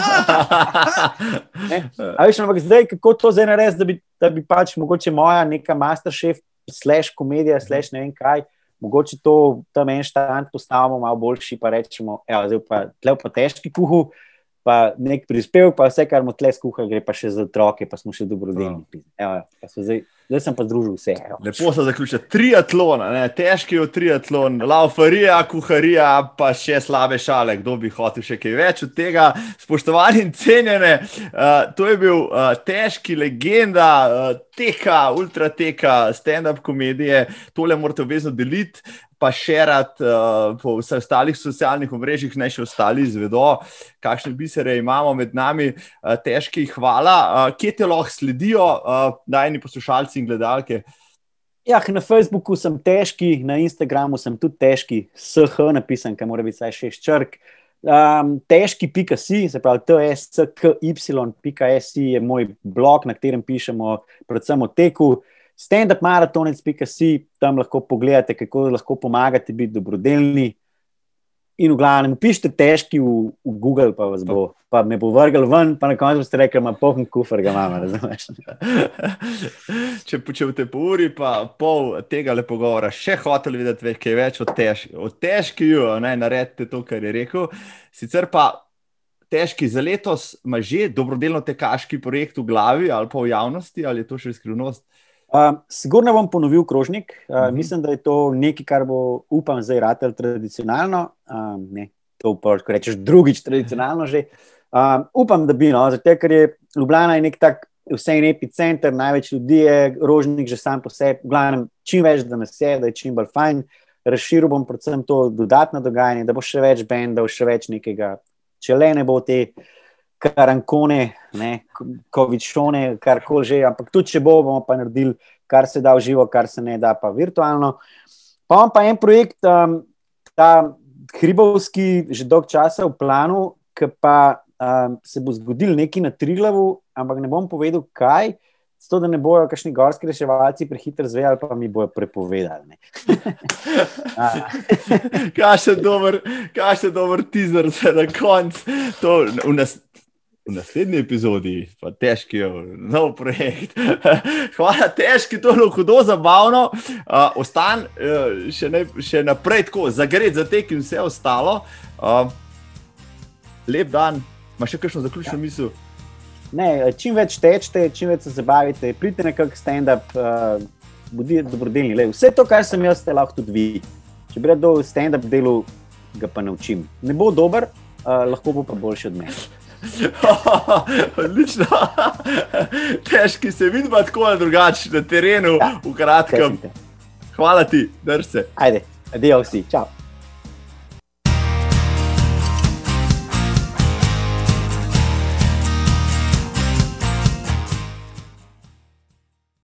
A veš, ampak zdaj, kako to zdaj narediti, da bi, da bi pač mogoče moja neka masterchef, slash komedija, slash ne vem kaj. Mogoče to tam en štand postavimo malo boljši, pa rečemo, evo, zdaj pa tle pa težki kuhu pa nek prispevek, pa vse, kar mu tle skuha, gre pa še za otroke, pa smo še dobrodelni. Zdaj, zdaj sem pa združil vse. Evo. Lepo se zaključuje. Triatlon, ne? težki je triatlon, laufarija, kuharija, pa še slabe šale. Kdo bi hotel še kaj več od tega? Spoštovani in cenjene, uh, to je bil uh, težki legenda. Uh, Teka, ultrateka, stand-up komedije, tole morate obvezno deliti pa še rad uh, po vseh ostalih socialnih omrežjih, naj še ostali izvedo, kakšne bisere imamo med nami. Uh, težki, hvala. Uh, kje te lahko sledijo, uh, najni poslušalci in gledalke? Ja, na Facebooku sem težki, na Instagramu sem tudi težki, SH napisan, kaj mora biti vsaj šest črk. Um, težki, pika si, se pravi, tsky.si je moj blog, na katerem pišemo predvsem o teku. maratonec.si, tam lahko pogledate, kako lahko pomagate biti dobrodelni. In v glavnem, pišite težki v, v Google, pa bo, pa me bo vrgel ven, pa na koncu boste rekli, ima pohn kufr, ga imamo, razumeš. Če počevate po uri, pa pol tega lepo govora, še hotel videti več, kaj več od težki. Od težki, jo, ne, naredite to, kar je rekel. Sicer pa težki za letos, ima že dobrodelno tekaški projekt v glavi ali pa v javnosti, ali je to še skrivnost? Sigurno bom ponovil krožnik. Uh, uh -huh. Mislim, da je to nekaj, kar bo, upam, zdaj ratelj tradicionalno. Uh, ne, to pa če rečeš drugič tradicionalno že. Uh, upam, da bi, no, zato ker je Ljubljana je nek tak vse en epicenter, največ ljudi je, rožnik že sam po sebi, v glavnem, čim več, da nas je, da je čim bolj fajn. Razširil bom predvsem to dodatno dogajanje, da bo še več bendov, še več nekega, če le ne bo te karankone, kovičone, kar koli že. Ampak tudi, če bo, bomo pa naredili, kar se da v živo, kar se ne da pa virtualno. Pa imam pa en projekt, um, ta hribovski že dolg časa v planu, ki pa um, se bo zgodil nekaj na Triglavu, ampak ne bom povedal, kaj. Zato, da ne bojo kakšni gorski reševalci prehitro zvejali, pa mi bojo prepovedali. kaj še dober, kaj še dober teaser za na koncu. V, nas, v naslednji epizodi, pa težki nov projekt. Hvala, težki, to je bilo hudo zabavno. Uh, Ostan uh, še, ne, še naprej tako, zagret za tek in vse ostalo. Uh, lep dan, imaš še kakšno zaključno ja. misel? Ne, čim več tečete, čim več se zabavite, pridite na kakšen stand-up, uh, bodite dobrodelni. Le. Vse to, kar sem jaz, ste lahko tudi vi. Če bi rekel, stand-up delu, ga pa naučim. Ne bo dober, uh, lahko bo pa boljši od mene. Odlično. Težki se vidi, tako ali drugače na terenu, ja, v kratkem. Hvala ti, drž se. Ajde, adijo vsi, čau.